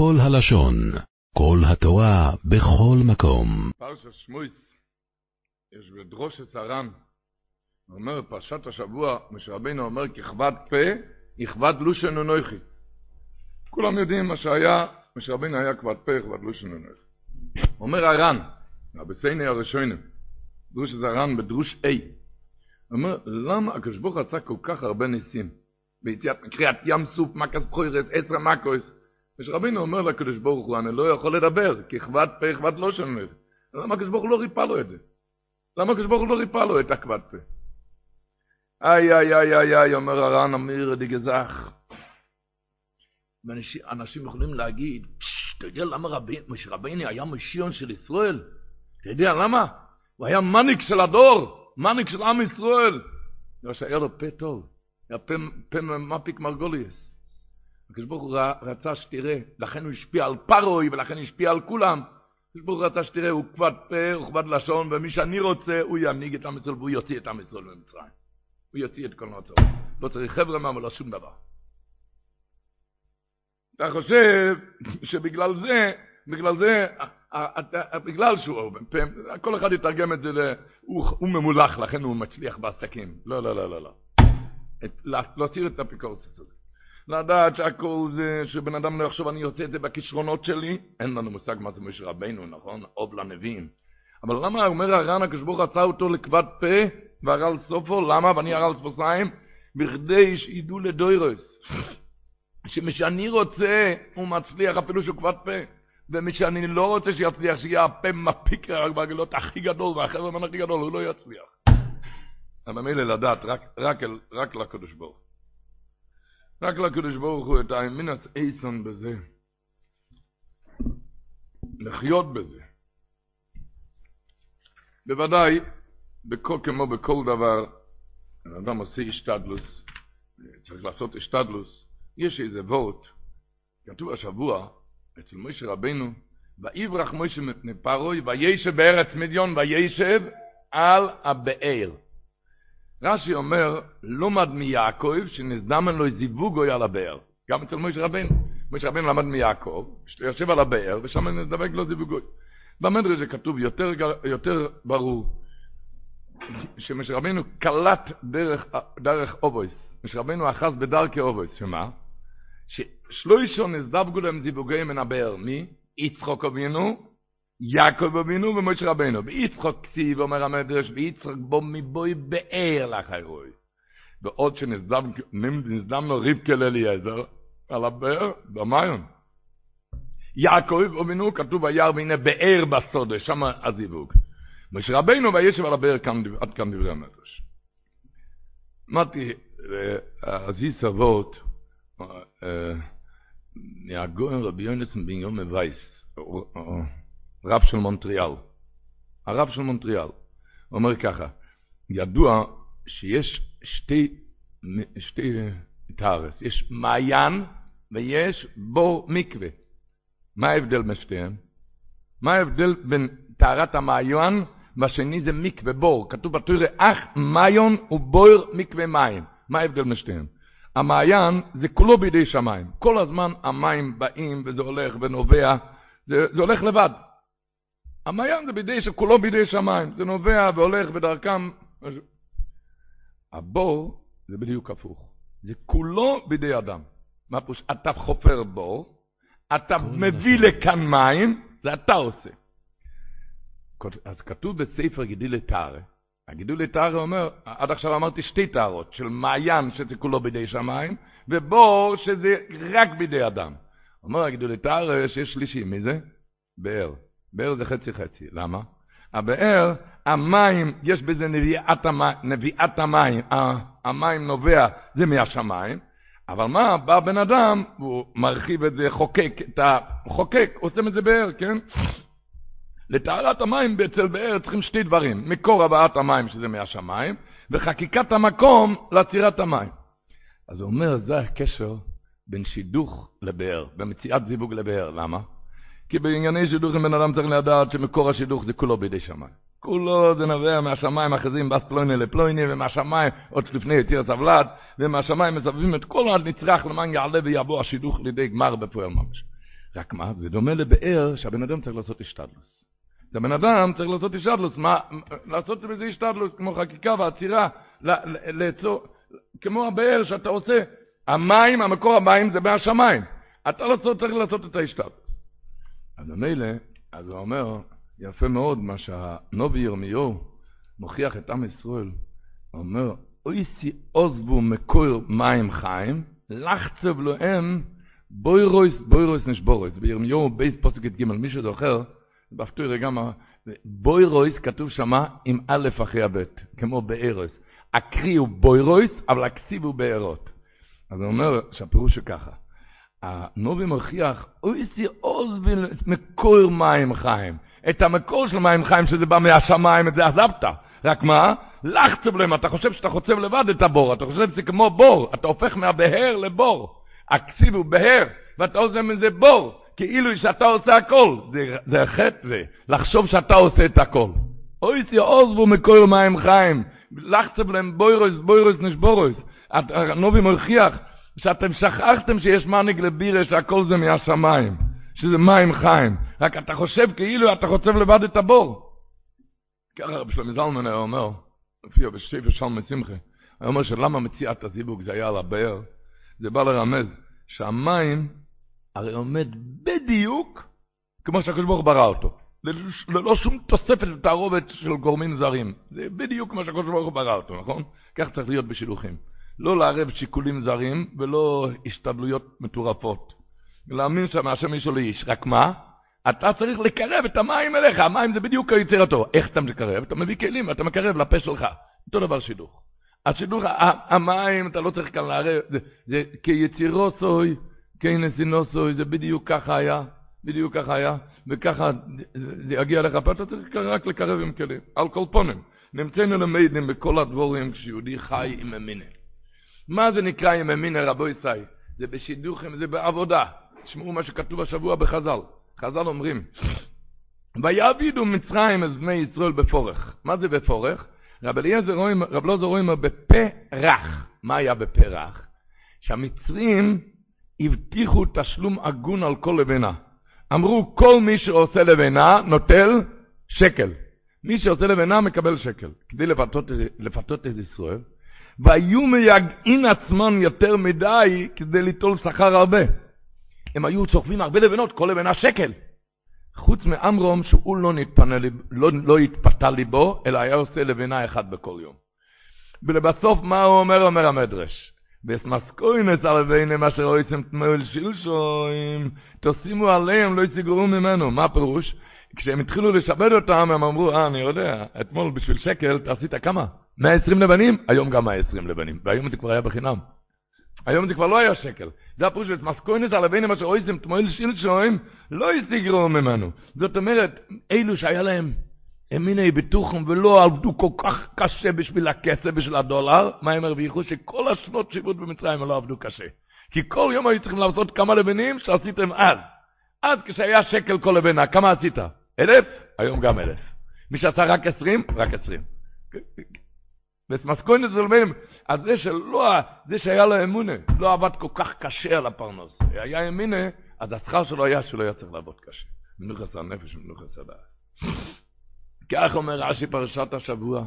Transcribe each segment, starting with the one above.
כל הלשון, כל התורה, בכל מקום. פרשת שמויץ, יש בדרושת הר"ן, אומר פרשת השבוע, משה רבינו אומר ככבד פה, יכבד לושן ונויכי. כולם יודעים מה שהיה, משה רבינו היה כבד פה, יכבד לושן ונויכי. אומר הר"ן, הבסייני הראשונים, דרוש זה הר"ן בדרוש A, אומר, למה הקדוש ברוך עשה כל כך הרבה ניסים? ביציאת קריאת ים סוף, מכס בחוירס, עשרה מכוס. משה רבינו אומר לקדוש ברוך הוא, אני לא יכול לדבר, כי כבד פה, כבד לא שומר. למה הקדוש ברוך הוא לא ריפא לו את זה? למה הקדוש ברוך הוא לא ריפא לו את הכבד פה? איי, איי, איי, איי, איי, אומר הר"ן אמיר דיגזך. אנשים יכולים להגיד, אתה יודע למה משה רבינו היה משיון של ישראל? אתה יודע למה? הוא היה מניק של הדור, מניק של עם ישראל. בגלל שהיה לו פה טוב, היה פה, מפיק מרגוליאס. הקדוש ברוך הוא רצה שתראה, לכן הוא השפיע על פרוי ולכן הוא השפיע על כולם. הקדוש ברוך הוא רצה שתראה, הוא כבד פה, הוא כבד לשון, ומי שאני רוצה, הוא ינהיג את עם ישראל והוא יוציא את עם ישראל ממצרים. הוא יוציא את כל נוצר. לא צריך חבר'ה מה, ולא שום דבר. אתה חושב שבגלל זה, בגלל זה, בגלל שהוא, כל אחד יתרגם את זה, הוא ממולח, לכן הוא מצליח בעסקים. לא, לא, לא, לא, לא. להסיר את האפיקורסית הזאת. לדעת שהכל זה, שבן אדם לא יחשוב, אני עושה את זה בכישרונות שלי, אין לנו מושג מה זה משה רבנו, נכון? אוב לנביאים. אבל למה אומר הר"ן, הקשבור רצה אותו לכבד פה, והר"ל סופו, למה? ואני הר"ל ספוסיים, בכדי שידעו לדוירס. שמשאני רוצה, הוא מצליח אפילו שהוא כבד פה. ומשאני לא רוצה שיצליח, שיהיה הפה מפיק בגלות הכי גדול, והחבר הכי גדול, הוא לא יצליח. אבל מילא לדעת, רק, רק, רק לקדוש ברוך רק לקדוש ברוך הוא את האמינס אייסון בזה. לחיות בזה. בוודאי, בכל, כמו בכל דבר, אדם עושה השתדלוס, צריך לעשות השתדלוס, יש איזה וורט, כתוב השבוע, אצל משה רבנו, ויברח משה מפני פרוי, וישב בארץ מדיון, וישב על הבאר. רש"י אומר, לומד מיעקב, שנזדמן לו זיווגוי על הבאר. גם אצל משה רבנו. משה רבנו למד מיעקב, יושב על הבאר, ושם נדבק לו זיווגוי. במדרש זה כתוב יותר, יותר ברור, שמשה רבנו קלט דרך, דרך אובויס. משה רבנו אחז בדרכי אובויס, שמה? ששלוישו נזדבגו להם זיווגי מן הבאר. מי? יצחוק אבינו, יעקב אבינו ומשה רבנו. ביצחוק כתיב, אומר המדרש, ביצחוק בו מבוי באר לחיירוי. ועוד שנזדם לו רבקה לאליעזר על הבאר, במיון. יעקב אבינו כתוב היער והנה באר בסודה, שם הזיווג. משה רבנו וישב על הבאר עד כאן דברי המדרש. אמרתי, הזיס אבות, מהגויין רבי יונסון בן יום וייס, רב של מונטריאל. הרב של מונטריאל. אומר ככה, ידוע שיש שתי, שתי תארס, יש מעיין ויש בור מקווה. מה ההבדל בין שתיהם? מה ההבדל בין טהרת המעיין והשני זה מקווה בור? כתוב בתורה אך מעיון ובור מקווה מים. מה ההבדל בין שתיהם? המעיין זה כולו בידי שמיים. כל הזמן המים באים וזה הולך ונובע, זה, זה הולך לבד. המעיין זה בידי, שכולו בידי שמיים, זה נובע והולך בדרכם. הבור זה בדיוק הפוך, זה כולו בידי אדם. מה פירוש? אתה חופר בור, אתה מביא לכאן מים, זה אתה עושה. אז כתוב בספר גידיל לטהרה, הגידול לטהרה אומר, עד עכשיו אמרתי שתי טהרות, של מעיין שזה כולו בידי שמיים, ובור שזה רק בידי אדם. אומר הגידול לטהרה שיש שלישי, מי זה? באר. באר זה חצי חצי, למה? הבאר, המים, יש בזה נביאת המים, נביאת המים, המים נובע, זה מהשמיים, אבל מה, בא בן אדם, הוא מרחיב את זה, חוקק את ה... חוקק, עושים את זה באר, כן? לטהרת המים אצל באר צריכים שתי דברים, מקור הבאת המים שזה מהשמיים, וחקיקת המקום לעצירת המים. אז הוא אומר, זה הקשר בין שידוך לבאר, במציאת זיווג לבאר, למה? כי בענייני שידוך בן אדם צריך לדעת שמקור השידוך זה כולו בידי שמיים. כולו זה נובע מהשמיים אחזים בס פלויני לפלויני, ומהשמיים עוד לפני יתיר סבלת, ומהשמיים מסבבים את כל הנצרך למען יעלה ויבוא השידוך לידי גמר בפועל ממש. רק מה, זה דומה לבאר שהבן אדם צריך לעשות השתדלוס. הבן אדם צריך לעשות השתדלוס, מה, לעשות בזה השתדלוס, כמו חקיקה ועצירה, לעצור, כמו הבאר שאתה עושה, המים, המקור המים זה מהשמיים. אתה לא צריך לעשות את ההשתדלוס. אז ממילא, אז הוא אומר, יפה מאוד מה שהנביא ירמיהו מוכיח את עם ישראל, הוא אומר, אותי עזבו מקור מים חיים, לחצוב להם בורות, בורות נשברים. בירמיהו ב' פסוק י"ג מי שזוכר, רגע מה, בורות כתוב שמה עם א' אחרי הבית, כמו בארות. הקרי הוא בורות, אבל הכתיב הוא בארות. אז הוא אומר שהפירוש הוא ככה, הנובי מוכיח, אויסי עוזבו מקור מים חיים. את המקור של מים חיים שזה בא מהשמיים, את זה עזבת. רק מה? לחצב להם, אתה חושב שאתה חוצב לבד את הבור, אתה חושב שזה כמו בור, אתה הופך מהבהר לבור. הכסיב הוא בהר, ואתה עושה מזה בור, כאילו שאתה עושה הכל. זה, זה חטא זה, לחשוב שאתה עושה את הכל. אוי סי עוזבו מקור מים חיים, לחצב להם בוירוס, בוירוס נשבורוס. הנובי מוכיח שאתם שכחתם שיש מנהיג לבירה שהכל זה מהשמיים, שזה מים חיים. רק אתה חושב כאילו אתה חוצב לבד את הבור. ככה רבי שלמה זלמן היה אומר, הופיע בשפר שלמה שמחה, היה אומר שלמה מציאת הזיווג זה היה על הבאר, זה בא לרמז שהמים הרי עומד בדיוק כמו שהקדוש ברוך ברא אותו. ללא שום תוספת ותערובת של גורמים זרים. זה בדיוק כמו שהקדוש ברוך ברא אותו, נכון? כך צריך להיות בשילוחים. לא לערב שיקולים זרים ולא השתדלויות מטורפות. להאמין שמהשם איש או לאיש. רק מה? אתה צריך לקרב את המים אליך, המים זה בדיוק היצירתו. איך אתה מקרב? אתה מביא כלים, אתה מקרב לפה שלך. אותו דבר שידוך. השידוך, המים, אתה לא צריך כאן לערב, זה, זה כיצירו סוי, כנסינו סוי, זה בדיוק ככה היה, בדיוק ככה היה, וככה זה יגיע לך, אתה צריך רק לקרב עם כלים, על כל פונים. נמצאנו למדים בכל הדבורים כשיהודי חי עם אמינה. מה זה נקרא עם אמינה, רבו ישי? זה בשידוכים, זה בעבודה. תשמעו מה שכתוב השבוע בחז"ל. חז"ל אומרים, ויעבידו מצרים את בני ישראל בפורך. מה זה בפורך? רב אליעזר רואים, רב לוזר רואים בפה רך. מה היה בפה רך? שהמצרים הבטיחו תשלום הגון על כל לבנה. אמרו, כל מי שעושה לבנה נוטל שקל. מי שעושה לבנה מקבל שקל, כדי לפתות, לפתות את ישראל. והיו מייגעים עצמם יותר מדי כדי ליטול שכר הרבה. הם היו צוחבים הרבה לבנות, כל לבנה שקל. חוץ מאמרום שהוא לא, נתפנה, לא, לא התפתה ליבו, אלא היה עושה לבנה אחת בכל יום. ולבסוף מה הוא אומר? אומר המדרש. וסמסקוינס על לבינם אשר אויסם תמול שילשוים, תשימו עליהם, לא יסגרו ממנו. מה הפירוש? כשהם התחילו לשבד אותם, הם אמרו, אה, אני יודע, אתמול בשביל שקל, אתה עשית כמה? 120 לבנים? היום גם 120 לבנים, והיום זה כבר היה בחינם. היום זה כבר לא היה שקל. זה הפירוש של מסקוינס על הבינים אשר אויזם תמויל שילשוים, לא יסגרו ממנו. זאת אומרת, אלו שהיה להם אמיני בטוחם ולא עבדו כל כך קשה בשביל הכסף, בשביל הדולר, מה הם הרוויחו? שכל השנות שיבות במצרים לא עבדו קשה. כי כל יום היו צריכים לעשות כמה לבנים שעשיתם אז. אז כשהיה שקל כל לבנה, כמה עשית? אלף? היום גם אלף. מי שעשה רק עשרים? רק עשרים. ומסקוינס ולבנים, אז זה שלא, זה שהיה לו אמונה, לא עבד כל כך קשה על הפרנוס. היה אמונה, אז השכר שלו היה שלא היה צריך לעבוד קשה. מנוחס הנפש ומנוחס הדעת. כך אומר רש"י פרשת השבוע.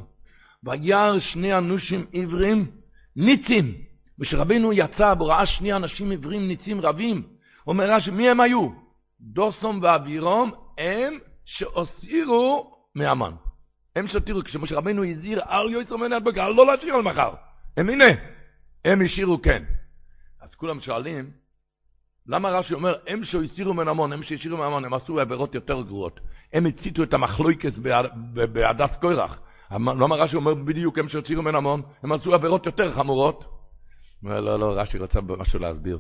וירא שני אנושים עברים ניצים. ושרבינו יצא וראה שני אנשים עברים ניצים רבים. אומר רש"י, מי הם היו? דוסום ואבירום הם שהסירו מהמן. הם שהותירו, כשמשה רבינו הזהיר אל יויצר מן הדבקה, לא להשאיר על מחר. הם הנה, הם השאירו כן. אז כולם שואלים, למה רש"י אומר, הם שהסירו מן המון, הם שהשאירו מהמון, הם עשו עבירות יותר גרועות. הם הציתו את המחלויקס בהדס קוירח. למה רש"י אומר בדיוק, הם שהסירו מן המון, הם עשו עבירות יותר חמורות? לא, לא, לא, רש"י רצה משהו להסביר.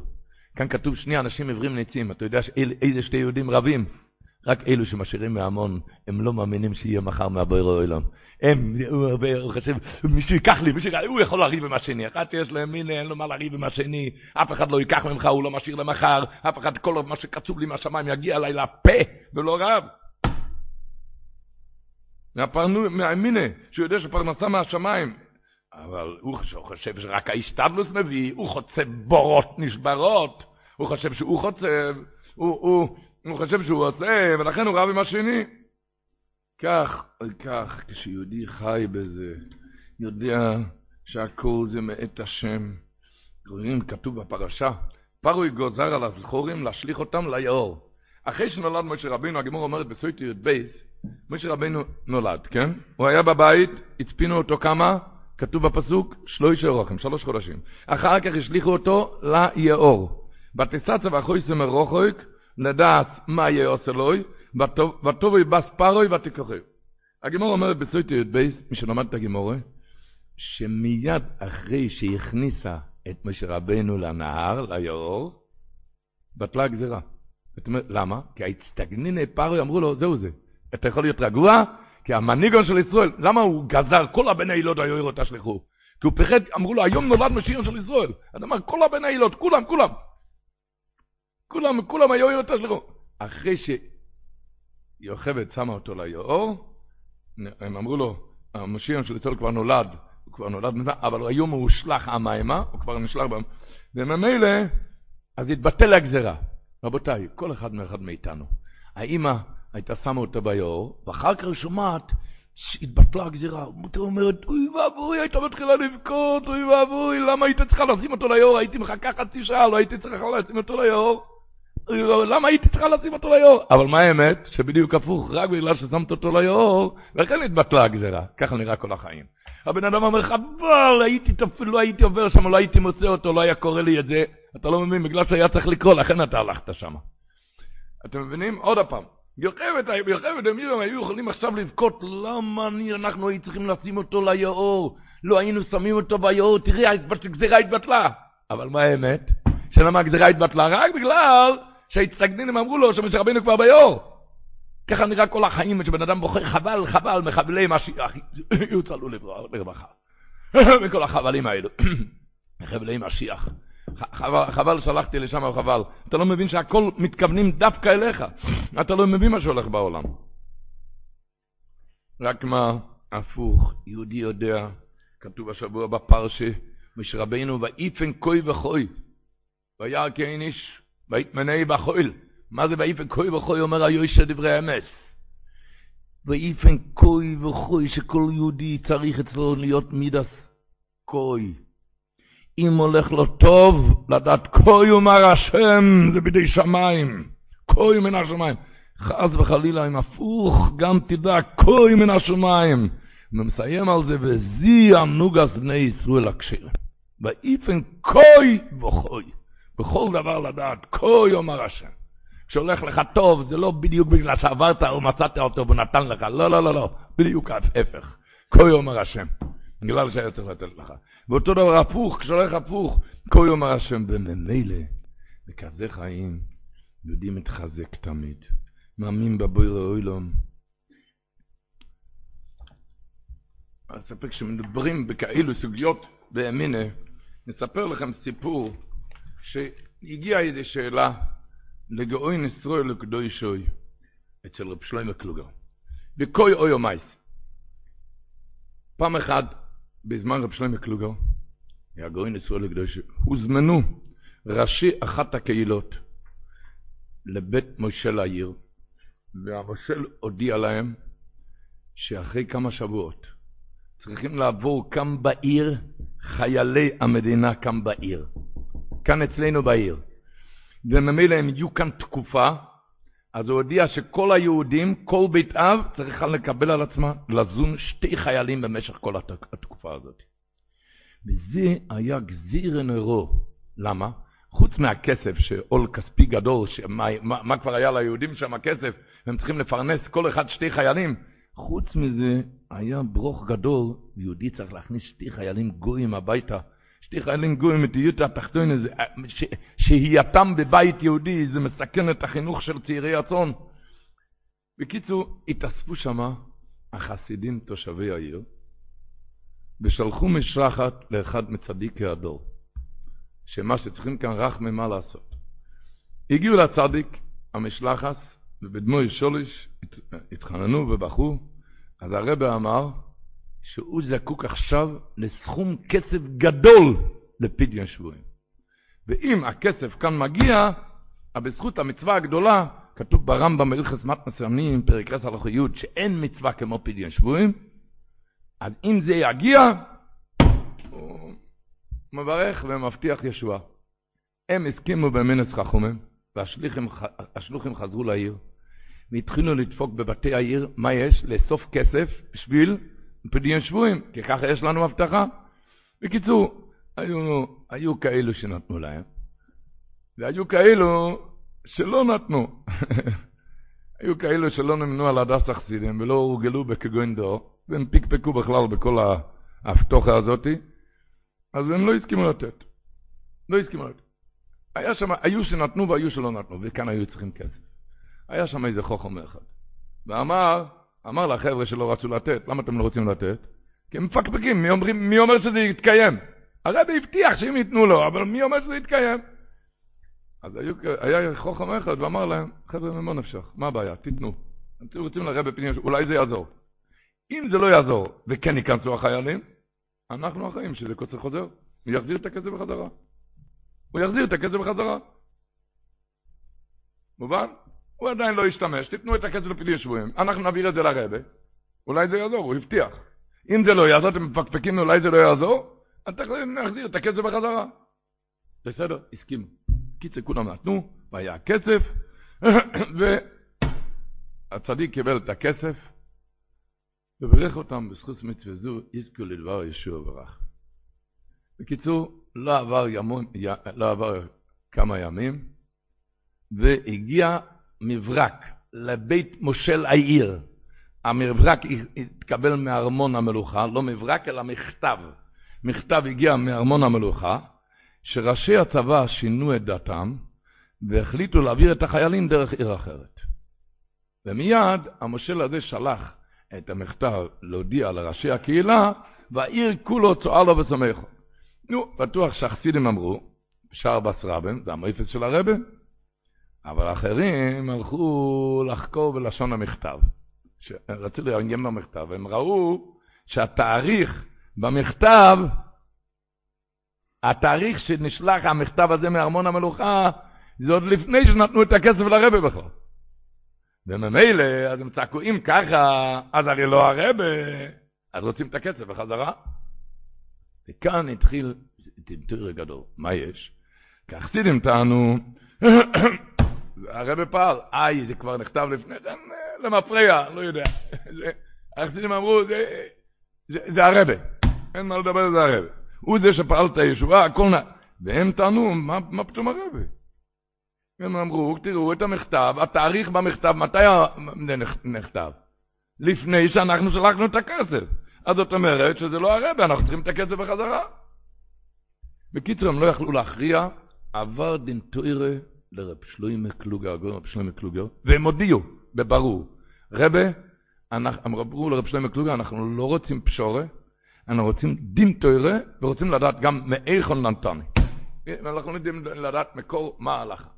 כאן כתוב שני אנשים עיוורים ניצים, אתה יודע איזה שתי יהודים רבים? רק אלו שמשאירים מהמון, הם לא מאמינים שיהיה מחר מהבויר העולם. הם, הוא חושב, מישהו ייקח לי, מישהו, הוא יכול לריב עם השני. אחד יש להם, הנה, אין לו מה לריב עם השני, אף אחד לא ייקח ממך, הוא לא משאיר למחר, אף אחד, כל מה שקצוב לי מהשמיים יגיע אליי לפה, ולא רב. מהמינה, שהוא יודע שפרנסה מהשמיים. אבל הוא חושב שרק האיסטבלוס מביא, הוא חוצב בורות נשברות, הוא חושב שהוא חוצב, הוא, הוא, הוא חושב שהוא עושה, ולכן הוא רב עם השני. כך, כך, כשיהודי חי בזה, יודע שהכל זה מאת השם. רואים, כתוב בפרשה, פרעה גוזר על הזכרים להשליך אותם ליאור. אחרי שנולד משה רבינו, הגמרא אומרת בסוטה י"ב, משה רבינו נולד, כן? הוא היה בבית, הצפינו אותו כמה? כתוב בפסוק, שלושה ירחים, שלוש חודשים. אחר כך השליכו אותו ליאור. ותתצב אחותו מרחוק, לדעה מה ייעשה לו, ותבוא בת פרעה ותיקחה. הגמרא אומרת בסוטה י"ב, מי שלמד את הגמרא, שמיד אחרי שהכניסה את משה רבנו לנהר, ליאור, בטלה הגזירה. למה? כי ההצטגניני פרוי אמרו לו, זהו זה, אתה יכול להיות רגוע, כי המנהיגון של ישראל, למה הוא גזר כל הבני הילות היו תשלחו? כי הוא פחד, אמרו לו, היום נולד משיח של ישראל. אז אמר, כל הבני הילות, כולם, כולם. כולם, כולם היו תשלחו. אחרי שיוכבד שמה אותו ליאור, הם אמרו לו, המשיח של ישראל כבר נולד, הוא כבר נולד, אבל היום הוא הושלך המיימה, הוא כבר נשלח. וממילא, אז התבטל הגזרה. רבותיי, כל אחד מאחד מאיתנו. האמא הייתה שמה אותה ביאור, ואחר כך שומעת שהתבטלה הגזירה. היא אומרת, אוי ואבוי, הייתה מתחילה לבכות, אוי ואבוי, למה היית צריכה לשים אותו ליאור? הייתי מחכה חצי שעה, לא הייתי צריכה לשים אותו ליאור. למה הייתי צריכה לשים אותו ליאור? אבל מה האמת? שבדיוק הפוך, רק בגלל ששמת אותו ליאור, ולכן התבטלה הגזירה. ככה נראה כל החיים. הבן אדם אומר, חבל, הייתי, לא הייתי עובר שם, לא הייתי מוצא אותו, לא היה קורה לי את זה. אתה לא מבין, בגלל שהיה צריך לקרוא, לכן אתה הלכת שם. אתם מבינים? עוד פעם. יוכבד, יוכבד, הם היו יכולים עכשיו לבכות, למה אני, אנחנו היינו צריכים לשים אותו ליאור? לא היינו שמים אותו ביאור, תראי, הגזירה התבטלה. אבל מה האמת? שלמה הגזירה התבטלה? רק בגלל שהצטגנינים אמרו לו שמשה רבינו כבר ביאור. ככה נראה כל החיים, שבן אדם בוחר חבל, חבל, מחבלי משיח, יוצלו לרווחה. וכל החבלים האלו, מחבלי משיח. חבל, חבל שלחתי לשם, חבל. אתה לא מבין שהכל מתכוונים דווקא אליך. אתה לא מבין מה שהולך בעולם. רק מה, הפוך, יהודי יודע, כתוב השבוע בפרשה, משרבנו, ואיפן כוי וכוי, וירא כאין איש, ויתמנה בחויל. מה זה ואיפן כוי וכוי, אומר היוש דברי אמס. ואיפן כוי וכוי, שכל יהודי צריך אצלו להיות מידס כוי. אם הולך לו טוב, לדעת כוי אומר השם, זה בידי שמיים. כוי מן השמיים. חס וחלילה, אם הפוך, גם תדע כוי מן השמיים. ומסיים על זה, וזי הנוגס בני ישראל הקשיר. ואיפן כוי וכוי. בכל דבר לדעת, כוי אומר השם. כשהולך לך טוב, זה לא בדיוק בגלל שעברת או מצאת אותו ונתן לך, לא, לא, לא, לא, בדיוק ההפך. כוי אומר השם. בגלל שהיה צריך לתת לך. ואותו דבר הפוך, כשהולך הפוך, כה יאמר השם, וממילא, בכזה חיים, יהודי מתחזק תמיד, מאמין בבויר אוילום. אני אספר, כשמדברים בכאלו סוגיות באמינה, נספר לכם סיפור שהגיעה איזו שאלה לגאוי נשרוי לקדוי שוי אצל רב שלמה קלוגר. וכוי אוי אומייס. פעם אחת בזמן רב שלמה קלוגר, הגאון ישראל הקדוש, הוזמנו ראשי אחת הקהילות לבית מושל העיר, והמושל הודיע להם שאחרי כמה שבועות צריכים לעבור כאן בעיר חיילי המדינה כאן בעיר, כאן אצלנו בעיר. וממילא הם יהיו כאן תקופה, אז הוא הודיע שכל היהודים, כל בית אב, צריכה לקבל על עצמה לזון שתי חיילים במשך כל התקופה הזאת. וזה היה גזיר נרו. למה? חוץ מהכסף, שעול כספי גדול, שמה, מה, מה כבר היה ליהודים שם הכסף, והם צריכים לפרנס כל אחד שתי חיילים. חוץ מזה, היה ברוך גדול, יהודי צריך להכניס שתי חיילים גויים הביתה. שתי חיילים גויים מתהיות התחתון הזה, שהייתם בבית יהודי, זה מסכן את החינוך של צעירי הצאן. בקיצור, התאספו שם החסידים תושבי העיר, ושלחו משלחת לאחד מצדיקי הדור, שמה שצריכים כאן רחמי מה לעשות. הגיעו לצדיק, המשלחת, ובדמוי שוליש התחננו ובכו, אז הרבה אמר שהוא זקוק עכשיו לסכום כסף גדול לפדיון שבויים. ואם הכסף כאן מגיע, בזכות המצווה הגדולה, כתוב ברמב"ם בהלכס מתנס ימים, פרק 10 הלכו י', שאין מצווה כמו פדיון שבויים, אז אם זה יגיע, הוא מברך ומבטיח ישועה. הם הסכימו במנס חכומים, והשלוחים חזרו לעיר, והתחילו לדפוק בבתי העיר, מה יש? לאסוף כסף בשביל פדיון שבויים, כי ככה יש לנו הבטחה. בקיצור, היו, היו כאלו שנתנו להם, והיו כאלו שלא נתנו. היו כאלו שלא נמנו על הדס החסידים ולא הורגלו בכגון דור, והם פיקפקו בכלל בכל ההבטוחה הזאתי, אז הם לא הסכימו לתת. לא הסכימו לתת. היה שם, היו שנתנו והיו שלא נתנו, וכאן היו צריכים כסף. היה שם איזה חוכם אחד, ואמר, אמר לחבר'ה שלא רצו לתת, למה אתם לא רוצים לתת? כי הם מפקפקים, מי, אומרים, מי אומר שזה יתקיים? הרבי הבטיח שאם ייתנו לו, אבל מי אומר שזה יתקיים? אז היו, היה חוכם אחד ואמר להם, חבר'ה, ממה נפשך? מה הבעיה? תיתנו. אתם רוצים לרבי פנים, אולי זה יעזור. אם זה לא יעזור וכן ייכנסו החיילים, אנחנו החיים שזה קוצר חוזר, הוא יחזיר את הכסף בחזרה. הוא יחזיר את הכסף בחזרה. מובן? הוא עדיין לא ישתמש, תיתנו את הכסף לפדיון שבויים, אנחנו נעביר את זה לרבה, אולי זה יעזור, הוא הבטיח. אם זה לא יעזור, אתם מפקפקים, אולי זה לא יעזור, אז נחזיר את הכסף בחזרה. בסדר, הסכימו. קיצר כולם נתנו, והיה כסף, והצדיק קיבל את הכסף, וברך אותם בזכות מצווה זו, יזכו לדבר ישוע וברך. בקיצור, לא עבר, ימון, לא עבר כמה ימים, והגיע מברק לבית מושל העיר. המברק התקבל מארמון המלוכה, לא מברק אלא מכתב. מכתב הגיע מארמון המלוכה, שראשי הצבא שינו את דתם והחליטו להעביר את החיילים דרך עיר אחרת. ומיד המושל הזה שלח את המכתב להודיע לראשי הקהילה, והעיר כולו צועה לו ושמחו. נו, בטוח שהחסידים אמרו, שער בס רבן, זה המויפס של הרבה, אבל אחרים הלכו לחקור בלשון המכתב. רצו לרנגם במכתב, הם ראו שהתאריך במכתב התאריך שנשלח המכתב הזה מארמון המלוכה, זה עוד לפני שנתנו את הכסף לרבה בכלל. וממילא, אז הם צעקו, אם ככה, אז הרי לא הרבה, אז רוצים את הכסף בחזרה. וכאן התחיל טמטור גדול. מה יש? כי החסידים טענו, הרבה פעל, איי, זה כבר נכתב לפני כן, למפרע, לא יודע. החסידים אמרו, זה, זה, זה הרבה, אין מה לדבר, זה הרבה. הוא זה שפעל את הישועה, הכל נ... והם טענו, מה, מה פתאום הרבי? הם אמרו, תראו את המכתב, התאריך במכתב, מתי נכתב? לפני שאנחנו שלחנו את הכסף. אז זאת אומרת שזה לא הרבי, אנחנו צריכים את הכסף בחזרה. בקיצור, הם לא יכלו להכריע, עבר דין תוירה לרב שלוימי קלוגר, רב שלוימי קלוגר, והם הודיעו, בברור, רבי, הם אמרו לרב שלוימי קלוגר, אנחנו לא רוצים פשורה, אנחנו רוצים דין תוירה, ורוצים לדעת גם מאיכון נתני. אנחנו יודעים לדעת מקור מה ההלכה.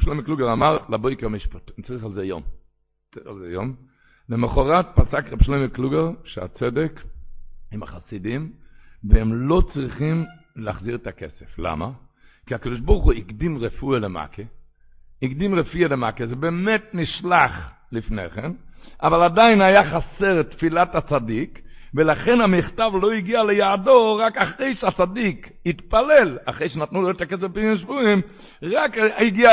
שלמה קלוגר אמר, לבויקר משפט, צריך על זה יום. צריך על זה יום. למחרת פסק רב שלמה קלוגר שהצדק עם החסידים, והם לא צריכים להחזיר את הכסף. למה? כי הקדוש ברוך הוא הקדים רפואה למכה, הקדים רפואה למכה, זה באמת נשלח לפני כן, אבל עדיין היה חסר תפילת הצדיק, ולכן המכתב לא הגיע ליעדו רק אחרי שהצדיק התפלל, אחרי שנתנו לו את הכסף בפנים שבויים, רק הגיע,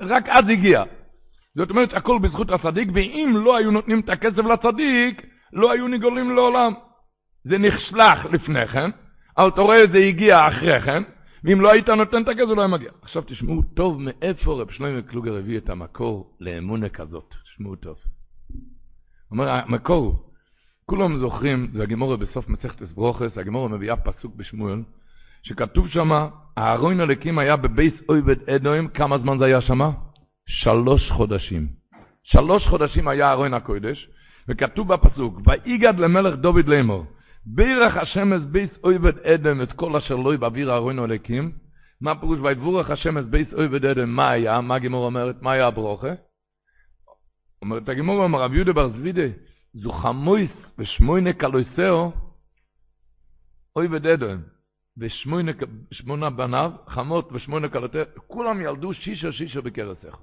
רק אז הגיע. זאת אומרת, הכל בזכות הצדיק, ואם לא היו נותנים את הכסף לצדיק, לא היו נגולים לעולם. זה נשלח לפני כן, אבל אתה רואה, זה הגיע אחרי כן, ואם לא היית נותן את הכסף, לא היה מגיע. עכשיו תשמעו טוב מאיפה רב שלמה קלוגר הביא את המקור לאמונה כזאת. תשמעו טוב. אומר, המקור כולם זוכרים, זה הגמורה בסוף מסכת אסברוכס, הגמורה מביאה פסוק בשמואל, שכתוב שם, הארון הלקים היה בבייס אויבד אדוים, כמה זמן זה היה שם? שלוש חודשים. שלוש חודשים היה ארון הקודש, וכתוב בפסוק, ויגד למלך דוד לאמור, בירך השם את בייס אויבד אדם את כל אשר לא יבעביר הארון הלקים, מה פירוש ויבורך השם את בייס אויבד אדם, מה היה? מה הגמורה אומרת? מה היה הברוכה? אומרת הגמורה, אומר רב יהודה בר זבידה, זו חמויס ושמוינה קלויסאו, אוי ודדון. ושמונה בניו, חמות ושמונה כלותיה, כולם ילדו שישו שישו בקרס אחד.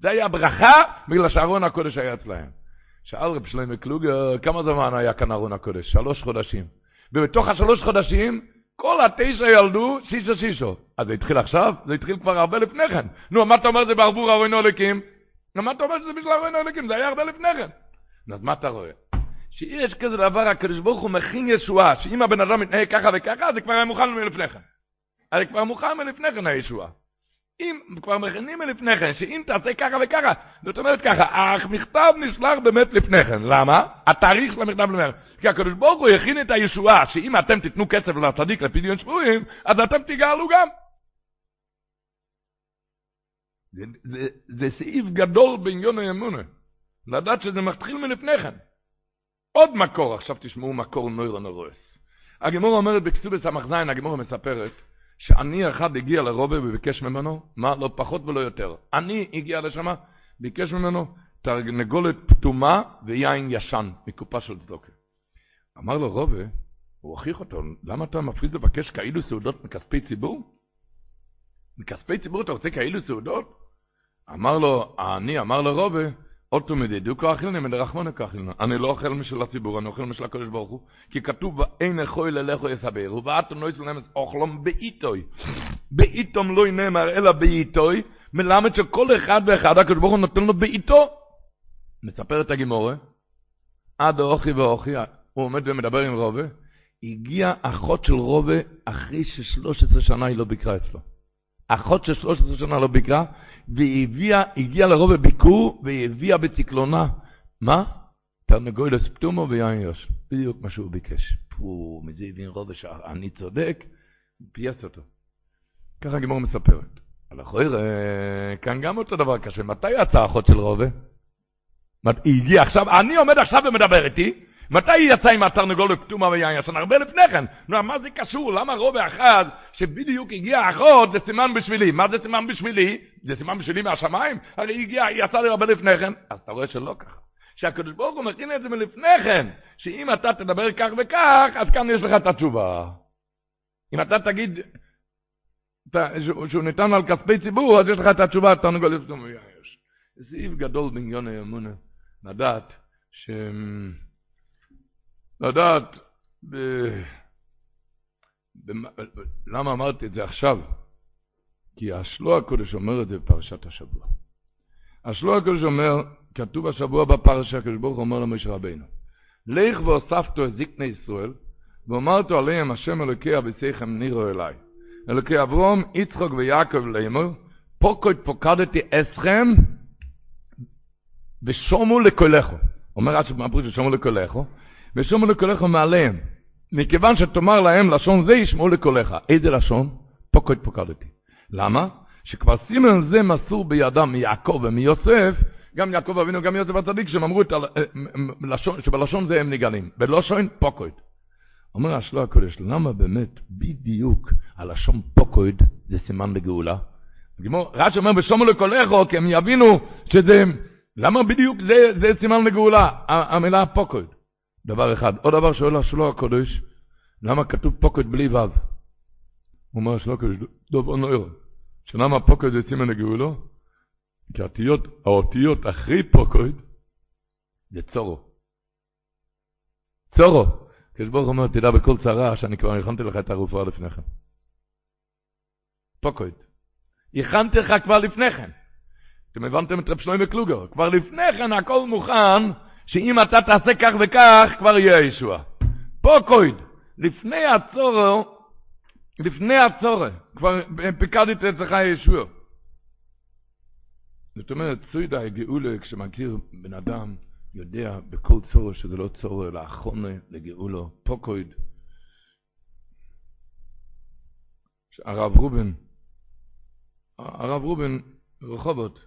זה היה ברכה בגלל שארון הקודש היה אצלהם. שאל רב שלמה קלוגר, כמה זמן היה כאן ארון הקודש? שלוש חודשים. ובתוך השלוש חודשים, כל התשע ילדו שישו שישו. אז זה התחיל עכשיו? זה התחיל כבר הרבה לפני כן. נו, מה אתה אומר זה בערבור ארונו אלוקים? מה אתה אומר שזה בשביל ארונו אלוקים? זה היה הרבה לפני כן. אז מה אתה רואה? שיש כזה דבר, הקדוש ברוך הוא מכין ישועה, שאם הבן אדם מתנהג ככה וככה, זה כבר היה מוכן מלפני כן. זה כבר מוכן מלפני כן הישועה. אם כבר מכינים מלפני כן, שאם תעשה ככה וככה, זאת אומרת ככה, המכתב נשלח באמת לפני כן. למה? התאריך של המכתב לפני כן. כי הקדוש ברוך הוא הכין את הישועה, שאם אתם תיתנו כסף לצדיק לפדיון שבויים, אז אתם תגאלו גם. זה, זה, זה סעיף גדול בעניון האמונה. לדעת שזה מתחיל מלפני כן. עוד מקור, עכשיו תשמעו מקור נוירו נורס. הגמור אומרת בכתובת ס"ז, הגמור מספרת, שאני אחד הגיע לרובה וביקש ממנו, מה? לא פחות ולא יותר. אני הגיע לשם, ביקש ממנו תרנגולת פתומה ויין ישן מקופה של צדוקה. אמר לו רובה, הוא הוכיח אותו, למה אתה מפריד לבקש כאילו סעודות מכספי ציבור? מכספי ציבור אתה רוצה כאילו סעודות? אמר לו, אני, אמר לו רובה, אותו מדידו כאכילני מדרחמונה כאכילני. אני לא אוכל משל הציבור, אני אוכל משל הקדוש ברוך הוא. כי כתוב, ואין אכוי ללכו יסברו, ואתו נויס לנמס אוכלום בעיתוי. בעיתום לא נאמר, אלא בעיתוי, מלמד שכל אחד ואחד, הקדוש ברוך הוא נותן לו בעיתו. מספר את הגימורה, עד אוכי ואוכי, הוא עומד ומדבר עם רובה, הגיעה אחות של רובה אחרי ששלוש עשרה שנה היא לא ביקרה אצלו. אחות של שלוש עשרה שנה לא ביקרה, והיא הגיעה לרוב הביקור, והיא הביאה בציקלונה, מה? תרנגולס פטומו ויין יוש. בדיוק מה שהוא ביקש. פו, מזה הבין רוב השאר. אני צודק, פייס אותו. ככה הגמור מספרת. על החויר, כאן גם אותו דבר קשה. מתי יצאה אחות של רובה? היא הגיעה עכשיו, אני עומד עכשיו ומדבר איתי, מתי יצאה עם התרנגולת כתומה ויין ישן? הרבה לפני כן. נו, מה זה קשור? למה רובה אחד שבדיוק הגיע אחות זה סימן בשבילי? מה זה סימן בשבילי? זה סימן בשבילי מהשמיים? הרי היא יצאה לי הרבה לפני כן. אז אתה רואה שלא ככה. שהקדוש ברוך הוא מכין את זה מלפני כן, שאם אתה תדבר כך וכך, אז כאן יש לך את התשובה. אם אתה תגיד שהוא ניתן על כספי ציבור, אז יש לך את התשובה, תרנגולת כתומה ויין סעיף גדול בעניון האמונה, לדעת ש... לדעת, ב... ב... למה אמרתי את זה עכשיו? כי השלוע הקודש אומר את זה בפרשת השבוע. השלוע הקודש אומר, כתוב השבוע בפרשה, הקדוש ברוך הוא אומר למשה רבינו, לך והוספתו את זקני ישראל, ואמרתו עליהם השם אלוקי אביסיכם נירו אליי. אלוקי אברום, יצחוק ויעקב לאמור, פוקוד פוקדתי אסכם, ושומו לקולכו. אומר רש"י מה פירוש שומו לקולכו? ושומעו לקולך מעליהם. מכיוון שתאמר להם לשון זה ישמעו לקולך. איזה לשון? פוקד פוקדתי. למה? שכבר סימן זה מסור בידם מיעקב ומיוסף, גם יעקב אבינו גם יוסף הצדיק, שהם אמרו את הלשון, שבלשון זה הם נגלים. בלשון פוקד. אומר השלוע הקודש, למה באמת בדיוק הלשון פוקד זה סימן לגאולה? רש"י אומר בשומעו לקולךו, כי הם יבינו שזה, למה בדיוק זה, זה סימן לגאולה, המילה פוקד. דבר אחד. עוד דבר שואל השלוע הקודש, למה כתוב פוקד בלי ו'? הוא אומר השלוע הקודש, דוב אונויר, שלמה פוקד זה סימן הגאולו? כי האותיות, האותיות אחרי פוקד זה צורו. צורו. כשברוך אומר, תדע בכל צרה שאני כבר הכנתי לך את הרפואה לפני כן. פוקד. הכנתי לך כבר לפני כן. אתם הבנתם את רב שלמה קלוגר. כבר לפני כן הכל מוכן שאם אתה תעשה כך וכך, כבר יהיה הישועה. פה קויד, לפני הצורו, לפני הצורו, כבר פיקדתי אצלך הישועה. זאת אומרת, צוידה גאולה, כשמכיר בן אדם, יודע בכל צורו שזה לא צורו, אלא אחונה לגאולו, פוקויד. הרב רובן, הרב רובן, רחובות,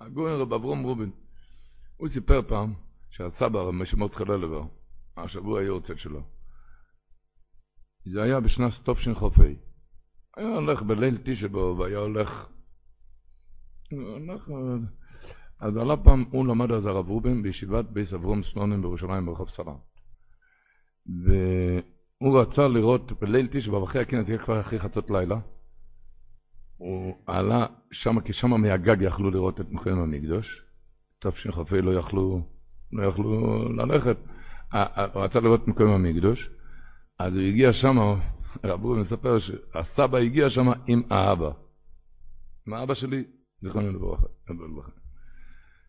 הגויין רב אברום רובן, הוא סיפר פעם שהסבא, משמעות חללבר, השבוע היה יורצת שלו. זה היה בשנת תש"ח"ה. היה הולך בליל תשבו והיה הולך... הולך... אז עלה פעם, הוא למד אז הרב רובין בישיבת בייס אברום סנונים בירושלים ברחוב סלאם. הוא רצה לראות בליל תשבע, אחרי הכנס, יהיה כבר אחרי חצות לילה. הוא עלה שם, כי שם מהגג יכלו לראות את מחמם המקדוש. תשכ"ה לא יכלו, לא יכלו ללכת. הוא רצה לראות מקום המקדוש, אז הוא הגיע שם, רב אורי מספר שהסבא הגיע שם עם האבא. עם האבא שלי, זיכרונו לברכה.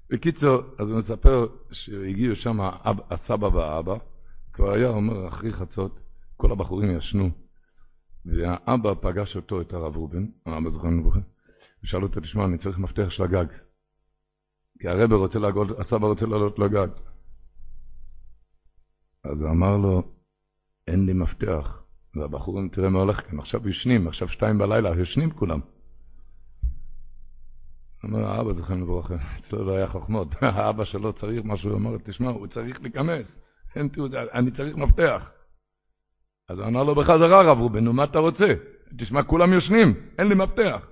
בקיצור, אז הוא מספר שהגיעו שם הסבא והאבא, כבר היה אומר אחרי חצות, כל הבחורים ישנו, והאבא פגש אותו, את הרב רובין, האבא זכרנו לברכה, ושאל אותו, תשמע, אני צריך מפתח של הגג. כי הרב רוצה לעגוד, הסבא רוצה לעלות לגג. אז הוא אמר לו, אין לי מפתח. והבחורים, תראה מה הולך כאן, עכשיו ישנים, עכשיו שתיים בלילה, ישנים כולם. אמר, האבא זכרנו לברכה, אצלו לא היה חוכמות. האבא שלו צריך משהו, הוא אמר, תשמע, הוא צריך להיכנס. אין תעודה, אני צריך מפתח. אז הוא אמר לו בחזרה, רב רובין, מה אתה רוצה? תשמע, כולם יושנים, אין לי מפתח.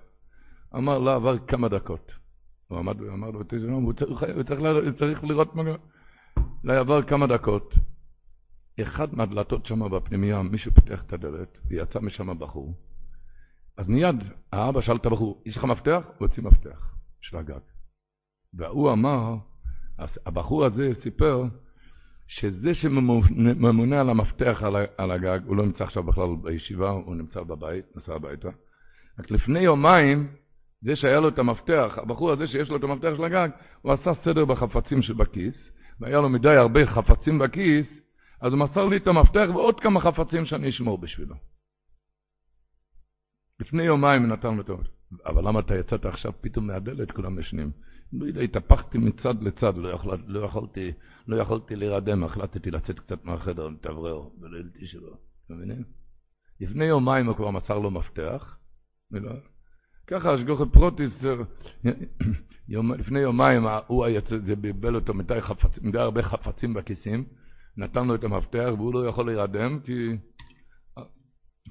אמר, לא, עבר כמה דקות. הוא עמד ואמר לו, תשמע, הוא צריך לראות מה... לא עבר כמה דקות. אחד מהדלתות שם בפנימייה, מישהו פיתח את הדלת, ויצא משם בחור. אז מיד האבא שאל את הבחור, יש לך מפתח? הוא הוציא מפתח של הגג. והוא אמר, הבחור הזה סיפר, שזה שממונה על המפתח על הגג, הוא לא נמצא עכשיו בכלל בישיבה, הוא נמצא בבית, נסע הביתה. רק לפני יומיים, זה שהיה לו את המפתח, הבחור הזה שיש לו את המפתח של הגג, הוא עשה סדר בחפצים שבכיס, והיה לו מדי הרבה חפצים בכיס, אז הוא מסר לי את המפתח ועוד כמה חפצים שאני אשמור בשבילו. לפני יומיים נתן לו את המפתח. אבל למה אתה יצאת עכשיו פתאום מהדלת, כולם ישנים? לא יודע, התהפכתי מצד לצד, לא, יכול, לא, יכולתי, לא יכולתי להירדם, החלטתי לצאת קצת מהחדר, להתאוורר, בלילתי שלו, אתם מבינים? לפני יומיים הוא כבר מסר לו מפתח, ולא, ככה אשגוחי פרוטיס, יום, לפני יומיים הוא היה, זה בלבל אותו מדי, חפצ, מדי הרבה חפצים בכיסים, נתן לו את המפתח והוא לא יכול להירדם כי...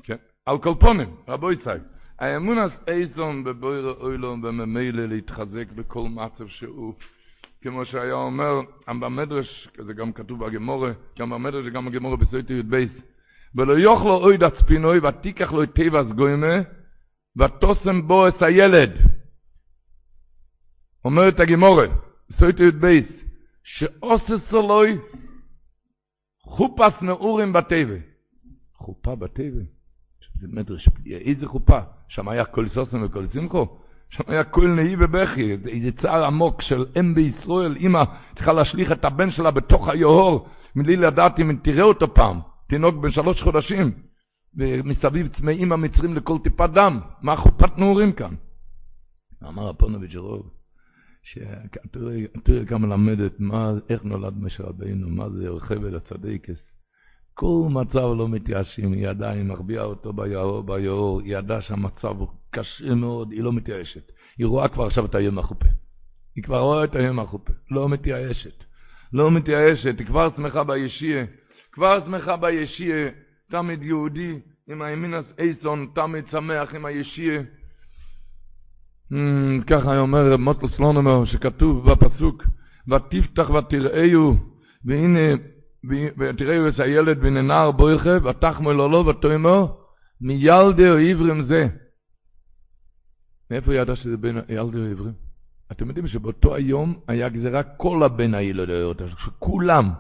כן, על כל פונים, רבו יצחק. האמונס איזון בבויר אוילום וממילא להתחזק בכל מצב שהוא, כמו שהיה אומר, במדרש, זה גם כתוב בגמורה, גם במדרש וגם בגמורה בסויטי י"ב, ולא יאכלו אוי דצפינוי ותיקח לו את טבע סגוימה ותוסם בו את הילד. אומרת הגמורה, בסויטי י"ב, שאוסס אלוהי חופס נעורים בטבע. חופה בטבע? זה מדרש, איזה חופה? שם היה כל סוסם וכל שמחו? שם היה כל נהי ובכי, איזה צער עמוק של אם בישראל, אמא צריכה להשליך את הבן שלה בתוך היהור, מבלי לדעת אם תראה אותו פעם, תינוק בן שלוש חודשים, ומסביב צמאים המצרים לכל טיפת דם, מה חופת נעורים כאן? אמר הפונוביץ' רוב, גם מלמדת מה, איך נולד משה רבינו, מה זה חבל הצדיקס. כל מצב לא מתייאשים, היא עדיין מחביאה אותו ביאור, ביאור, היא ידעה שהמצב הוא קשה מאוד, היא לא מתייאשת. היא רואה כבר עכשיו את היום החופה. היא כבר רואה את היום החופה, לא מתייאשת. לא מתייאשת, היא כבר שמחה בישיה, כבר שמחה בישיה, תמיד יהודי עם הימינס אייסון, תמיד שמח עם הישיה. Mm, ככה אומר רב מוטל סלונומר, שכתוב בפסוק, ותפתח ותראהו, והנה, ותראהו את הילד בין הנער בויכה, ותחמו אלולו ותאמר, מילדי או עברים זה. מאיפה ידע שזה בין ילדי או עברים? אתם יודעים שבאותו היום היה גזירה כל הבן הילדות, שכולם,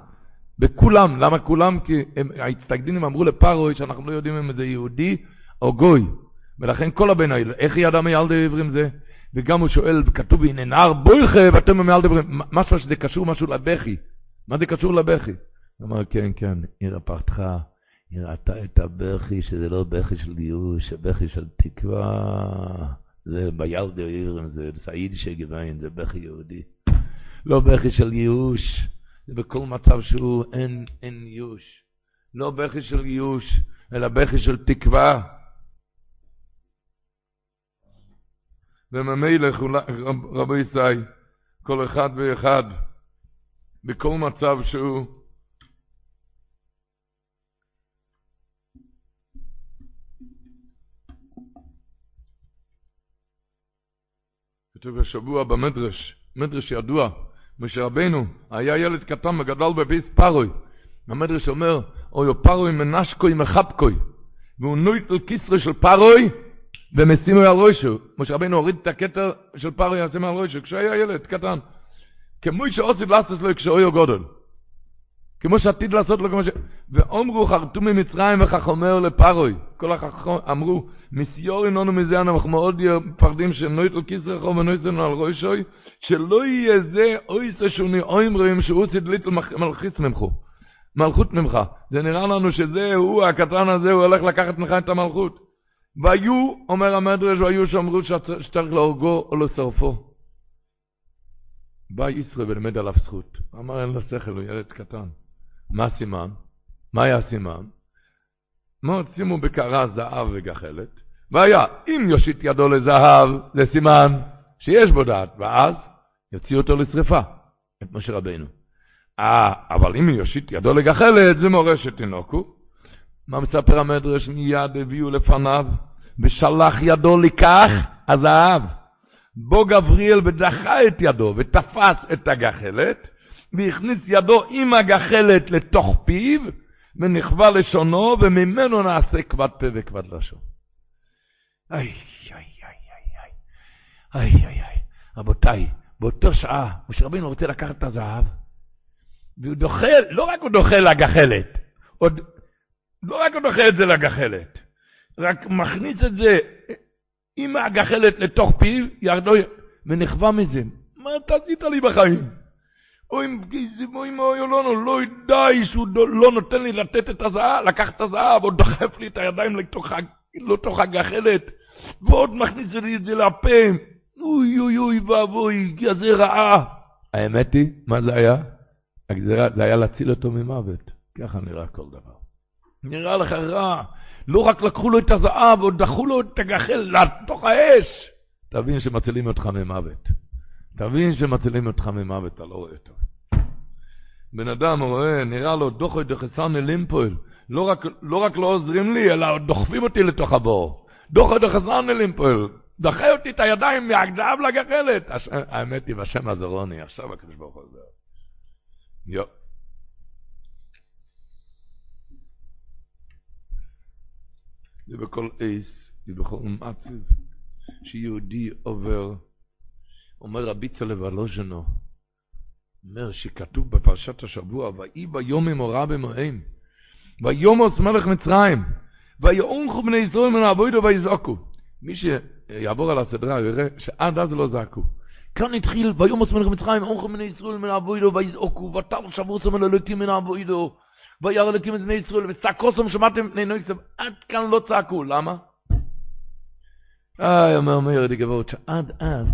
בכולם, למה כולם? כי ההצטגדינים אמרו לפרוי שאנחנו לא יודעים אם זה יהודי או גוי. ולכן כל הבן האלה, איך ידע מילדי עברים זה? וגם הוא שואל, כתוב, הנה נער בויכה, ואתם מילדי עברים, משהו שזה קשור משהו לבכי. מה זה קשור לבכי? הוא אמר, כן, כן, עיר הפחתך, היא את הבכי, שזה לא בכי של גירוש, הבכי של תקווה, זה בילדי עברים, זה סעיד שגביין, זה בכי יהודי. לא בכי של ייאוש, בכל מצב שהוא אין, אין ייאוש. לא בכי של ייאוש, אלא בכי של תקווה. וממילא רבי ישי, כל אחד ואחד, בכל מצב שהוא, כתוב השבוע במדרש, מדרש ידוע, משה רבנו היה ילד קטן וגדל בביס פרוי. המדרש אומר, אוי פרוי מנשקוי מחבקוי, והוא נויטל כיסרי של פרוי, ומשימו על ראשו. משה רבינו הוריד את הכתר של פרוי, ישימו על ראשו, כשהוא היה ילד קטן. כמו שאוסיף לעשות לו כשהוא גודל. כמו שעתיד לעשות לו כמו ש... ואומרו חרטו ממצרים וחכומר לפרוי. כל החכום אמרו, מסיור איננו מזה אנחנו מאוד מפחדים שנויטל כיסרחו ונויטל על ראשוי, שלא יהיה זה אויסה שוני אוימרים שהוא סידליט מלחיץ ממך. מלכות ממך. זה נראה לנו שזה, הוא, הקטן הזה, הוא הולך לקחת ממך את המלכות. והיו, אומר המדרש, והיו שאמרו שצריך להורגו או לשרפו. בא ישראל ולמד עליו זכות. אמר אין לו שכל, הוא ילד קטן. מה סימן? מה היה סימן? מאוד שימו בקרה זהב וגחלת, והיה, אם יושיט ידו לזהב, זה סימן שיש בו דעת, ואז יוציא אותו לשרפה, את משה רבינו. אה, אבל אם יושיט ידו לגחלת, זה מורשת תינוקו. מה מספר המדרש? מיד הביאו לפניו, ושלח ידו לקח הזהב. בו גבריאל ודחה את ידו, ותפס את הגחלת, והכניס ידו עם הגחלת לתוך פיו, ונכווה לשונו, וממנו נעשה כבד פה וכבד לשון. איי, איי, איי, איי, איי, איי, איי, רבותיי, באותו שעה, משה רבינו רוצה לקחת את הזהב, והוא דוחה, לא רק הוא דוחה לגחלת, עוד, לא רק הוא דוחה את זה לגחלת, רק מכניס את זה עם הגחלת לתוך פיו, ירדו, ונכווה מזה. מה אתה עשית לי בחיים? או אם אוי אלונו, לא די שהוא לא נותן לי לתת את הזהב, לקחת את הזהב, או דוחף לי את הידיים לתוך, לתוך הגחלת, ועוד מכניס לי את זה לפה. אוי אוי אוי ואבוי, גזי רעה. האמת היא, מה זה היה? הגזירה, זה היה להציל אותו ממוות. ככה נראה כל דבר. נראה לך רע. לא רק לקחו לו את הזהב, עוד דחו לו את הגחל לתוך האש. תבין שמצילים אותך ממוות. תבין שמצילים אותך ממוות, אתה לא רואה טוב. בן אדם רואה, נראה לו דוחוי דחסן אלימפויל. לא רק, לא רק לא עוזרים לי, אלא דוחפים אותי לתוך הבור. דוחוי דחסן אלימפויל. דחה אותי את הידיים מהגדב לגחלת. האמת היא, בשם עזרוני, עכשיו הקדוש ברוך הוא עוזר. יו. זה בכל עיס, זה בכל שיהודי עובר אומר רבי צלב הלוז'נו, אומר שכתוב בפרשת השבוע, ויהי ביום ממורה במוהם, ויומוס מלך מצרים, ויאונחו בני ישראל מן העבודו ויזעקו. מי שיעבור על הסדרה יראה שעד אז לא זעקו. כאן התחיל, ויומוס מלך מצרים, אונחו בני ישראל מן העבודו ויזעקו, ותר שבוסם אל אלוקים מן העבודו, וירא אלוקים את בני ישראל, וצעקוסם שמעתם בני נויסם, עד כאן לא צעקו, למה? איי, אומר מאיר דגבות, שעד אז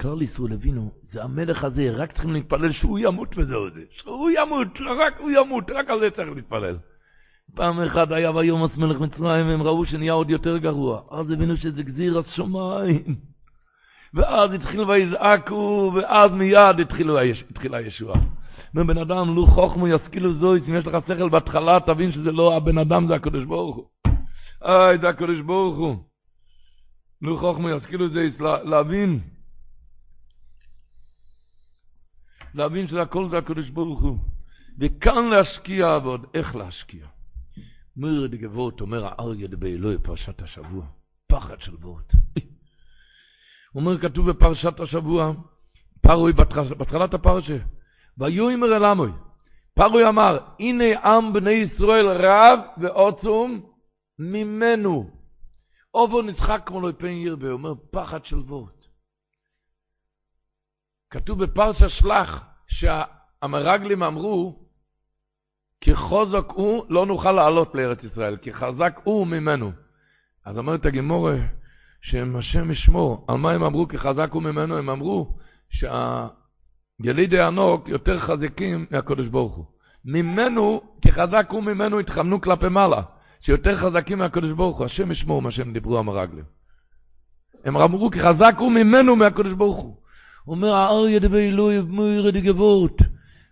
כלל ישראל הבינו, זה המלך הזה, רק צריכים להתפלל שהוא ימות וזהו זה. שהוא ימות, לא רק הוא ימות, רק על זה צריך להתפלל. פעם אחת היה ויומס מלך מצרים, והם ראו שנהיה עוד יותר גרוע. אז הבינו שזה גזיר השמיים. ואז התחילו ויזעקו, ואז מיד התחילו, התחילה הישועה. בן אדם, לו חוכמו ישכילו זויס, אם יש לך שכל בהתחלה, תבין שזה לא הבן אדם, זה הקדוש ברוך הוא. איי, זה הקדוש ברוך הוא. לו חוכמו ישכילו זויס, להבין. להבין שזה הכל זה הקדוש ברוך הוא. וכאן להשקיע ועוד איך להשקיע. מיר דגבות אומר האריה דבאלוהי פרשת השבוע. פחד של וורט. אומר כתוב בפרשת השבוע, פרוי בהתחלת הפרשה, ויאמר אל עמוי. פרוי אמר, הנה עם בני ישראל רב ועוצום ממנו. אובו נצחק כמו לא פן ירבה, אומר פחד של וורט. כתוב בפרשה שלח שהמרגלים אמרו, כי חוזק הוא, לא נוכל לעלות לארץ ישראל, כי חזק הוא ממנו. אז אומרת הגמורה, שהם השם ישמור. על מה הם אמרו כי חזק הוא ממנו? הם אמרו שהילידי ענוק יותר חזקים מהקדוש ברוך הוא. ממנו, כי חזק הוא ממנו, התכוונו כלפי מעלה, שיותר חזקים מהקדוש ברוך הוא. השם ישמור מה שהם דיברו המרגלים. הם אמרו כי חזק הוא ממנו מהקדוש ברוך הוא. אומר האריה דבי אלוהי ומוירי דגבות.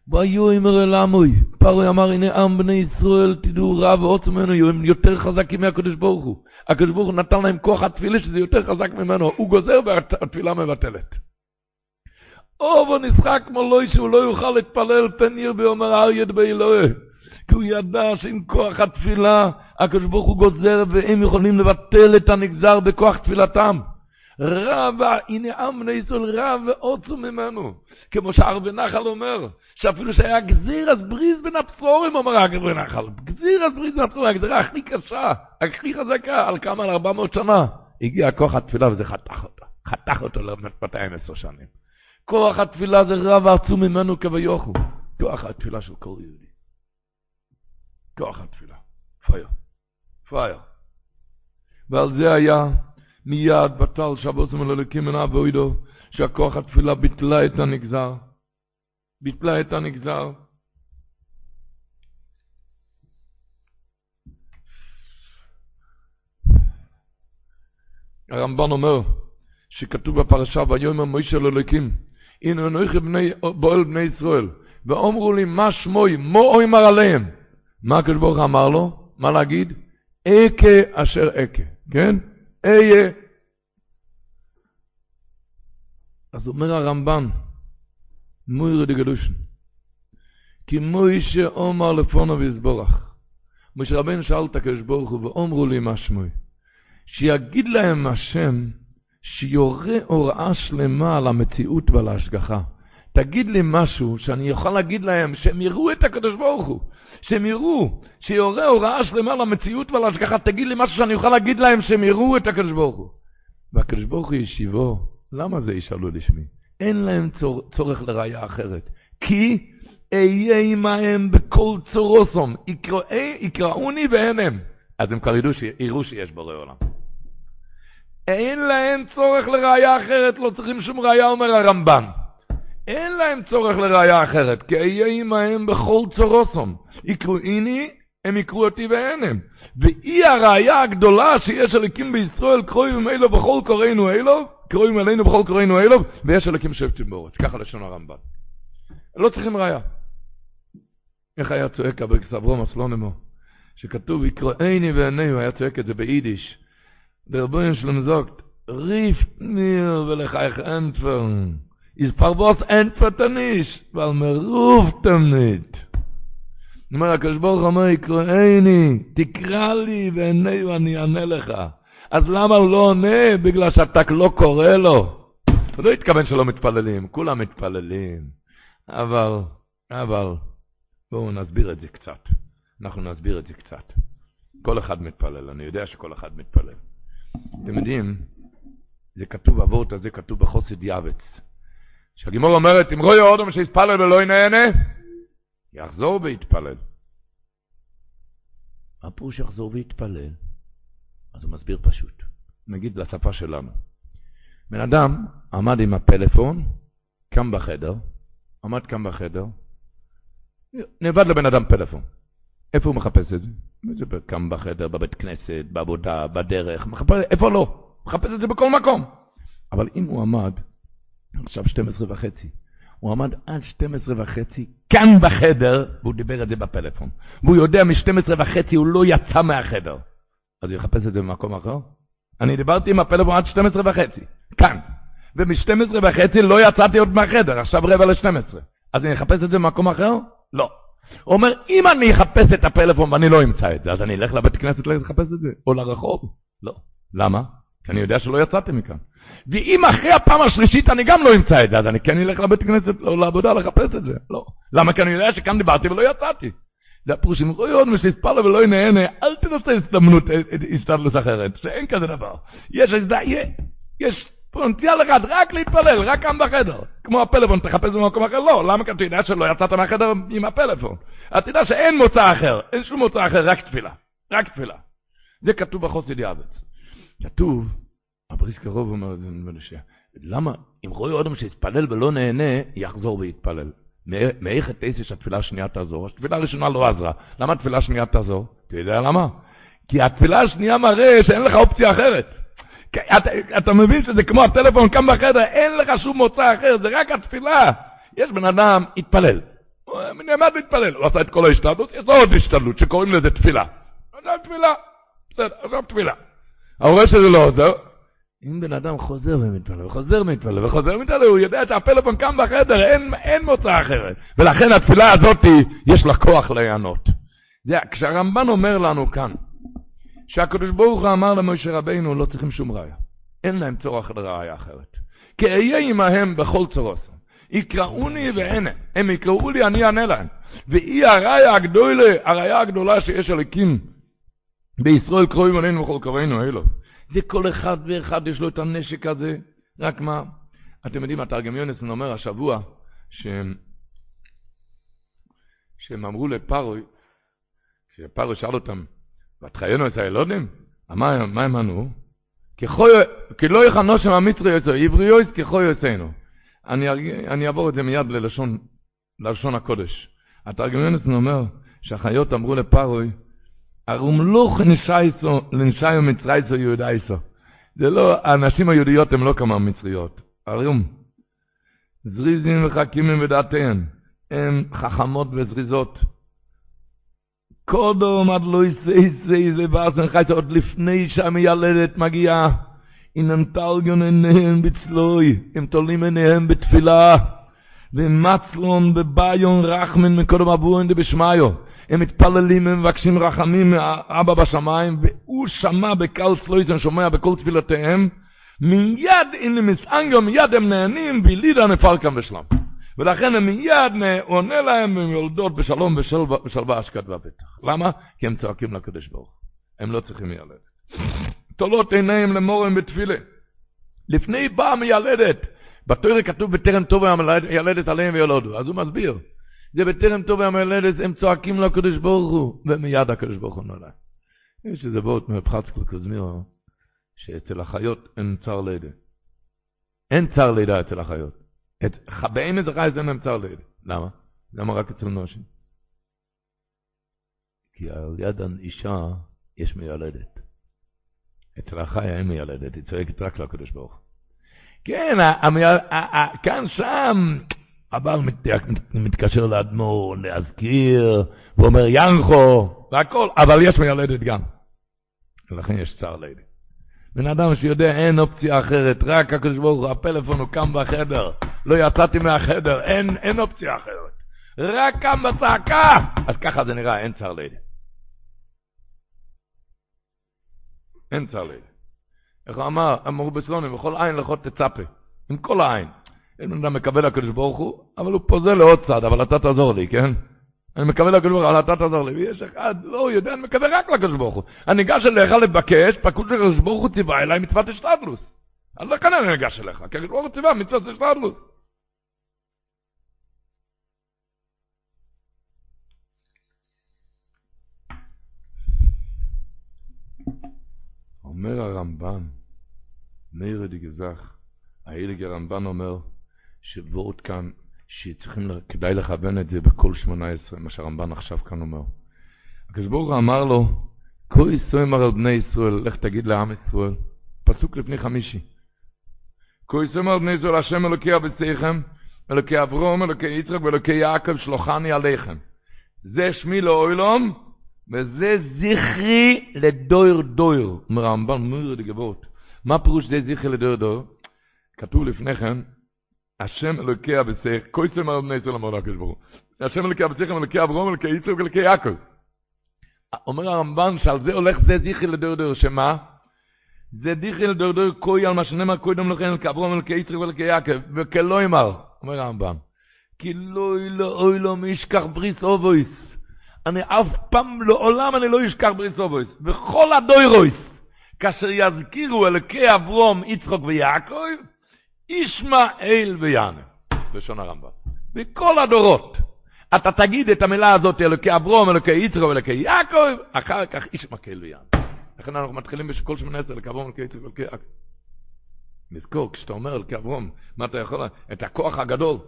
והיו אמר אל עמוי. פרוי אמר הנה עם בני ישראל תדעו רב ועוצם ממנו הם יותר חזקים מהקדוש ברוך הוא. הקדוש ברוך הוא נתן להם כוח התפילה שזה יותר חזק ממנו. הוא גוזר והתפילה מבטלת. או בו נשחק לא שהוא לא יוכל להתפלל פן ירבה אומר האריה דבי אלוהי. כי הוא ידע שעם כוח התפילה, הקדוש ברוך הוא גוזר והם יכולים לבטל את הנגזר בכוח תפילתם. רבה, הנה עם בני ישראל רב ועוצו ממנו. כמו שער בנחל אומר, שאפילו שהיה גזיר אז בריז בין הפסורים, אומר הגר בנחל. גזיר אז בריז בין הפסורים, הגזירה הכי קשה, הכי חזקה, על כמה? על 400 שנה. הגיע כוח התפילה וזה חתך אותו. חתך אותו ל-210 שנים. כוח התפילה זה רב עצום ממנו כביוכו. כוח התפילה של כל יהודי. כוח התפילה. פייר. פייר. ועל זה היה מיד בטל שבוסם אלוקים מן אבוידו, שהכוח התפילה ביטלה את הנגזר. ביטלה את הנגזר. הרמב"ן אומר שכתוב בפרשה ויאמר מוישה לאלוקים הנה אנוכי בועל בני ישראל ואומרו לי מה שמוי מו אמר עליהם? מה הקדוש ברוך אמר לו? מה להגיד? אכה אשר אכה כן? איה אז אומר הרמב"ן מויר דגדושן כי מוישה אומר לפונו ויסבורך משה רבנו שאל את הקדוש ברוך הוא ואומרו לי מה שמוי שיגיד להם השם שיורה הוראה שלמה על המציאות ועל ההשגחה. תגיד לי משהו שאני יכול להגיד להם, שהם יראו את הקדוש ברוך הוא, שהם יראו, שיורה הוראה שלמה על המציאות ועל ההשגחה, תגיד לי משהו שאני יכול להגיד להם, שהם יראו את הקדוש ברוך הוא. והקדוש ברוך הוא ישיבו, למה זה ישאלו לשמי? אין להם צור, צורך לראייה אחרת. כי אהיה עמהם בכל צורוסום, יקראוני ואין הם. אז הם כבר ידעו, יראו שיש בורא עולם. אין להם צורך לראייה אחרת, לא צריכים שום ראייה, אומר הרמב"ן. אין להם צורך לראייה אחרת, כי אהיה עמהם בכל צורוסום. יקרו איני, הם יקרו אותי ואין הם. ואי הראייה הגדולה שיש אליקים בישראל, קרואים אלו בכל קוראינו אלו, קרואים אלינו בכל קוראינו אלו, ויש אליקים שבטים באורץ. ככה לשון הרמב"ן. לא צריכים ראייה. איך היה צועק אבריקס אברום אסלונמו, שכתוב יקראיני ועיניו, היה צועק את זה ביידיש. ich euch entfern. Ist par was entfert er nicht, weil mir ruft er nicht. אומר הקדוש ברוך אומר, יקראני, תקרא לי ועיני ואני אענה לך. אז למה הוא לא עונה? בגלל שאתה לא קורא לו. הוא לא התכוון שלא מתפללים, כולם מתפללים. אבל, אבל, בואו נסביר את זה קצת. אנחנו נסביר את זה קצת. כל אחד מתפלל, אני יודע שכל אחד מתפלל. אתם יודעים, זה כתוב, הוורט הזה כתוב בחוסד יאבץ. שהגימור אומרת, אם רואי אודם שיתפלל ולא ינהנה, יחזור ויתפלל. מה פירוש יחזור ויתפלל? אז הוא מסביר פשוט. נגיד לשפה שלנו. בן אדם עמד עם הפלאפון, קם בחדר, עמד קם בחדר, נאבד לבן אדם פלאפון. איפה הוא מחפש את זה? קם בחדר, בבית כנסת, בעבודה, בדרך, מחפש, איפה לא? מחפש את זה בכל מקום. אבל אם הוא עמד, עכשיו 12 וחצי, הוא עמד עד 12 וחצי כאן בחדר, והוא דיבר את זה בפלאפון. והוא יודע מ-12 וחצי הוא לא יצא מהחדר. אז הוא יחפש את זה במקום אחר? אני דיברתי עם הפלאפון עד 12 וחצי, כאן. ומ-12 וחצי לא יצאתי עוד מהחדר, עכשיו רבע ל-12. אז אני אחפש את זה במקום אחר? לא. הוא אומר, אם אני אחפש את הפלאפון ואני לא אמצא את זה, אז אני אלך לבית כנסת לחפש את זה, או לרחוב. לא. למה? כי אני יודע שלא יצאתי מכאן. ואם אחרי הפעם השלישית אני גם לא אמצא את זה, אז אני כן אלך לבית כנסת או לעבודה לחפש את זה. לא. למה? כי אני יודע שכאן דיברתי ולא יצאתי. זה הפירוש, אם רואי עוד ולא ינהנה, אל תנסה הזדמנות, הסתדלות אחרת, שאין כזה דבר. יש, יש פרונטיאל אחד, רק להתפלל, רק כאן בחדר. כמו הפלאפון, תחפש במקום אחר, לא. למה? כי אתה יודע שלא יצאת מהחדר עם הפלאפון. אתה יודע שאין מוצא אחר, אין שום מוצא אחר, רק תפילה. רק תפילה. זה כתוב בחוסד יאבץ. כתוב, הבריס קרוב אומר את זה, למה אם רואה אדם שיתפלל ולא נהנה, יחזור ויתפלל. מאיך את עשר שהתפילה השנייה תעזור? התפילה הראשונה לא עזרה. למה התפילה השנייה תעזור? אתה יודע למה? כי התפילה השנייה מראה שאין לך אופציה אחרת. אתה, אתה מבין שזה כמו הטלפון כאן בחדר, אין לך שום מוצא אחר, זה רק התפילה. יש בן אדם, התפלל. הוא נעמד להתפלל, הוא עשה את כל ההשתדלות, יש עוד השתדלות שקוראים לזה תפילה. עכשיו תפילה, בסדר, עכשיו תפילה. ההורה שזה לא עוזר, אם בן אדם חוזר ומתפלל, וחוזר ומתפלל, וחוזר ומתפלל, הוא יודע שהפלאפון כאן בחדר, אין, אין מוצא אחרת. ולכן התפילה הזאת, יש לה כוח להיענות. זה, כשהרמב"ן אומר לנו כאן, שהקדוש ברוך הוא אמר למשה רבינו, לא צריכים שום ראיה. אין להם צורך לראיה אחרת. כי אהיה עמהם בכל צורוסם. יקראוני ואין. הם יקראו לי, אני אענה להם. והיא הראיה הגדולה, הראיה הגדולה שיש אלוקים בישראל קרואים עלינו וכל קרואינו אלו. זה כל אחד ואחד יש לו את הנשק הזה. רק מה, אתם יודעים, התרגם יונסון אומר השבוע, שהם, שהם אמרו לפרוי, כשפרוי שאל אותם, ותחיינו את הילודים? מה, הם ענו? כי לא יכנו שם המצרי יוצא, עבריויס ככו יוצאנו. אני, אני אעבור את זה מיד ללשון, ללשון הקודש. התרגם יונסון אומר שהחיות אמרו לפרוי, הרומלוך לנשאיו מצרייסו יהודייסו. זה לא, הנשים היהודיות הן לא כמה מצריות. הרום. זריזים וחכימים ודעתיהן. הן חכמות וזריזות. קודום עד לא יסייסי זה באסן חייס עוד לפני שהמיילדת מגיעה. אינם תלגון עיניהם בצלוי, הם תולים עיניהם בתפילה. ומצלון בביון רחמן מקודם אבוהן דבשמיו. הם מתפללים, הם מבקשים רחמים מאבא בשמיים, והוא שמע בקל סלויזן, שומע בכל תפילותיהם, מיד הנה מסענגו, מיד הם נהנים, ולידה נפל כאן בשלום. ולכן הם מיד עונה להם, הם יולדות בשלום ושלווה השקט והבטח. למה? כי הם צועקים לקדוש ברוך. הם לא צריכים מיילדת. תולות עיניהם למורם בתפילה. לפני באה מיילדת. בתורה כתוב בטרם טוב הילדת עליהם ויולדו. אז הוא מסביר. זה בטרם טוב המלדת, הם צועקים לקדוש ברוך הוא, ומיד הקדוש ברוך הוא נולד. יש איזה בוט מפחצקל קוזמירו, שאצל החיות אין צר לידה. אין צר לידה אצל החיות. באין איזה חי אין להם צר לידה. למה? למה רק אצל נושים? כי על יד האישה יש מיילדת. אצל החיה אין מיילדת, היא צועקת רק לקדוש ברוך הוא. כן, כאן שם, הבעל מתקשר לאדמו"ר להזכיר, ואומר ינחו, והכל, אבל יש מיילדת גם. ולכן יש צער לידי. בן אדם שיודע אין אופציה אחרת, רק הקדוש ברוך הוא, הפלאפון הוא קם בחדר, לא יצאתי מהחדר, אין, אין אופציה אחרת. רק קם בצעקה, אז ככה זה נראה, אין צער לידי. אין צער לידי. איך הוא אמר, אמרו בסלונים, בכל עין לכל תצפה, עם כל העין. אין בן אדם מקבל לקדוש ברוך הוא, אבל הוא פוזל לעוד צד, אבל אתה תעזור לי, כן? אני מקבל לקדוש ברוך הוא, אבל אתה תעזור לי. ויש אחד, לא, הוא יודע, אני מקבל רק לקדוש ברוך הוא. אני ניגש אליך לבקש, פקוד של הקדוש ברוך הוא ציווה אליי מצוות אשתדלוס. אז לכן אני ניגש אליך, כי הקדוש ברוך הוא ציווה מצוות אשתדלוס. אומר הרמב"ן, מאיר די גזח, האיליג הרמב"ן אומר, שבועות כאן, שצריכים, כדאי לכוון את זה בכל שמונה עשרה, מה שהרמב"ן עכשיו כאן אומר. הקדוש ברוך הוא אמר לו, כה יסוימר על בני ישראל, לך תגיד לעם ישראל, פסוק לפני חמישי. כה יסוימר על בני ישראל, השם אלוקי אבציכם, אלוקי אברום, אלוקי יצחק ואלוקי יעקב, שלוחני עליכם. זה שמי לאוילום, וזה זכרי לדויר דויר. אומר הרמב"ן, מויר. מה פירוש זה זכרי לדויר דויר? כתוב לפני כן, השם אלוקי אבסך, קויסם על בני ישראל אמר לקדוש ברוך הוא. השם אלוקי אבסך, אלוקי אברום, אלוקי יצחק ואלוקי יעקב. אומר הרמב"ן שעל זה הולך זה זיכי לדרדר, שמה? זה דיכי לדרדר קוי על מה שנאמר קודם לכן, אלוקי אברום, אלוקי יצחק ואלוקי יעקב, וכלא יאמר, אומר הרמב"ן, כי לא לא אוי לא מישכח בריס אובויס. אני אף פעם לעולם אני לא אשכח בריס אובויס. וכל הדוירויס, כאשר יזכירו אלוקי אברום, יצחק ויעקב, ישמעאל ויענה, לשון הרמב"ם. בכל הדורות. אתה תגיד את המילה הזאת, אלוקי אברום, אלוקי יצרו, אלוקי יעקב, אחר כך ישמעאל ויענה. לכן אנחנו מתחילים בכל שמונה עשר, אלוקי אברום, אלוקי יצרו, אלוקי יעקב. נזכור, כשאתה אומר אלוקי אברום, מה אתה יכול, את הכוח הגדול.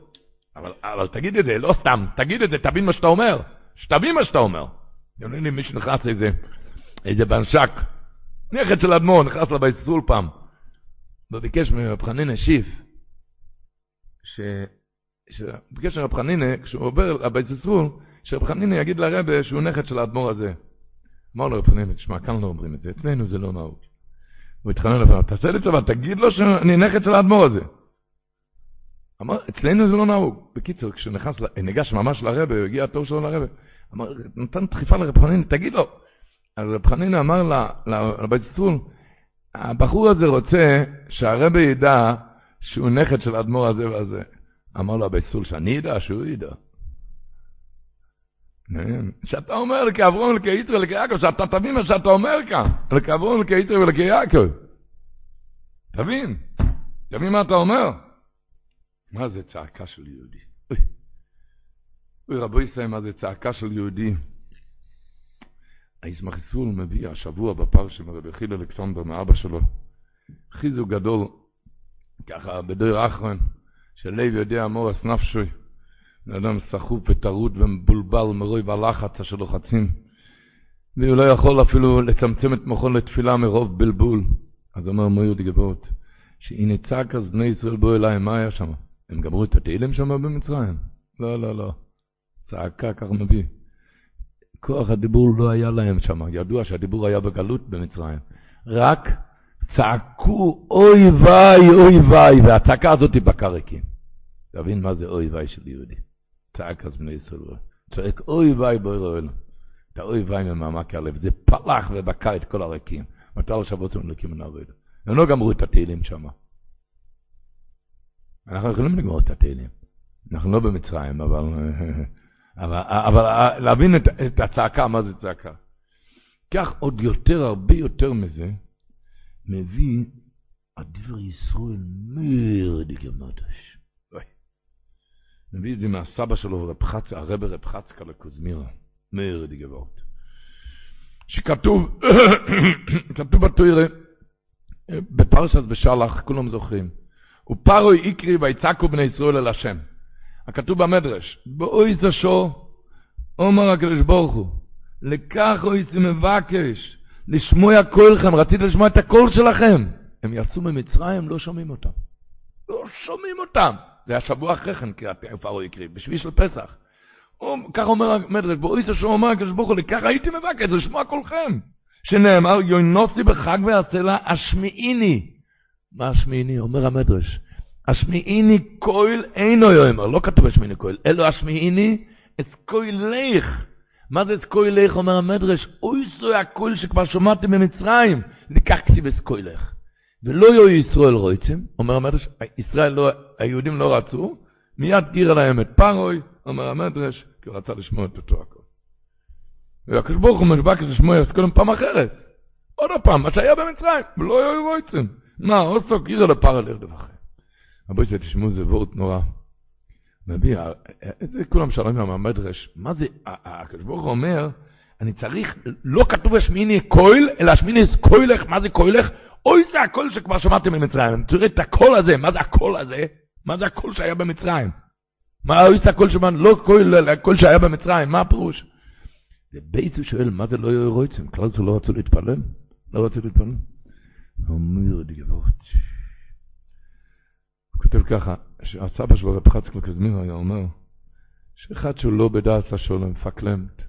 אבל, אבל תגיד את זה, לא סתם, תגיד את זה, תבין מה שאתה אומר. שתבין מה שאתה אומר. יוני לי מישהו נכנס איזה, איזה בנשק, נכד של אדמו"ר, נכנס לבית סול פעם. וביקש מרב חנינא שיף, שביקש מרב חנינא, כשהוא עובר לבית ססרול, שרב חנינא יגיד לרבה שהוא נכד של האדמו"ר הזה. אמר לו רב חנינא, תשמע, כאן לא אומרים את זה, אצלנו זה לא נהוג. הוא התחנן לבוא, תעשה לי צבא, תגיד לו שאני נכד של האדמו"ר הזה. אמר, אצלנו זה לא נהוג. בקיצור, כשהוא נכנס, ניגש ממש לרבה, הגיע התור שלו לרבה, אמר, נתן דחיפה לרב חנין, תגיד לו. אז רב חנין אמר לבית סול, הבחור הזה רוצה שהרבי ידע שהוא נכד של האדמו"ר הזה והזה. אמר לו הבית סול, שאני אדע, שהוא ידע. שאתה אומר לכאברון ולכיתר ולכיעקב, שאתה תבין מה שאתה אומר כאן, לכאברון ולכיתר ולכיעקב. תבין, תבין מה אתה אומר. מה זה צעקה של יהודי? אוי רבו ישראל, מה זה צעקה של יהודי? ישראל מביא השבוע בפרשם הרבי חיל אלכסנדר מאבא שלו, חיזוק גדול, ככה בדור האחרון, שלב יודע מורס נפשוי, אדם סחוף וטרוד ומבולבל מרוי והלחץ אשר לוחצים, והוא לא יכול אפילו לצמצם את מוחו לתפילה מרוב בלבול. אז אומר מויר דגבות, שהנה צעק אז בני ישראל בואו אליי, מה היה שם? הם גמרו את התהילים שם במצרים? לא, לא, לא. צעקה כך מביא. כוח הדיבור לא היה להם שם, ידוע שהדיבור היה בגלות במצרים. רק צעקו אוי ויי, אוי ויי, והצעקה הזאת היא בקרקים. תבין מה זה אוי ויי של יהודי. צעק אז בני ישראל. צועק אוי ויי בואי רואל. את האוי ויי ממעמק הלב, זה פלח ובקע את כל הרקים. מתי שבועות הם לקים ונעבוד. הם לא גמרו את התהילים שם. אנחנו יכולים לגמור את התהילים. אנחנו לא במצרים, אבל, אבל, אבל להבין את, את הצעקה, מה זה צעקה. כך עוד יותר, הרבה יותר מזה, מביא הדבר ישראל מרד גמדש. מביא את זה מהסבא שלו, רב חצ... הרב רב חצקה לקוזמירה, מרד גבורת. שכתוב, כתוב בתוירה, בפרשת בשלח, כולם זוכרים, ופרוי איקרי ויצעקו בני ישראל אל השם. הכתוב במדרש, באוי זשו, אומר הקדוש ברוך הוא, לכך אוי מבקש, לשמוע קולכם, רציתי לשמוע את הקול שלכם. הם יצאו ממצרים, לא שומעים אותם. לא שומעים אותם. זה השבוע אחרי כן, כי פרעה הקריב, בשביל של פסח. כך אומר המדרש, באוי זשו אומר הקדוש ברוך הוא, לכך הייתי מבקש, לשמוע קולכם. שנאמר, יוינוסי בחג והצלה, השמיעיני. מה השמיעיני? אומר המדרש. השמיעיני כהל אינו יאמר, לא כתוב השמיעיני כהל, אלא השמיעיני את כהלך. מה זה את כהלך? אומר המדרש, אוי זו הקול שכבר שמעתם במצרים, לקח כתיב את כהלך. ולא יהיו ישראל רויצים, אומר המדרש, ישראל לא, היהודים לא רצו, מיד גירה להם את פרוי, אומר המדרש, כי הוא רצה לשמוע את אותו הכל. והקדוש ברוך הוא משבק את כל פעם אחרת. עוד פעם, מה שהיה במצרים, ולא יהיו רויצים. מה, עושו גירה לפרה לרדף אחרי. רבו ישראל, תשמעו, זה וורט נורא. מביא, זה כולם שואלים מהמדרש, מה זה, הקדוש ברוך הוא אומר, אני צריך, לא כתוב השמיני קויל, אלא השמיני קוילך, מה זה קוילך? אוי זה הקול שכבר שמעתם במצרים. תראה את הקול הזה, מה זה הקול הזה? מה זה הקול שהיה במצרים? מה אוי זה הקול שמענו, לא קול, אלא הקול שהיה במצרים, מה הפירוש? זה בייס הוא שואל, מה זה לא יהיו רויצים? כלל זה לא רצו להתפלל? לא רצו להתפלל? אומר דגבות. כותב ככה, שהסבא שלו, רב חצקל קזמיר, היה אומר, שאחד שהוא לא בדעת השולם, פקלמת,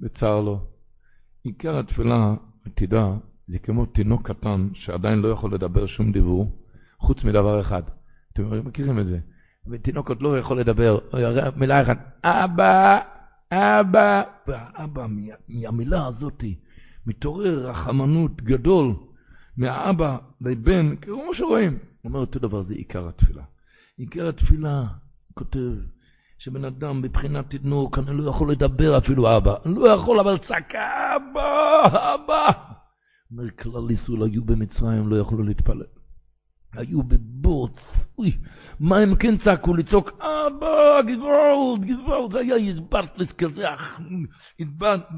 בצער לו, עיקר התפילה, תדע, זה כמו תינוק קטן שעדיין לא יכול לדבר שום דיבור, חוץ מדבר אחד. אתם מכירים את זה? ותינוק עוד לא יכול לדבר, מילה אחת, אבא, אבא, והאבא, מהמילה הזאת, מתעורר רחמנות גדול מהאבא לבן, כמו שרואים. הוא אומר אותו דבר, זה עיקר התפילה. עיקר התפילה, כותב, שבן אדם מבחינת תדנוק, אני לא יכול לדבר אפילו אבא. לא יכול, אבל צעקה, אבא, אבא. אומר, כלל ישראל היו במצרים, לא יכלו להתפלל. היו בבוץ, אוי, מה הם כן צעקו? לצעוק, אבא, גזבולד, גזבולד, זה היה יזברטלס כזה,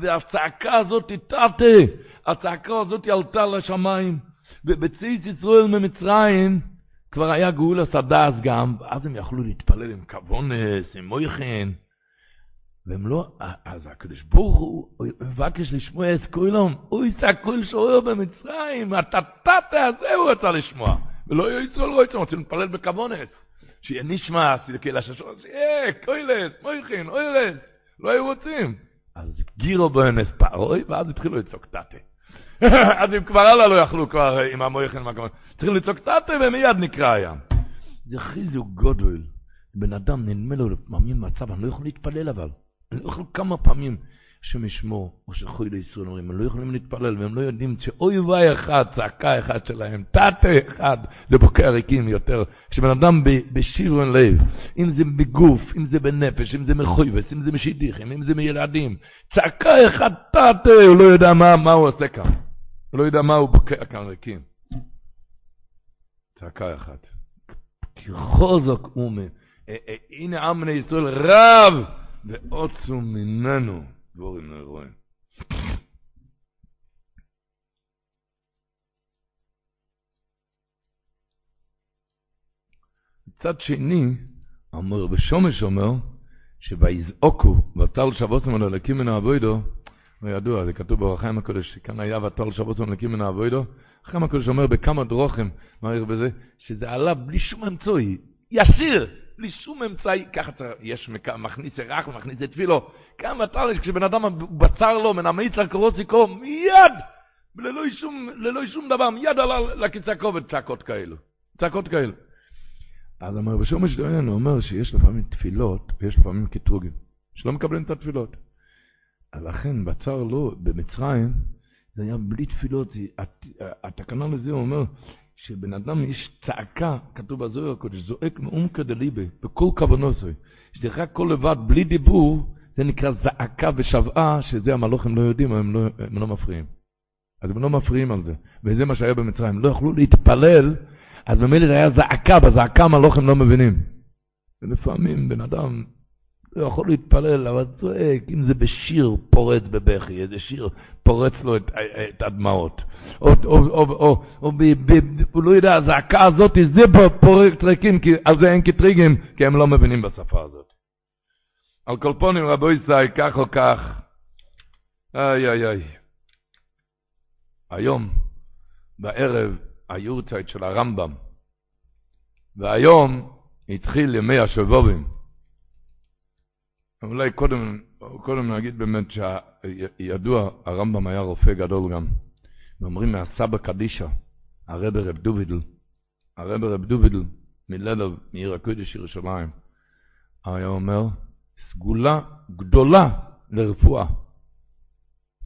והצעקה הזאת תתה, הצעקה הזאת עלתה לשמיים, ובציץ ישראל ממצרים, כבר היה גאולס הדס גם, ואז הם יכלו להתפלל עם כבונס, עם מויכן, והם לא, אז הקדוש ברוך הוא מבקש לשמוע את כולם, אוי זה הכל שוער במצרים, הטטטה הזה הוא רצה לשמוע, ולא יהיו ישראל רואים, רוצים להתפלל בכבונס, שיהיה נשמע, כאילו הששון, שיהיה, קוילס, מויכן, אוילס, לא היו רוצים. אז גירו בוינס פרוי, ואז התחילו לצעוק טאטה. אז אם כבר הלאה לא יכלו כבר עם המויכן מהכבוד. צריכים לצעוק תתה ומיד נקרא הים. זה חיזוק גודל. בן אדם נדמה לו לפעמים מצב, אני לא יכול להתפלל אבל. הם לא יכלו כמה פעמים השם ישמור, או שחוי לישראל אומרים, הם לא יכולים להתפלל, והם לא יודעים שאוי ואי אחד, צעקה אחת שלהם, תתה אחד, זה בוקע ריקים יותר. כשבן אדם בשירון לב, אם זה בגוף, אם זה בנפש, אם זה מחויבס, אם זה משידיכים, אם זה מילדים, צעקה אחד, תתה, הוא לא יודע מה, מה הוא עושה כאן. הוא לא יודע מה הוא בוקע כאן ריקים. צעקה אחת. כי חוזק אומה, אה, אה, הנה עם בני ישראל רב, ועוצו ממנו. דבורים נרואים. מצד שני, אמר בשומש אומר, שביזעוקו, ותל שבוסם על הלקים מן האבוידו, הוא ידוע, זה כתוב ברחיים הקודש, שכאן היה ותל שבוסם על הלקים מן האבוידו, רחיים הקודש אומר בכמה דרוכים, מעריך בזה, שזה עלה בלי שום אמצעי, יסיר, בלי שום אמצעי, ככה יש מכניס ערך ומכניס את תפילו. כמה תרש, כשבן אדם בצר לו, מנמיץ על קורוסיקו, מיד, ללא שום, ללא שום דבר, מיד עלה לקיצה כובד צעקות כאלו. צעקות כאלו. אז אמר בשום משדויין, הוא אומר שיש לפעמים תפילות ויש לפעמים קטרוגים, שלא מקבלים את התפילות. לכן בצר לו, במצרים, זה היה בלי תפילות, התקנה לזה הוא אומר, שבן אדם יש צעקה, כתוב בזוהר הקודש, זועק מעומקא דליבה, בכל כוונוסוי. שזה רק כל לבד, בלי דיבור, זה נקרא זעקה ושבעה, שזה המלוכים לא יודעים, הם לא, הם לא מפריעים. אז הם לא מפריעים על זה. וזה מה שהיה במצרים. לא יכלו להתפלל, אז במילא זה היה זעקה, בזעקה המלוכים לא מבינים. ולפעמים בן אדם לא יכול להתפלל, אבל צועק, אם זה בשיר פורץ בבכי, איזה שיר פורץ לו את, את הדמעות. או, או, או, או, או ב, ב, הוא לא יודע, הזעקה הזאת, זה פורץ טריקים, כי על זה אין קטריגים, כי הם לא מבינים בשפה הזאת. על כל פונים, רבו ישראל, כך או כך, איי איי איי. היום, בערב, היורצייט של הרמב"ם, והיום התחיל ימי השבובים. אולי קודם, קודם נגיד באמת שידוע, הרמב"ם היה רופא גדול גם. ואומרים מהסבא קדישא, הרב רב דובידל, הרב רב דובידל מלדב, מעיר הקודש ירושלים, היה אומר, סגולה גדולה לרפואה.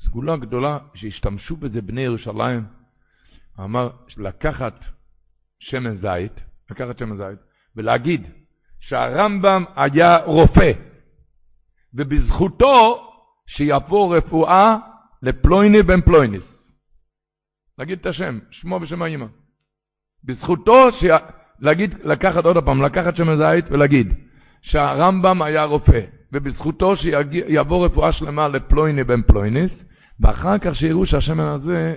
סגולה גדולה שהשתמשו בזה בני ירושלים. אמר לקחת שמן זית, לקחת שמן זית, ולהגיד שהרמב"ם היה רופא. ובזכותו שיבוא רפואה לפלויני בן פלויניס. להגיד את השם, שמו ושם האמא. בזכותו, ש... להגיד, לקחת עוד פעם, לקחת שמן זית ולהגיד שהרמב"ם היה רופא, ובזכותו שיבוא רפואה שלמה לפלויני בן פלויניס, ואחר כך שיראו שהשמן הזה,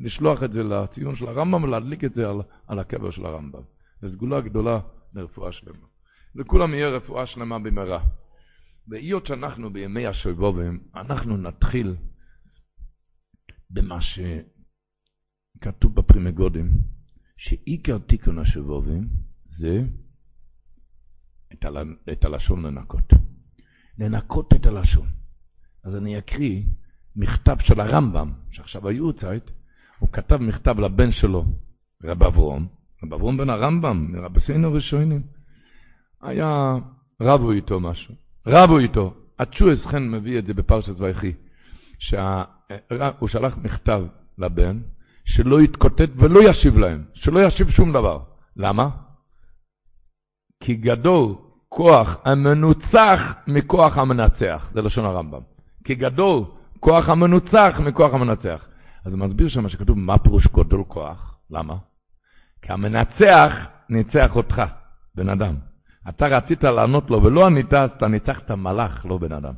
לשלוח את זה לציון של הרמב"ם ולהדליק את זה על, על הקבר של הרמב"ם. זו סגולה גדולה לרפואה שלמה. לכולם יהיה רפואה שלמה במהרה. והיות שאנחנו בימי השבובים, אנחנו נתחיל במה שכתוב בפרימגודים, שעיקר תיקון השבובים זה את, הל... את הלשון לנקות. לנקות את הלשון. אז אני אקריא מכתב של הרמב"ם, שעכשיו היו צייט, הוא כתב מכתב לבן שלו, רב אברום, רב אברום בן הרמב"ם, מרבסינו ראשונים. היה, רבו איתו משהו. רבו איתו. הצ'ואס חן מביא את זה בפרשת ויחי, שהוא שלח מכתב לבן, שלא יתקוטט ולא ישיב להם, שלא ישיב שום דבר. למה? כי גדול כוח המנוצח מכוח המנצח, זה לשון הרמב"ם. כי גדול כוח המנוצח מכוח המנצח. אז הוא מסביר שם שכתוב, מה פירוש גדול כוח? למה? כי המנצח ניצח אותך, בן אדם. אתה רצית לענות לו ולא ענית, אז אתה ניצחת מלאך, לא בן אדם.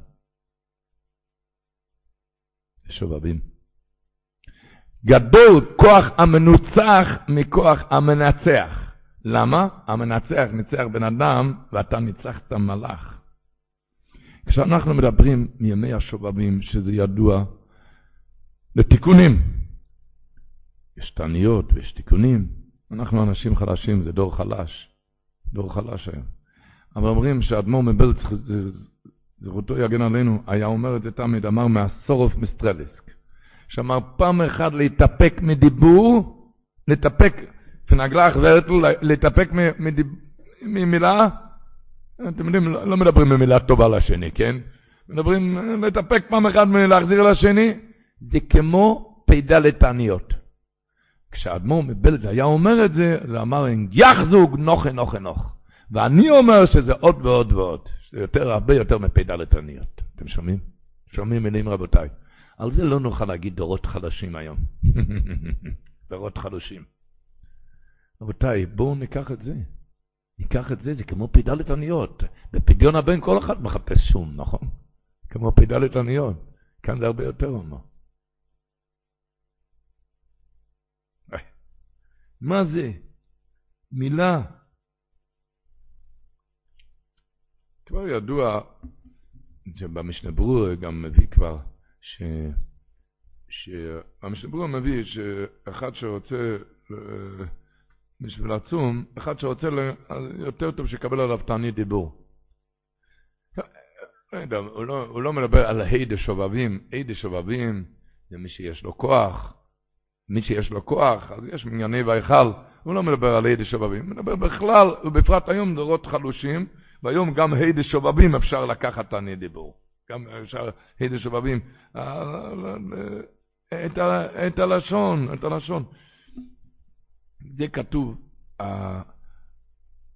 שובבים. גדול כוח המנוצח מכוח המנצח. למה? המנצח ניצח בן אדם ואתה ניצחת מלאך. כשאנחנו מדברים מימי השובבים, שזה ידוע, לתיקונים. יש תעניות ויש תיקונים. אנחנו אנשים חלשים, זה דור חלש. דור חלש היום. אבל אומרים שאדמו"ר מבלץ, זכותו יגן עלינו, היה אומר את זה תמיד, אמר מהסורוף מסטרליסק. שאמר פעם אחת להתאפק מדיבור, להתאפק, פנגלח ורטל, להתאפק ממילה, אתם יודעים, לא, לא מדברים במילה טובה לשני, כן? מדברים, להתאפק פעם אחת ולהחזיר לשני, זה כמו פ"ד תעניות. כשהאדמו"ר מבלז היה אומר את זה, זה אמר, יחזוג נוכה נוכה נוך. ואני אומר שזה עוד ועוד ועוד. זה יותר, הרבה יותר מפ"ד תעניות. אתם שומעים? שומעים מילים רבותיי. על זה לא נוכל להגיד דורות חדשים היום. דורות חדשים. רבותיי, בואו ניקח את זה. ניקח את זה, זה כמו פ"ד עניות. בפדיון הבן כל אחד מחפש שום, נכון? כמו פ"ד עניות. כאן זה הרבה יותר אמר. מה זה? מילה. כבר ידוע שבמשנה ברור גם מביא כבר, ש... שהמשנה ברור מביא שאחד שרוצה בשביל עצום, אחד שרוצה, יותר טוב שיקבל עליו תענית דיבור. לא יודע, הוא לא, הוא לא מדבר על הידי שובבים, הידי שובבים זה מי שיש לו כוח, מי שיש לו כוח, אז יש מנייני והיכל, הוא לא מדבר על הידי שובבים, הוא מדבר בכלל, ובפרט היום דורות חלושים, והיום גם הידי שובבים אפשר לקחת תענית דיבור. גם אפשר הידי שובבים. את, ה, את הלשון, את הלשון. זה כתוב,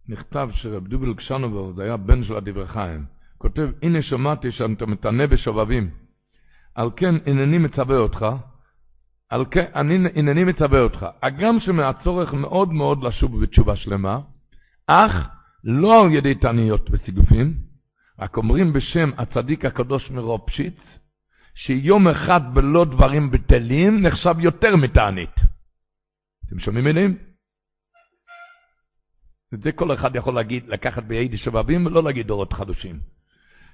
המכתב של רב דובל קשנובר, זה היה בן של הדברי חיים, כותב, הנה שמעתי שאתה מתענה בשובבים, על כן הנני מצווה אותך, על כן אני הנני מצווה אותך, הגם שמהצורך מאוד מאוד לשוב בתשובה שלמה, אך לא על ידי תעניות וסיגופים, רק אומרים בשם הצדיק הקדוש מרופשיץ, שיום אחד בלא דברים בטלים נחשב יותר מתענית. אתם שומעים מילים? את זה כל אחד יכול להגיד, לקחת ביידי שבבים ולא להגיד דורות חדשים.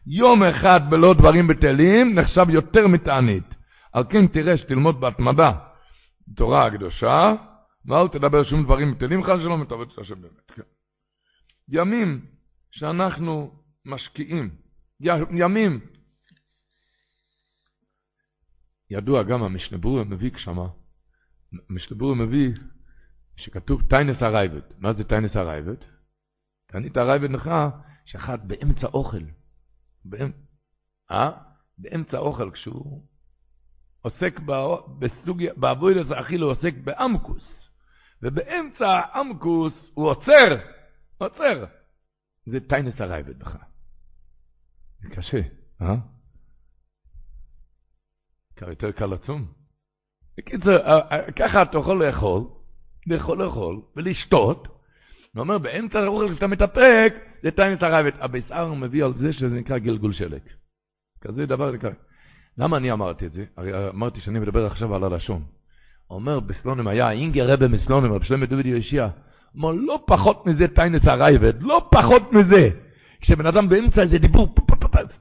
יום אחד בלא דברים בטלים נחשב יותר מתענית. על כן תראה שתלמוד בהתמדה תורה הקדושה, ואל תדבר שום דברים בטלים חס שלום ותעבוד את השם באמת. ימים שאנחנו משקיעים, ימים, ידוע גם המשנה מביא כשמה, המשנה מביא שכתוב טיינס הרייבד. מה זה טיינס הרייבד? תענית הרייבד נכה שאחד באמצע אוכל, באמצע, אה? באמצע אוכל, כשהוא עוסק בסוג, בעבודת האכיל הוא עוסק באמקוס, ובאמצע האמקוס הוא עוצר, עוצר. זה טיינס הרייבד נכה. זה קשה, אה? יותר קל לצום. בקיצור, אה, אה, ככה אתה יכול לאכול, לאכול לאכול ולשתות, הוא אומר, באמצע האוכל כשאתה מתאפק, זה טיינס הרייבד. הביסר מביא על זה שזה נקרא גלגול שלג. כזה דבר נקרא. למה אני אמרתי את זה? הרי אמרתי שאני מדבר עכשיו על הלשון. אומר בסלונים, היה אינגר רבה מסלונים, רב שלמה דוד יושיע, אומר, לא פחות מזה טיינס הרייבד, לא פחות מזה. כשבן אדם באמצע איזה דיבור,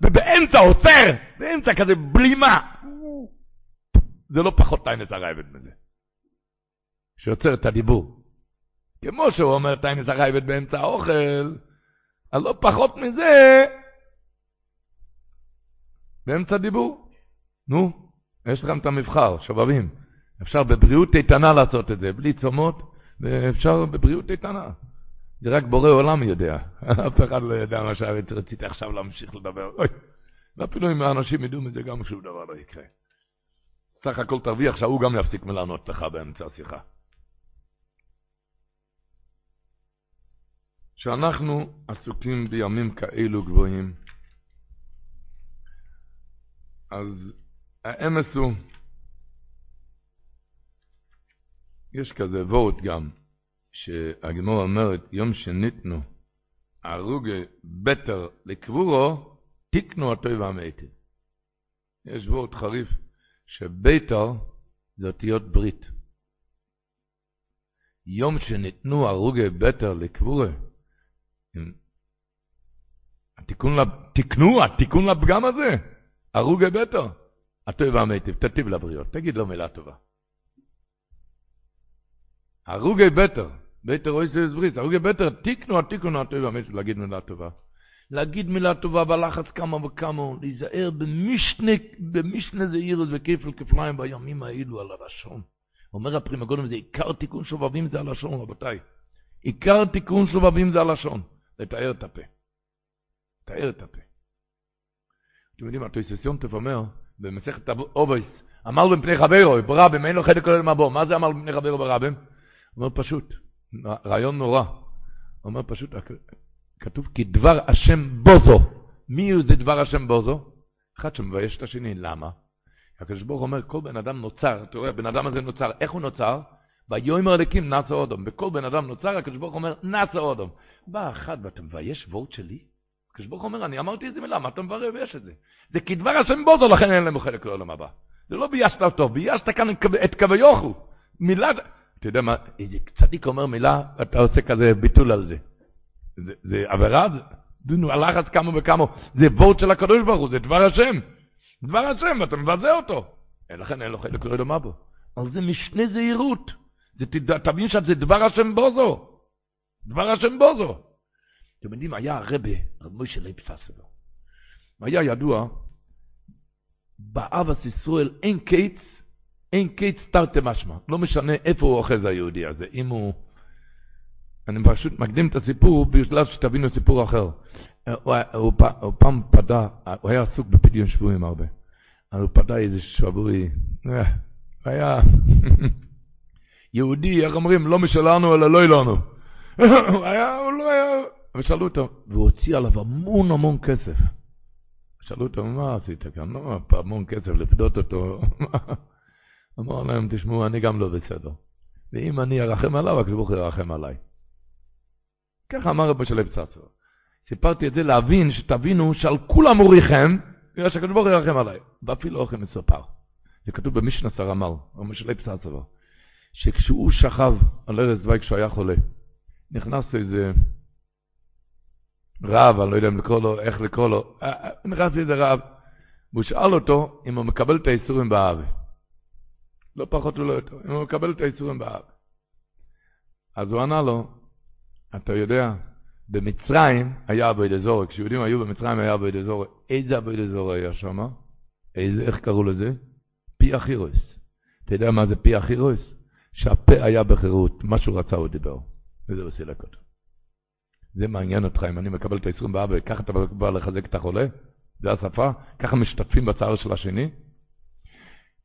ובאמצע עוצר, באמצע כזה בלימה. זה לא פחות טיינס הרייבד מזה. שעוצר את הדיבור. כמו שהוא אומר טיינס הרייבד באמצע האוכל, אז לא פחות מזה, באמצע דיבור. נו, יש לכם את המבחר, שובבים. אפשר בבריאות איתנה לעשות את זה, בלי צומות, ואפשר בבריאות איתנה. זה רק בורא עולם יודע. אף אחד לא יודע מה שרציתי עכשיו להמשיך לדבר. אוי, ואפילו אם האנשים ידעו מזה, גם שום דבר לא יקרה. סך הכל תרוויח שההוא גם יפסיק מלענות לך באמצע השיחה. שאנחנו עסוקים בימים כאלו גבוהים, אז האמס הוא, יש כזה וורט גם, שהגמור אומרת, יום שניתנו, הרוגי בטר לקבורו, תיקנו הטוב והמתי. יש וורט חריף, שביתר זה אותיות ברית. יום שניתנו הרוגי בטר לקבורה, התיקון, תיקנו, התיקון לפגם הזה, הרוגי בטר. הטוב והמיטיב, תטיב לבריות, תגיד לו מילה טובה. הרוגי בטר, בטר אוי זה ברית, הרוגי בטר, תיקנו, התיקון הטוב והמיטיב, להגיד מילה טובה. להגיד מילה טובה בלחץ כמה וכמה, להיזהר במשנה, במשנה זעירס וכפל כפליים בימים האלו על הלשון. אומר הפרימגונים, זה עיקר תיקון שובבים זה הלשון, רבותיי. עיקר תיקון שובבים זה הלשון. לתאר את הפה. לתאר את הפה. אתם יודעים, התויססיון אומר, במסכת אובייס, אמר בפני חברו, ברבים, אין לו חלק כולל מבוא. מה זה אמר בפני חברו ברבים? אומר פשוט, רעיון נורא. אומר פשוט, כתוב כי דבר השם בוזו. מי הוא זה דבר השם בוזו? אחד שמבייש את השני, למה? הקדוש ברוך אומר, כל בן אדם נוצר, אתה רואה, הבן אדם הזה נוצר, איך הוא נוצר? ביומר אלוקים נעשה אודום. בכל בן אדם נוצר, הקדוש ברוך אומר, נעשה אודום. בא אחד ואתה מבייש וורט שלי? הקדוש ברוך אומר, אני אמרתי איזה מילה, מה אתה מבייש את זה? זה כדבר השם בוזו, לכן אין להם חלק לעולם הבא. זה לא ביישת אותו, ביישת כאן את כביוכו. מילה, אתה יודע מה, צדיק אומר מילה, אתה עושה כזה ביטול על זה. זה, זה עבירה, דונו, הלחץ כמה וכמה, זה וורט של הקדוש ברוך הוא, זה דבר השם. דבר השם, ואתה מבזה אותו. לכן אין לו חלק לעולם הבא. אבל זה משנה זהירות. זה, תבין שזה דבר השם בוזו. דבר השם בוזו. אתם יודעים, היה הרבה, רב מוישה לייב פסלו. היה ידוע, באבס ישראל אין קיץ, אין קיץ תרתי משמע. לא משנה איפה הוא אוחז היהודי הזה. אם הוא... אני פשוט מקדים את הסיפור בשלב שתבינו סיפור אחר. הוא, הוא, הוא פעם פדה, הוא היה עסוק בפדיון שבויים הרבה. אבל הוא פדה איזה שבוי. הוא היה... יהודי, איך אומרים, לא משלנו אלא לא אלנו. הוא היה, הוא לא היה... ושאלו אותו, והוא הוציא עליו המון המון כסף. שאלו אותו, מה עשית כאן? לא, המון כסף לפדות אותו. אמר להם, תשמעו, אני גם לא בסדר. ואם אני ארחם עליו, הקדוש ברוך הוא ירחם עליי. ככה אמר רבי שלב צצו. סיפרתי את זה להבין, שתבינו שעל כולם הוא ריחם, בגלל שהקדוש ברוך הוא ירחם עליי. ואפילו אוכל מסופר. זה כתוב במשנה סרמל, רבי שלב צצו. שכשהוא שכב על ארז דווי כשהוא היה חולה, נכנס איזה רב, אני לא יודע אם לקרוא לו, איך לקרוא לו, אה, אה, נכנס איזה רב, והוא שאל אותו אם הוא מקבל את האיסורים באהבה. לא פחות ולא יותר, אם הוא מקבל את האיסורים באהבה. אז הוא ענה לו, אתה יודע, במצרים היה אבוי דזורי, כשיהודים היו במצרים היה אבוי דזורי. איזה אבוי דזורי היה שם? איזה, איך קראו לזה? פי אחירוס. אתה יודע מה זה פי אחירוס? שהפה היה בחירות, מה שהוא רצה הוא דיבר. וזה הוא סילק אותו. זה מעניין אותך, אם אני מקבל את ה-20 באב, ככה אתה בא לחזק את החולה? זה השפה? ככה משתתפים בצער של השני?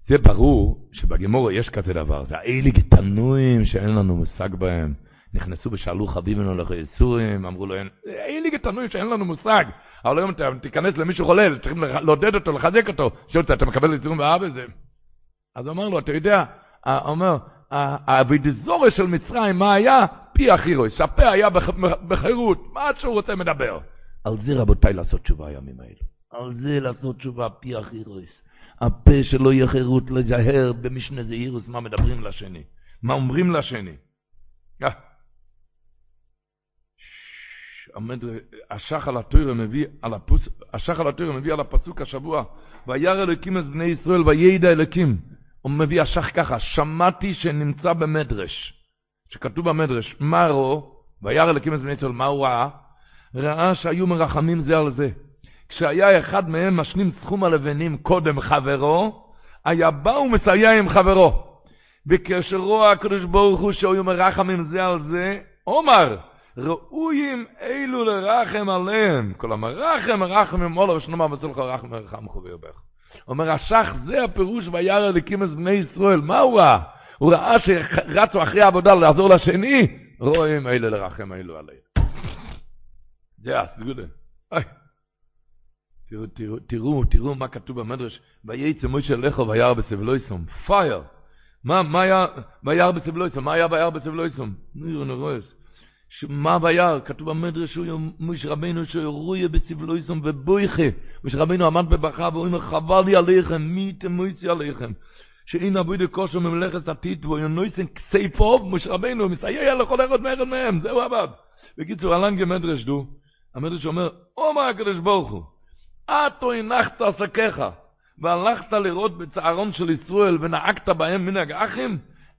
זה ברור שבגימורו יש כזה דבר, זה האלה גתנועים שאין לנו מושג בהם. נכנסו ושאלו חביבנו לחייסורים, אמרו לו, אלה גתנועים שאין לנו מושג. אבל היום אתה תיכנס למישהו חולה, צריכים לעודד אותו, לחזק אותו. שואל אתה מקבל את 20 באב? אז הוא אמר לו, אתה יודע, אומר, האבידזורה של מצרים, מה היה? פי אחירוס, הפה היה בחירות, מה שהוא רוצה מדבר. על זה רבותיי לעשות תשובה הימים האלה. על זה לעשות תשובה פי אחירוס. הפה שלא יהיה חירות, לזהר במשנה זהירוס מה מדברים לשני, מה אומרים לשני. אה. השחל התוירה מביא על מביא על הפסוק השבוע, וירא אלוקים את בני ישראל וידע אלוקים. הוא מביא השח ככה, שמעתי שנמצא במדרש, שכתוב במדרש, מה רו, וירא אלוקים את בני ישראל, מה הוא ראה? ראה שהיו מרחמים זה על זה. כשהיה אחד מהם משנים סכום הלבנים קודם חברו, היה בא ומסייע עם חברו. וכאשר רואה הקדוש ברוך הוא שהיו מרחמים זה על זה, אומר, ראויים אלו לרחם עליהם. כל המרחם, מרחם עם עולו ושנאמר וצלך רחם מרחם חובי ובך. אומר השח, זה הפירוש וירא אלוקים את בני ישראל. מה הוא ראה? הוא ראה שרצו אחרי העבודה לעזור לשני, רואים אלה לרחם אלו עליהם. זה הסגודה. תראו, תראו, תראו, תראו מה כתוב במדרש, וייצא מוישה לכו וירא בסבלויסום, פייר. מה, מה היה וירא בסבלויסום? מה היה וירא בסבלויסום? נירו נרויס. מה וירא? כתוב במדרש מוישה רבינו שהוא רויה בסבלויסום ובויכה. מוישה רבינו עמד בברכה והוא אומר חבל לי עליכם, מי תמויצי עליכם. שאין אבוידי כושר ממלכת עתיד, והוא נויסן כסייפוב, משה רבינו, מסייע לכל אחד מאחד מהם, זהו עבד. בקיצור, הלן גמדרש דו, המדרש אומר, אומר הקדוש ברוך הוא, אתו הנחת עסקיך, והלכת לראות בצערון של ישראל, ונהגת בהם מנהג אחים,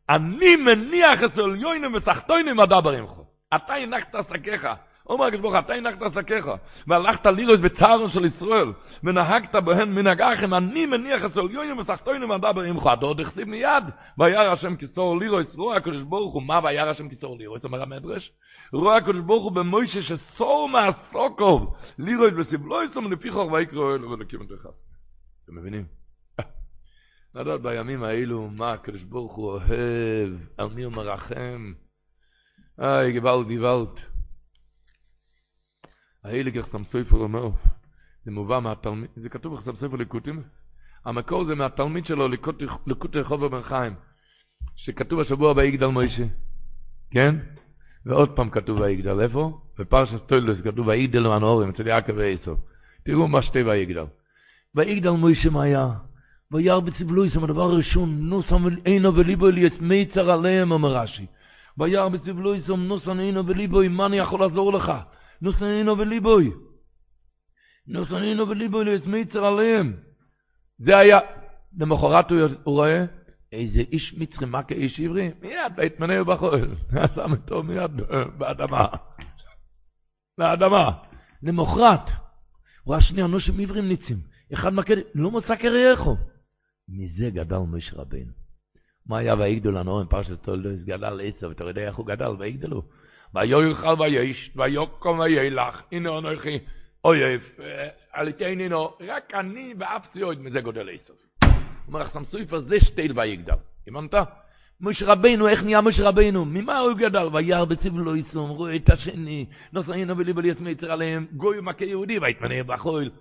אני מניח את עליונים ותחתונים אדברים חו. אתה הנחת עסקיך, אומר הקדוש ברוך אתה הנחת עסקיך, והלכת לירוס בצערו של ישראל, ונהגת בהן מנהגכם, אני מניח אצל יויום וסחטוינו מדבר עמך, אתה עוד הכתיב מיד, וירא השם כצור לירוס, רואה הקדוש ברוך הוא, מה וירא השם כצור לירוס, אומר המדרש, רואה הקדוש ברוך הוא במוישה שסור מהסוקוב, לירוס בסבלויסום לפי חור ויקרא אלו ולקים את אחד. אתם מבינים? לדעת בימים האלו מה הקדוש ברוך הוא אוהב, על מי הוא מרחם. איי, גוואלד, גוואלד. האיליג יחסם ספר אומר, זה מובא מהתלמיד, זה כתוב יחסם ספר ליקוטים, המקור זה מהתלמיד שלו, ליקוטי רחוב בן חיים, שכתוב השבוע ביגדל מוישה, כן? ועוד פעם כתוב ויגדל, איפה? בפרשת טוילוס כתוב ויגדל מהנהורים, אצל יעקב ועשו. תראו מה שתי ויגדל. ויגדל מוישה מה היה? וירא בציבלויסם, הדבר הראשון, נוסם עינו וליבו אליאס מיצר עליהם, אומר רש"י. וירא בציבלויסם, נוסם עינו וליבו, מה אני יכול לעזור לך? נוסן אינו וליבוי. נוסן אינו וליבוי להסמיצר עליהם. זה היה, למחרת הוא רואה איזה איש מצרי, מה כאיש עברי? מיד בהתמנה בחול. שם אותו מיד באדמה. באדמה. למחרת. הוא ראה שני אנושים עברים ניצים. אחד מכד... לא מוצא קרייכו. מזה גדל משה רבינו. מה היה ויגדו לנו עם פרשת תולדוס? גדל עשר, ואתה יודע איך הוא גדל ויגדלו? ויויכל ויש, ויוקום וילך, הנה אנוכי, אויב, על יתנינו, רק אני ואף ציוד מזה גודל עשר. אומר לך סמסויפר, זה ויגדל. הבנת? משה רבנו, איך נהיה משה רבנו? ממה הוא גדל? וירא בציב לא יסום, רואה את השני, נוסעינו וליבו ליצמי יצר עליהם, גוי ומכה יהודי, ויתמנה בחויל.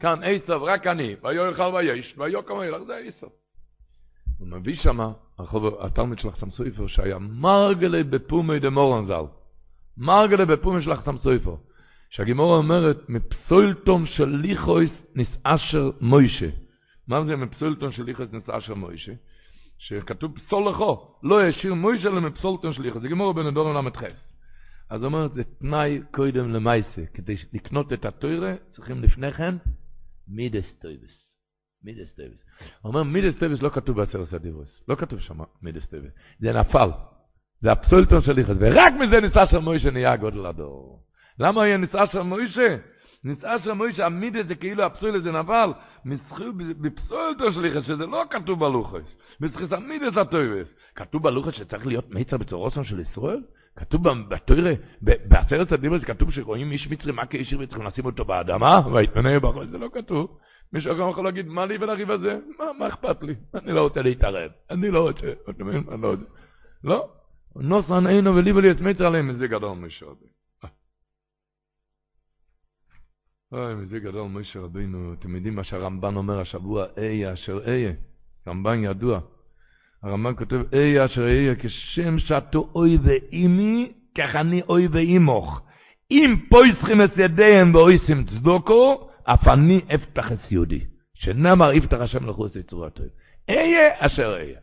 כאן עשב, רק אני, ויויכל ויש, ויוקום וילך, זה עשב. הוא מביא שמה, התלמיד שלך סמסויפר, שהיה מרגלי בפומי דמורן ז"ל. מרגלה בפומה של החתם סויפו, שהגימורה אומרת, מפסולטום של ליכויס נסעשר מוישה. מה זה מפסולטום של ליכויס נסעשר מוישה? שכתוב פסול לכו, לא ישיר מוישה למפסולטום של ליכויס. זה גימורה בנדון ל"ח. אז אומרת, זה תנאי קודם למייסה. כדי לקנות את התוירה, צריכים לפני כן מידס טויבס. מידס טויבס. אומר, מידס טויבס לא כתוב בעשרת הדיברוס. לא כתוב שם מידס טויבס. זה נפל. זה הפסולטון של איכס, ורק מזה ניסה של מוישה נהיה גודל הדור. למה היה ניסה של מוישה? ניסה של מוישה, עמיד את זה כאילו הפסול הזה נבל, מסחו בפסולטון של איכס, שזה לא כתוב בלוחס. מסחס עמיד את הטויבס. כתוב בלוחס שצריך להיות מיצר בצורוסון של ישראל? כתוב בתוירה, בעשרת הדיבר כתוב שרואים איש מצרי, מה כאיש מצרי, צריכים לשים אותו באדמה, ויתמנה בחוץ, זה לא כתוב. מישהו אחר יכול להגיד, מה לי ולריב הזה? מה, מה אכפת לי? אני לא רוצה להתערב. אני לא רוצה, אני לא רוצה. לא, נוסן אינו וליבו לי עצמי עליהם, מזה גדול משה רבינו. אוי, מזה גדול משה רבינו. אתם יודעים מה שהרמב"ן אומר השבוע, איה אשר איה. רמב"ן ידוע. הרמב"ן כותב, איה אשר איה, כשם שאתו אוי ואימי, כך אני אוי ואימוך. אם פויסחים את ידיהם ואויסים צדוקו, אף אני אפתח את יהודי. שנאמר יפתח השם לחוץ יצורתו. איה אשר איה.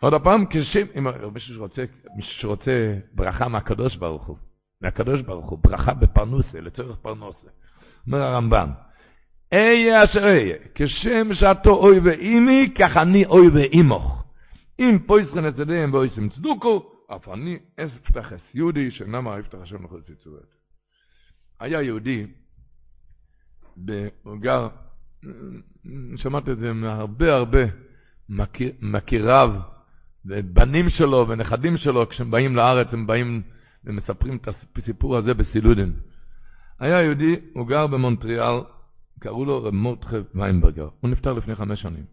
עוד הפעם, כשם, אם מישהו שרוצה, מישהו שרוצה ברכה מהקדוש ברוך הוא, מהקדוש ברוך הוא, ברכה בפרנוסה, לצורך פרנוסה. אומר הרמב"ן, אהיה אשר אהיה, כשם שאתו אוי ואימי, כך אני אוי ואימוך. אם פויסרן את ידיהם ואויסים צדוקו, אף אני אפתח אס יהודי, שנאמר יפתח השם לכל ציצורת. היה יהודי, הוא שמעתי את זה מהרבה הרבה מכיריו, ובנים שלו ונכדים שלו, כשהם באים לארץ, הם באים ומספרים את הסיפור הזה בסילודין. היה יהודי, הוא גר במונטריאל, קראו לו רב מורדכי ויינברגר. הוא נפטר לפני חמש שנים.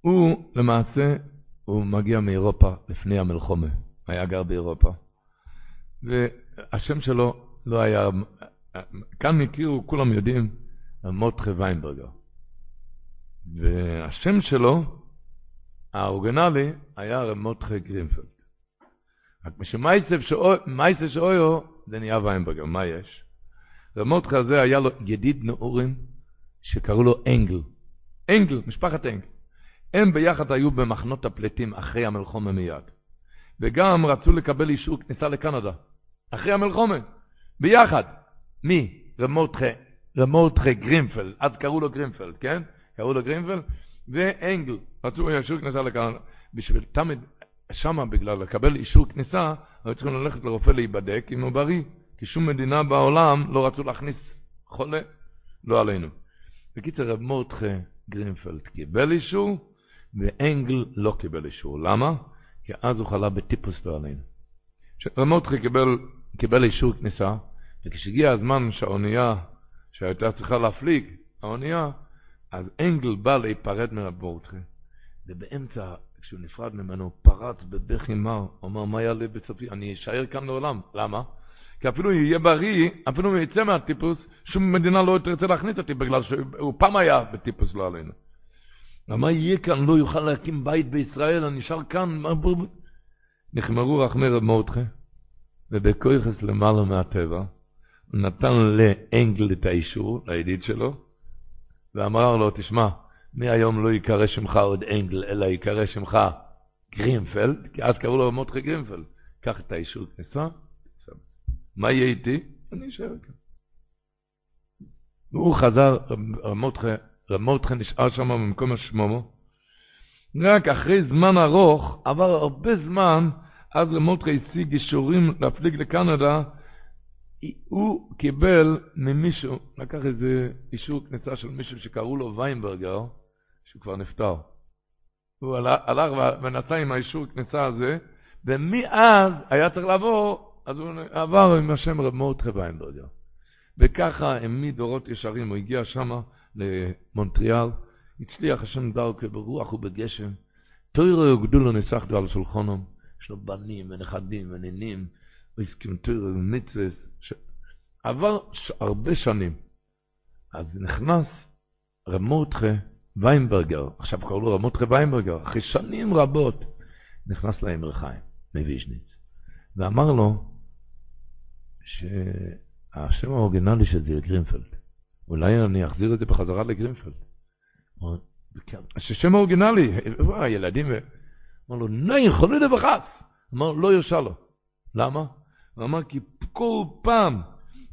הוא, למעשה, הוא מגיע מאירופה לפני המלחומה. היה גר באירופה. והשם שלו לא היה... כאן הכירו, כולם יודעים, רב מורדכי ויינברגר. והשם שלו, האורגנלי היה רב מותחה גרינפלד. רק משמייסה שאויו זה נהיה ויינברגר, מה יש? מותחה הזה היה לו ידיד נעורים שקראו לו אנגל. אנגל, משפחת אנגל. הם ביחד היו במחנות הפליטים אחרי המלחומה מיד. וגם רצו לקבל אישור כניסה לקנדה. אחרי המלחומה. ביחד. מי? מותחה גרינפלד. אז קראו לו גרינפלד, כן? קראו לו גרינפלד. ואנגל, רצו אישור כניסה לכאן, בשביל תמיד, שמה בגלל לקבל אישור כניסה, היו צריכים ללכת לרופא להיבדק אם הוא בריא, כי שום מדינה בעולם לא רצו להכניס חולה, לא עלינו. בקיצר, רב מורדכי גרינפלד קיבל אישור, ואנגל לא קיבל אישור. למה? כי אז הוא חלה בטיפוס לא עלינו. רב מורדכי קיבל, קיבל אישור כניסה, וכשהגיע הזמן שהאונייה, שהייתה צריכה להפליג, האונייה, אז אנגל בא להיפרד מרב מורדכי, ובאמצע, כשהוא נפרד ממנו, פרץ בבכי מר, אמר, מה יעלה בסופי? אני אשאר כאן לעולם. למה? כי אפילו יהיה בריא, אפילו הוא יצא מהטיפוס, שום מדינה לא תרצה להכניס אותי, בגלל שהוא פעם היה בטיפוס לא עלינו. ומה יהיה כאן? לא יוכל להקים בית בישראל, אני נשאר כאן. נחמרו רחמי רב מורדכי, ובכויכס למעלה מהטבע, נתן לאנגל את האישור, לידיד שלו, ואמר לו, תשמע, מהיום לא ייקרא שמך עוד אנגל, אלא ייקרא שמך גרינפלד, כי אז קראו לו מותחי גרינפלד. קח את האישור כניסה, מה יהיה איתי? אני אשאר כאן. והוא חזר, רמותחה נשאר שם במקום השמומו. רק אחרי זמן ארוך, עבר הרבה זמן, אז רמותחה השיג אישורים להפליג לקנדה, הוא קיבל ממישהו, לקח איזה אישור כניסה של מישהו שקראו לו ויינברגר, שהוא כבר נפטר. הוא הלך ונסע עם האישור כניסה הזה, ומאז היה צריך לעבור, אז הוא עבר עם השם רב מורדכי ויינברגר. וככה העמיד דורות ישרים, הוא הגיע שמה למונטריאל, הצליח השם דרכו ברוח ובגשם, תוירו וגדולו ניסחדו על שולחונם, יש לו בנים ונכדים ונינים, והסכים תוירו ומצווה, עבר הרבה שנים. אז נכנס רב מורדכי ויינברגר, עכשיו קראו לו מורדכי ויינברגר, אחרי שנים רבות, נכנס לאמר חיים מוויז'ניץ, ואמר לו שהשם האורגינלי של זה גרינפלד. אולי אני אחזיר את זה בחזרה לגרינפלד. ששם האורגינלי, הילדים, אמר לו, נאי, חולה לבחס. אמר, לא יושע לו. למה? הוא אמר, כי כל פעם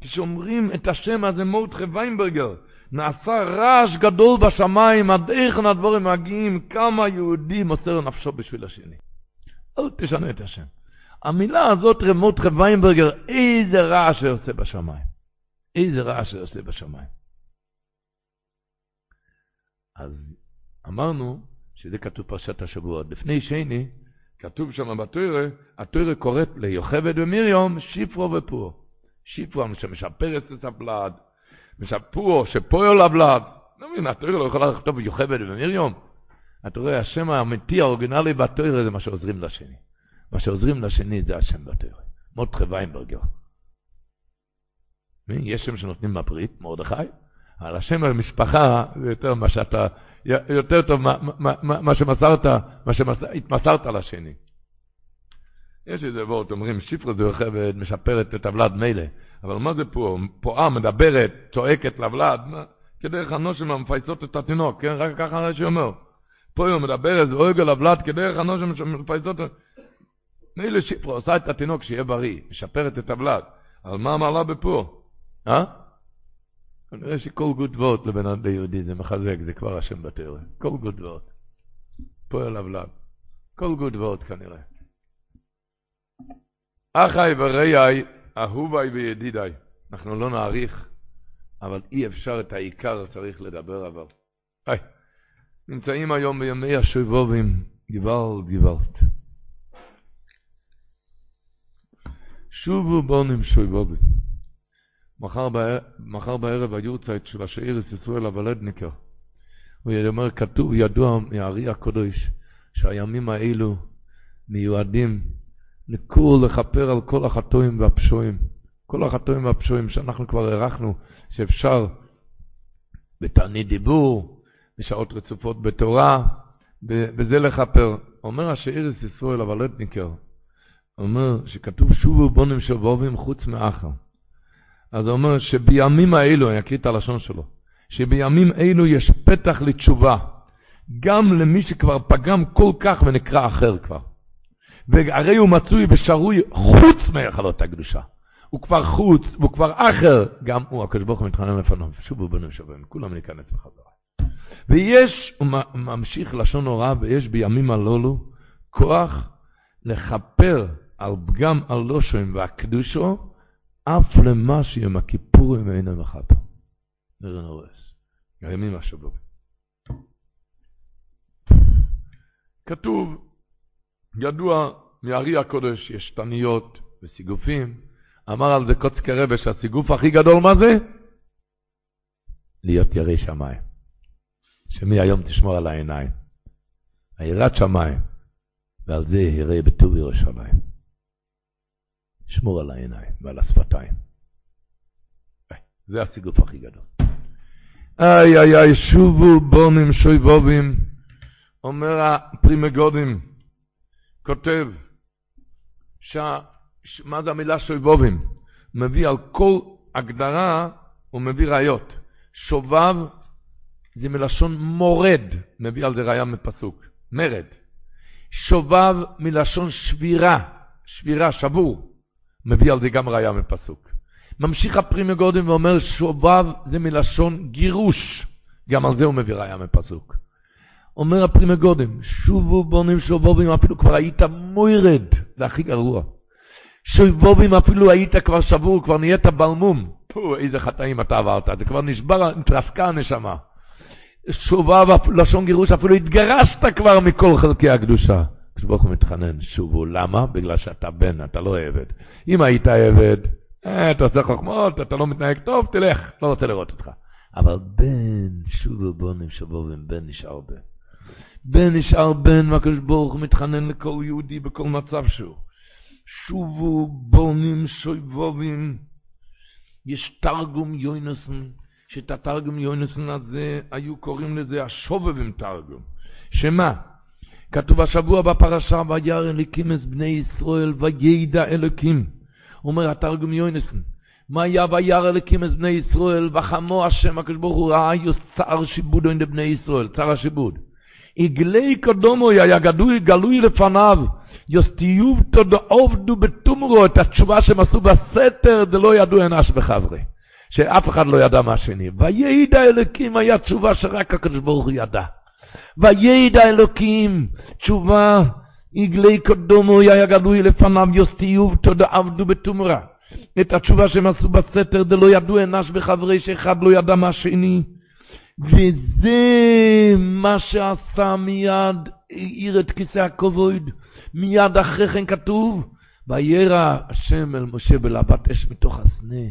כשאומרים את השם הזה מורדכי ויינברגר, נעשה רעש גדול בשמיים, עד היכן הדבורים מגיעים, כמה יהודי מוסר נפשו בשביל השני. אל תשנה את השם. המילה הזאת, רמות ויינברגר, איזה רעש זה עושה בשמיים. איזה רעש זה עושה בשמיים. אז אמרנו שזה כתוב פרשת השבוע. לפני שני, כתוב שם בתוירה, התוירה קוראת ליוכבד ומרים, שיפרו ופור. שיפרו, שמשפרת את הבלד, משפרו, שפועל הבלד. לא מבין, התוירה לא יכולה לכתוב יוכבד ומרים? אתה רואה, השם האמיתי, האורגינלי בתוירה זה מה שעוזרים לשני. מה שעוזרים לשני זה השם בתוירה. מותחה ויינברגר. יש שם שנותנים בברית, מרדכי, על השם המשפחה זה יותר מה שאתה, יותר טוב מה, שמסרת, מה שהתמסרת לשני. יש איזה וורט, אומרים, שפרה זה יוכבד, משפרת את הוולד מילא, אבל מה זה פה? פועה מדברת, צועקת לוולד, כדרך הנושם המפייסות את התינוק, כן? רק ככה רש"י אומר. פה היא מדברת, על הוולד, כדרך הנושם שמפייסות... מילא שפרה עושה את התינוק שיהיה בריא, משפרת את הוולד, אבל מה המעלה בפה? אה? כנראה שכל גוד לבן אדם ביהודי זה מחזק, זה כבר השם בתיאוריה. כל גוד וורט. פועל הבלב. כל גוד כנראה. אחי ורעי, אהובי וידידיי. אנחנו לא נאריך, אבל אי אפשר את העיקר צריך לדבר אבל. היי, נמצאים היום בימי השובובים, גוואלד גוואלד. שובו בונים שובובים. מחר, בערב, מחר בערב היורצייט של השאירס ישראל הוולדניקר. הוא אומר, כתוב, ידוע מהארי הקודש, שהימים האלו מיועדים לכור לכפר על כל החטואים והפשועים. כל החטואים והפשועים שאנחנו כבר הערכנו שאפשר בתענית דיבור, בשעות רצופות בתורה, בזה לכפר. אומר השאירס ישראל הוולדניקר, אומר שכתוב שובו בונים שבובים חוץ מאחר. אז הוא אומר שבימים האלו, אני אקריא את הלשון שלו, שבימים אלו יש פתח לתשובה, גם למי שכבר פגם כל כך ונקרא אחר כבר. והרי הוא מצוי ושרוי חוץ מהיכלות הקדושה. הוא כבר חוץ, והוא כבר אחר, גם הוא, הקדוש ברוך הוא מתחנן לפניו, שובו בנו שווים, כולם ניכנס בחזרה. ויש, הוא ממשיך לשון הוראה, ויש בימים הללו כוח לכפר על פגם הלושם והקדושו, אף למה שיום הכיפורים אין המחפה. נראה נורס. הימים השבוע. כתוב, ידוע מארי הקודש, יש תניות וסיגופים. אמר על זה קוצקי רבה שהסיגוף הכי גדול מה זה? להיות ירא שמיים. שמהיום תשמור על העיניים. היראת שמיים, ועל זה ירא בטוב ירושלים. שמור על העיניים ועל השפתיים. זה הסיגוף הכי גדול. איי איי איי, שובו בונים שויבובים, אומר הפרי מגודים, כותב, ש... מה זה המילה שויבובים? מביא על כל הגדרה, הוא מביא ראיות. שובב זה מלשון מורד, מביא על זה ראיה מפסוק, מרד. שובב מלשון שבירה, שבירה, שבור, מביא על זה גם ראיה מפסוק. ממשיך הפרימי גודם ואומר שובב זה מלשון גירוש, גם על זה הוא מביא ראיה מפסוק. אומר הפרימי גודם, שובו בונים שובובים, אפילו כבר היית מוירד, זה הכי גרוע. שובובים אפילו היית כבר שבור, כבר נהיית בלמום. פו, איזה חטאים אתה עברת, זה כבר נשבר, התרסקה הנשמה. שובב, לשון גירוש, אפילו התגרשת כבר מכל חלקי הקדושה. כשברוך הוא מתחנן, שובו, למה? בגלל שאתה בן, אתה לא עבד. אם היית עבד, אה, אתה עושה חוכמות, אתה לא מתנהג טוב, תלך, לא רוצה לראות אותך. אבל בן, שובו בונים שבובים, בן נשאר בן. בן נשאר בן, והקדוש ברוך הוא מתחנן לכל יהודי בכל מצב שהוא. שובו בונים שויבובים. יש תרגום יוינסון, שאת התרגום יוינסון הזה, היו קוראים לזה השובבים תרגום. שמה? כתוב השבוע בפרשה, וירא אליקים את בני ישראל, וידע אלוקים. אומר התרגום יוינסון, מה היה וירא אליקים את בני ישראל, וחמו השם הקדוש ברוך הוא ראה יוצר שיבודו עם בני ישראל, צר השיבוד. עגלי קדומו היה גלוי, גלוי לפניו, יוסטיוב תודו עובדו בתומרו, את התשובה שהם עשו בסתר, זה לא ידעו אנש וחברי. שאף אחד לא ידע מה שני. וידע אלוקים היה תשובה שרק הקדוש ברוך הוא ידע. וידע אלוקים, תשובה, עגלי קדומו היה גלוי לפניו, יוסטיוב תודו עבדו בתומרה. את התשובה שהם עשו בסתר, זה לא ידעו אנש וחברי, שאחד לא ידע מה שני. וזה מה שעשה מיד, העיר את כיסא הכבוד. מיד אחרי כן כתוב, וירא השם אל משה בלהבת אש מתוך הסנה.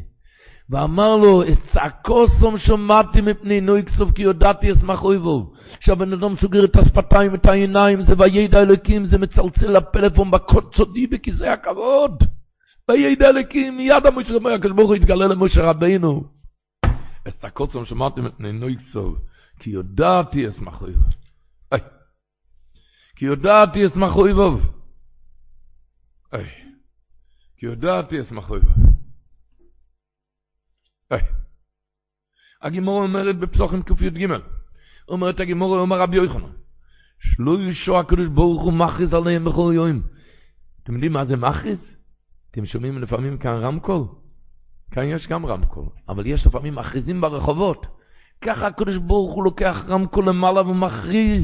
ואמר לו, את צעקו סום שמעתי מפני נוי כסוף כי יודעתי אשמח אויבו. כשהבן אדם סוגר את השפתיים ואת העיניים, זה וידע אלוקים, זה מצלצל לפלאפון בקוד סודי בכיסא הכבוד. וידע אלוקים, מיד המשה אומר, הקדוש ברוך הוא התגלה למשה רבינו. את צעקו סום שמעתי מפני נוי כסוף כי יודעתי אשמח אויבו. כי יודעתי אשמח אויבוב. אי, כי יודעתי אשמח אויבוב. אי. הגימור אומרת בפסוחים קי"ג, אומרת הגימור, אומר רבי יוחנן, שלו ישוע הקדוש ברוך הוא מכריז עליהם בכל יום. אתם יודעים מה זה מכריז? אתם שומעים לפעמים כאן רמקול? כאן יש גם רמקול, אבל יש לפעמים מכריזים ברחובות. ככה הקדוש ברוך הוא לוקח רמקול למעלה ומכריז.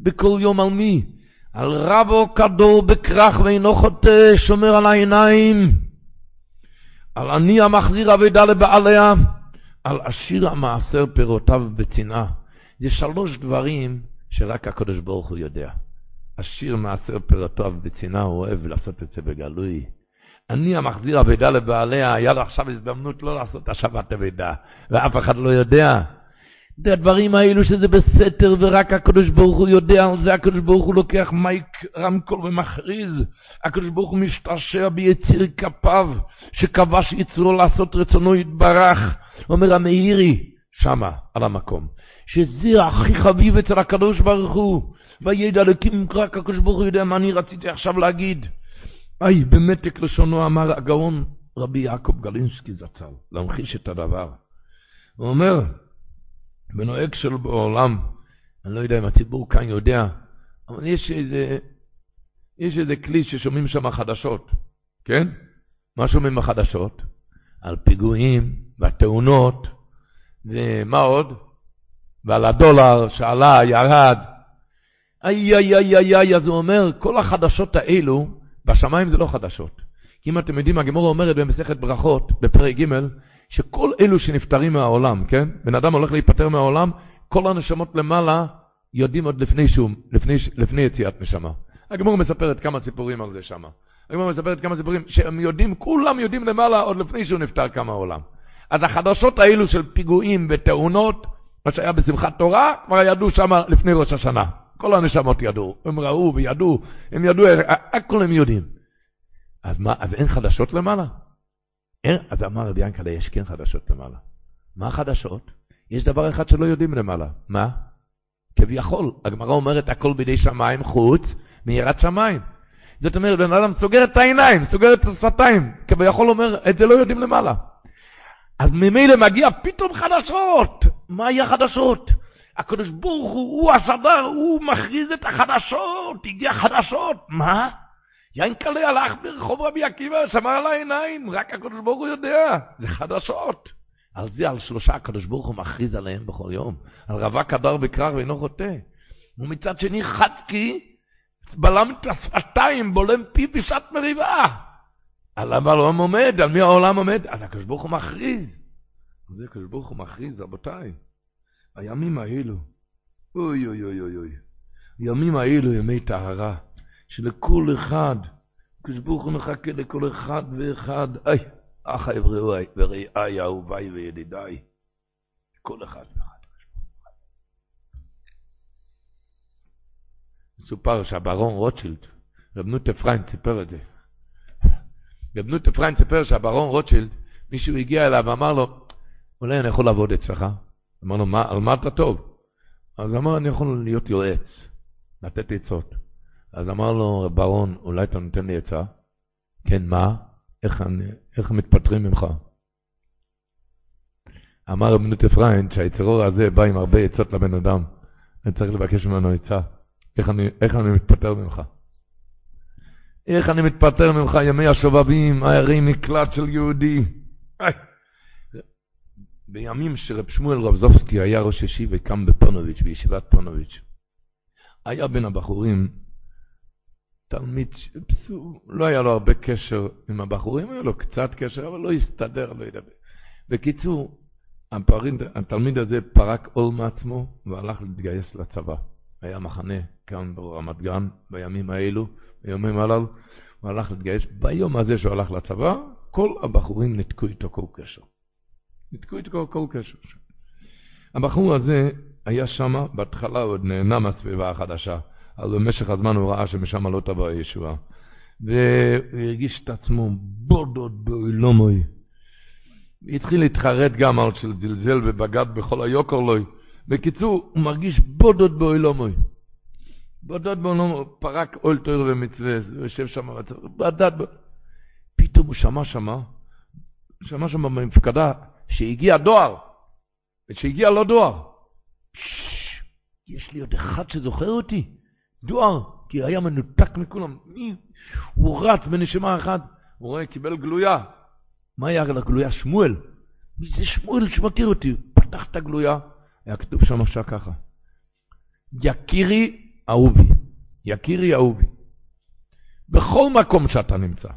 בכל יום על מי? על רבו כדור בכרך ואינו חוטא, שומר על העיניים. על עני המחזיר אבידה לבעליה. על עשיר המעשר פירותיו בצנעה. זה שלוש דברים שרק הקדוש ברוך הוא יודע. עשיר מעשר פירותיו בצנעה, הוא אוהב לעשות את זה בגלוי. אני המחזיר אבידה לבעליה, היה לו עכשיו הזדמנות לא לעשות השבת אבידה, ואף אחד לא יודע. זה הדברים האלו שזה בסתר ורק הקדוש ברוך הוא יודע על זה, הקדוש ברוך הוא לוקח מייק רמקול ומכריז, הקדוש ברוך הוא משתעשע ביציר כפיו, שכבש יצרו לעשות רצונו יתברך, אומר המאירי, שמה, על המקום, שזה הכי חביב אצל הקדוש ברוך הוא, וידע אלוקים רק הקדוש ברוך הוא יודע מה אני רציתי עכשיו להגיד. איי, במתק לשונו אמר הגאון רבי יעקב גלינסקי זצ"ל, להמחיש את הדבר. הוא אומר, בנוהג שלו בעולם, אני לא יודע אם הציבור כאן יודע, אבל יש איזה, יש איזה כלי ששומעים שם חדשות, כן? מה שומעים בחדשות? על פיגועים והתאונות, ומה עוד? ועל הדולר שעלה, ירד. איי, איי, איי, איי, אז הוא אומר, כל החדשות האלו, בשמיים זה לא חדשות. אם אתם יודעים, הגמורה אומרת במסכת ברכות, בפרק ג', שכל אלו שנפטרים מהעולם, כן? בן אדם הולך להיפטר מהעולם, כל הנשמות למעלה יודעים עוד לפני שום, לפני, לפני יציאת נשמה. הגמורה מספרת כמה סיפורים על זה שם. הגמורה מספרת כמה סיפורים שהם יודעים, כולם יודעים למעלה עוד לפני שהוא נפטר כמה עולם. אז החדשות האלו של פיגועים ותאונות, מה שהיה בשמחת תורה, כבר ידעו שם לפני ראש השנה. כל הנשמות ידעו, הם ראו וידעו, הם ידעו, הכל הם יודעים. אז מה, אז אין חדשות למעלה? אין, אז אמר רבי ינקלה, יש כן חדשות למעלה. מה החדשות? יש דבר אחד שלא יודעים למעלה. מה? כביכול, הגמרא אומרת הכל בידי שמיים חוץ מיראת שמיים. זאת אומרת, בן אדם סוגר את העיניים, סוגר את השפתיים, כביכול אומר, את זה לא יודעים למעלה. אז ממילא מגיע פתאום חדשות. מה יהיה חדשות? הקדוש ברוך הוא, הוא השדר, הוא מכריז את החדשות, הגיע חדשות. מה? ינקלה הלך ברחוב רבי עקיבא, שמר על העיניים, רק הקדוש ברוך הוא יודע, זה חדשות. על זה, על שלושה הקדוש ברוך הוא מכריז עליהם בכל יום. על רווק הדר בקרר ואינו חוטא. ומצד שני חצקי, בלם את השפתיים, בולם פי בשעת מריבה. על העולם עומד, על מי העולם עומד? על הקדוש ברוך הוא מכריז. זה הקדוש ברוך הוא מכריז, רבותיי. הימים האלו, אוי אוי אוי אוי אוי. הימים האלו ימי טהרה, שלכל אחד, הוא מחכה לכל אחד ואחד, איי, אחי ורעי אהוביי וידידיי, כל אחד ואחד. מסופר שהברון רוטשילד, רב נוט אפרים סיפר את זה. רב נוט אפרים סיפר שהברון רוטשילד, מישהו הגיע אליו ואמר לו, אולי אני יכול לעבוד אצלך? אמר לו, מה, על מה אתה טוב? אז אמר, אני יכול להיות יועץ, לתת עצות. אז אמר לו, ברון, אולי אתה נותן לי עצה? כן, מה? איך, אני, איך מתפטרים ממך? אמר רב נוט אפרים שהיצרור הזה בא עם הרבה עצות לבן אדם. אני צריך לבקש ממנו עצה. איך אני, איך אני מתפטר ממך? איך אני מתפטר ממך, ימי השובבים, הערי מקלט של יהודי. איי. בימים שרב שמואל רבזובסקי היה ראש ישיבה, קם בפונוביץ', בישיבת פונוביץ', היה בין הבחורים תלמיד, פסו, לא היה לו הרבה קשר עם הבחורים, היה לו קצת קשר, אבל לא הסתדר, לא ידבר. בקיצור, הפריד, התלמיד הזה פרק עול מעצמו והלך להתגייס לצבא. היה מחנה כאן ברמת גן בימים האלו, בימים הללו, הוא הלך להתגייס. ביום הזה שהוא הלך לצבא, כל הבחורים ניתקו איתו כל קשר. ניתקו איתו כל קשר. הבחור הזה היה שם, בהתחלה עוד נהנה מהסביבה החדשה. אבל במשך הזמן הוא ראה שמשם לא תבוא הישועה. והוא הרגיש את עצמו בודות באילומוי. התחיל להתחרט גם על של זלזל ובגד בכל היוקר לוי. בקיצור, הוא מרגיש בודות באילומוי. בודות באילומוי, פרק אול תויר ומצווה, הוא יושב שם, בדד, פתאום הוא שמע שמה, שמע שם במפקדה, שהגיע דואר, ושהגיע לא דואר. יש לי עוד אחד שזוכר אותי. דואר, כי היה מנותק מכולם. הוא רץ בנשימה אחת, הוא רואה, קיבל גלויה. מה היה לגלויה? שמואל. מי זה שמואל שמכיר אותי? פתח את הגלויה, היה כתוב שם עכשיו ככה. יקירי אהובי, יקירי אהובי. בכל מקום שאתה נמצא,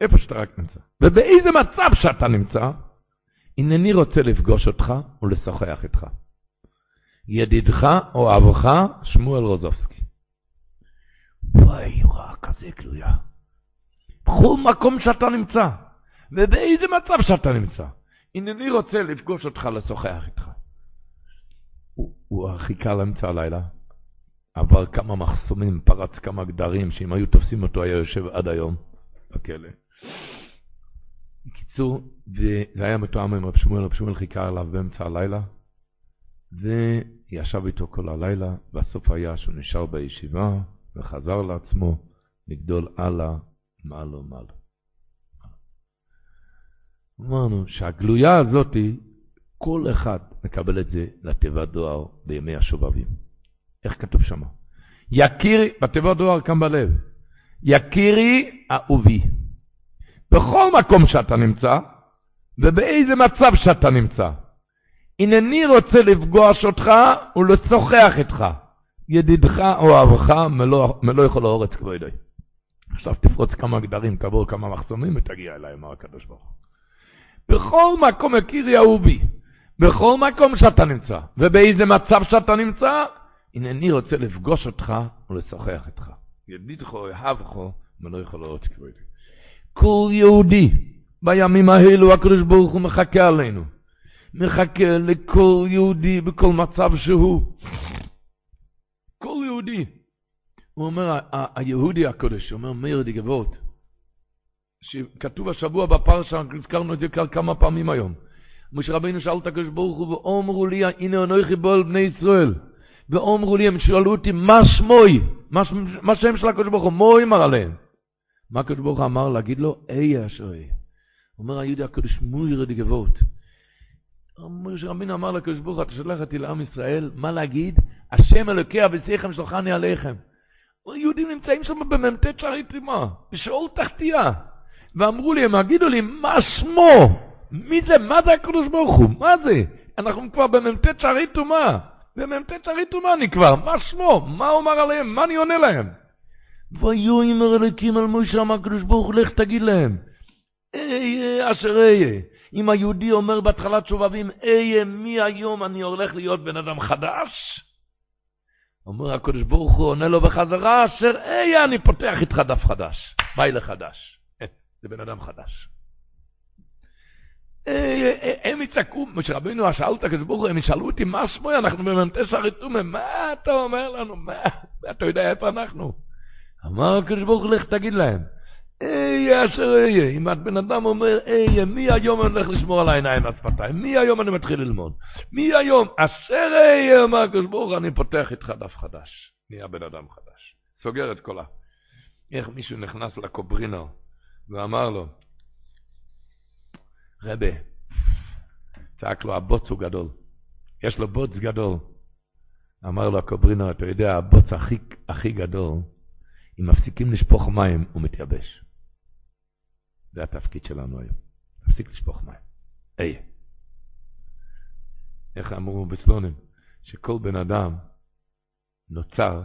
איפה שאתה רק נמצא, ובאיזה מצב שאתה נמצא, הנני רוצה לפגוש אותך ולשוחח איתך. ידידך או אבך, שמואל רוזובסקי. וואי, רע כזה גלויה. בכל מקום שאתה נמצא, ובאיזה מצב שאתה נמצא. הנני רוצה לפגוש אותך, לשוחח איתך. הוא, הוא חיכה לאמצע הלילה, עבר כמה מחסומים, פרץ כמה גדרים, שאם היו תופסים אותו היה יושב עד היום בכלא. בקיצור, זה היה מתואם עם רב שמואל, רב שמואל חיכה עליו באמצע הלילה, וישב איתו כל הלילה, והסוף היה שהוא נשאר בישיבה, וחזר לעצמו לגדול הלאה, מעלה מעלה. אמרנו שהגלויה הזאת, כל אחד מקבל את זה לתיבת דואר בימי השובבים. איך כתוב שם? יקירי, בתיבת דואר כאן בלב, יקירי אהובי. בכל מקום שאתה נמצא, ובאיזה מצב שאתה נמצא. הנני רוצה לפגוש אותך ולשוחח איתך. ידידך או אהבך מלוא יכול האורץ כבודוי. עכשיו תפרוץ כמה גדרים, תעבור כמה מחסומים ותגיע אליי, אמר הקדוש ברוך הוא. בכל מקום הכירי אהובי, בכל מקום שאתה נמצא, ובאיזה מצב שאתה נמצא, הנני רוצה לפגוש אותך ולשוחח איתך. ידידך אוהבך ולא יכול לראות כבודי. כל יהודי בימים האלו הקדוש ברוך הוא מחכה עלינו. מחכה לכל יהודי בכל מצב שהוא. כל יהודי. הוא אומר, היהודי הקודש, הוא אומר, מאיר די גבות, שכתוב השבוע בפרשה, הזכרנו את זה כמה פעמים היום. משה רבינו שאל את הקדוש ברוך הוא, ואומרו לי, הנה אנוכי בו על בני ישראל. ואומרו לי, הם שאלו אותי, מה שמוי? מה שם של הקדוש ברוך הוא? מה אמר עליהם? מה הקדוש ברוך אמר? להגיד לו, איה אשר אהיה. אומר היהודי הקדוש, מויר די גבות. משה רבינו אמר לקדוש ברוך הוא, אתה שולח אותי לעם ישראל, מה להגיד? השם אלוקי אבסיכם שלחני עליכם. יהודים נמצאים שם במ"ט שערי תרימה, בשאול תחתיה. ואמרו לי, הם יגידו לי, מה שמו? מי זה? מה זה הקדוש ברוך הוא? מה זה? אנחנו כבר במ"ט שערי טומאה. במ"ט שערי טומאה אני כבר. מה שמו? מה הוא אמר עליהם? מה אני עונה להם? ויהיו עם אלוקים על משה אמר הקדוש ברוך הוא, לך תגיד להם. אהיה אשר אהיה. אם היהודי אומר בהתחלת שובבים, אהיה מי היום אני הולך להיות בן אדם חדש? אומר הקדוש ברוך הוא, עונה לו בחזרה, אשר אהיה אני פותח איתך דף חדש. ביי לחדש. זה בן אדם חדש. הם יצעקו, משה רבינו שאל את הקדוש ברוך הוא, הם ישאלו אותי, מה שמוי, אנחנו במנטס הרתומה, מה אתה אומר לנו, מה, אתה יודע איפה אנחנו? אמר הקדוש ברוך הוא, לך תגיד להם, אהיה אשר אהיה, אם בן אדם אומר, אהיה, מי היום אני הולך לשמור על העיניים והשפתיים? מי היום אני מתחיל ללמוד? מי היום? אשר אהיה, אמר הקדוש ברוך אני פותח איתך דף חדש. נהיה בן אדם חדש. סוגר את כל ה... איך מישהו נכנס לקוברינר ואמר לו, רבה, צעק לו, הבוץ הוא גדול. יש לו בוץ גדול. אמר לו הקוברינר, אתה יודע, הבוץ הכי, הכי גדול, אם מפסיקים לשפוך מים, הוא מתייבש. זה התפקיד שלנו היום. תפסיק לשפוך מים. היי. איך אמרו בסלונים? שכל בן אדם נוצר,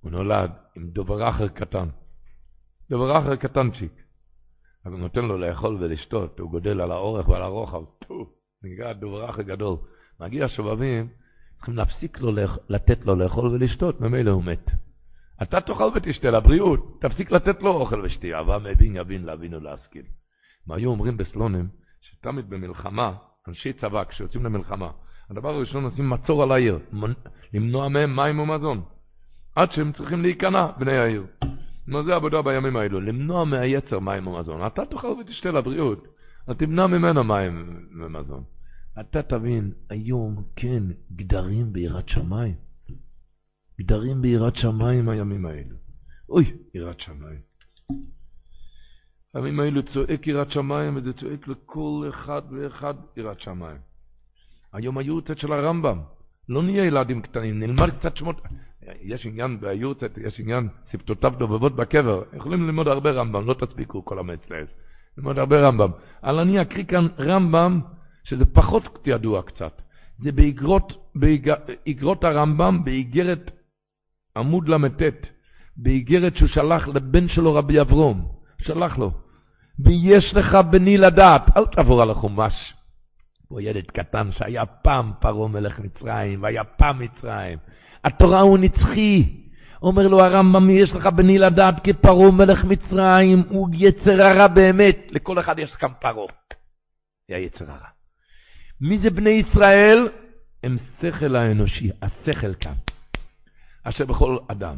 הוא נולד עם דובר אחר קטן. דובר אחר קטנצ'יק. אז הוא נותן לו לאכול ולשתות, הוא גודל על האורך ועל הרוחב. נקרא דובר אחר גדול. מגיע שובבים, צריכים להפסיק לו, לתת לו לאכול ולשתות, ממילא הוא מת. אתה תאכל ותשתה לבריאות, תפסיק לתת לו אוכל ושתייה, והמבין יבין להבין ולהשכיל. מה היו אומרים בסלונים, שתמיד במלחמה, אנשי צבא, כשיוצאים למלחמה, הדבר הראשון עושים מצור על העיר, למנוע מהם מים ומזון, עד שהם צריכים להיכנע, בני העיר. מה זה עבודה בימים האלו? למנוע מהיצר מים ומזון. אתה תאכל ותשתה לבריאות, אז תמנע ממנו מים ומזון. אתה תבין, היום, כן, גדרים ביראת שמיים. גדרים ביראת שמיים הימים האלו. אוי, יראת שמיים. הימים האלו צועק יראת שמיים, וזה צועק לכל אחד ואחד יראת שמיים. היום היורצת של הרמב"ם. לא נהיה ילדים קטנים, נלמד קצת שמות. יש עניין ביורצת, יש עניין שפתותיו דובבות בקבר. יכולים ללמוד הרבה רמב"ם, לא תספיקו כל המצלס. ללמוד הרבה רמב"ם. אבל אני אקריא כאן רמב"ם, שזה פחות ידוע קצת. זה באגרות, באגרות הרמב"ם, באיגרת עמוד ל"ט, באיגרת שהוא שלח לבן שלו רבי אברום, שלח לו, ויש לך בני לדעת, אל תעבור על החומש. הוא ילד קטן שהיה פעם פרעה מלך מצרים, והיה פעם מצרים. התורה הוא נצחי. אומר לו הרמב"ם, יש לך בני לדעת כפרעה מלך מצרים, הוא יצר הרע באמת. לכל אחד יש כאן פרעה. זה היצר הרע. מי זה בני ישראל? הם שכל האנושי, השכל כאן. אשר בכל אדם.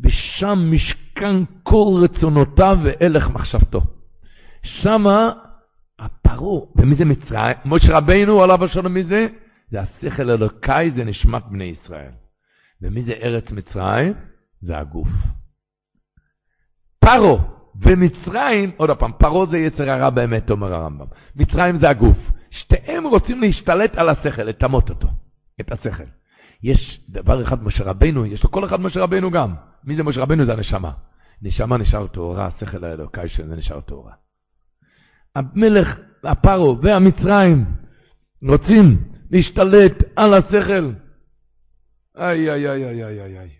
ושם משכן כל רצונותיו והלך מחשבתו. שמה הפרעה, ומי זה מצרים? משה רבינו עליו השלום מי זה? זה השכל אלוקאי, זה נשמת בני ישראל. ומי זה ארץ מצרים? זה הגוף. פרעה ומצרים, עוד פעם, פרעה זה יצר הרע באמת, אומר הרמב"ם. מצרים זה הגוף. שתיהם רוצים להשתלט על השכל, לטמות אותו, את השכל. יש דבר אחד משה רבנו, יש לו כל אחד משה רבנו גם. מי זה משה רבנו? זה הנשמה. נשמה נשאר טהורה, השכל האלוקאי שזה נשאר טהורה. המלך, הפרו והמצרים רוצים להשתלט על השכל. איי, איי, איי, איי, איי, איי.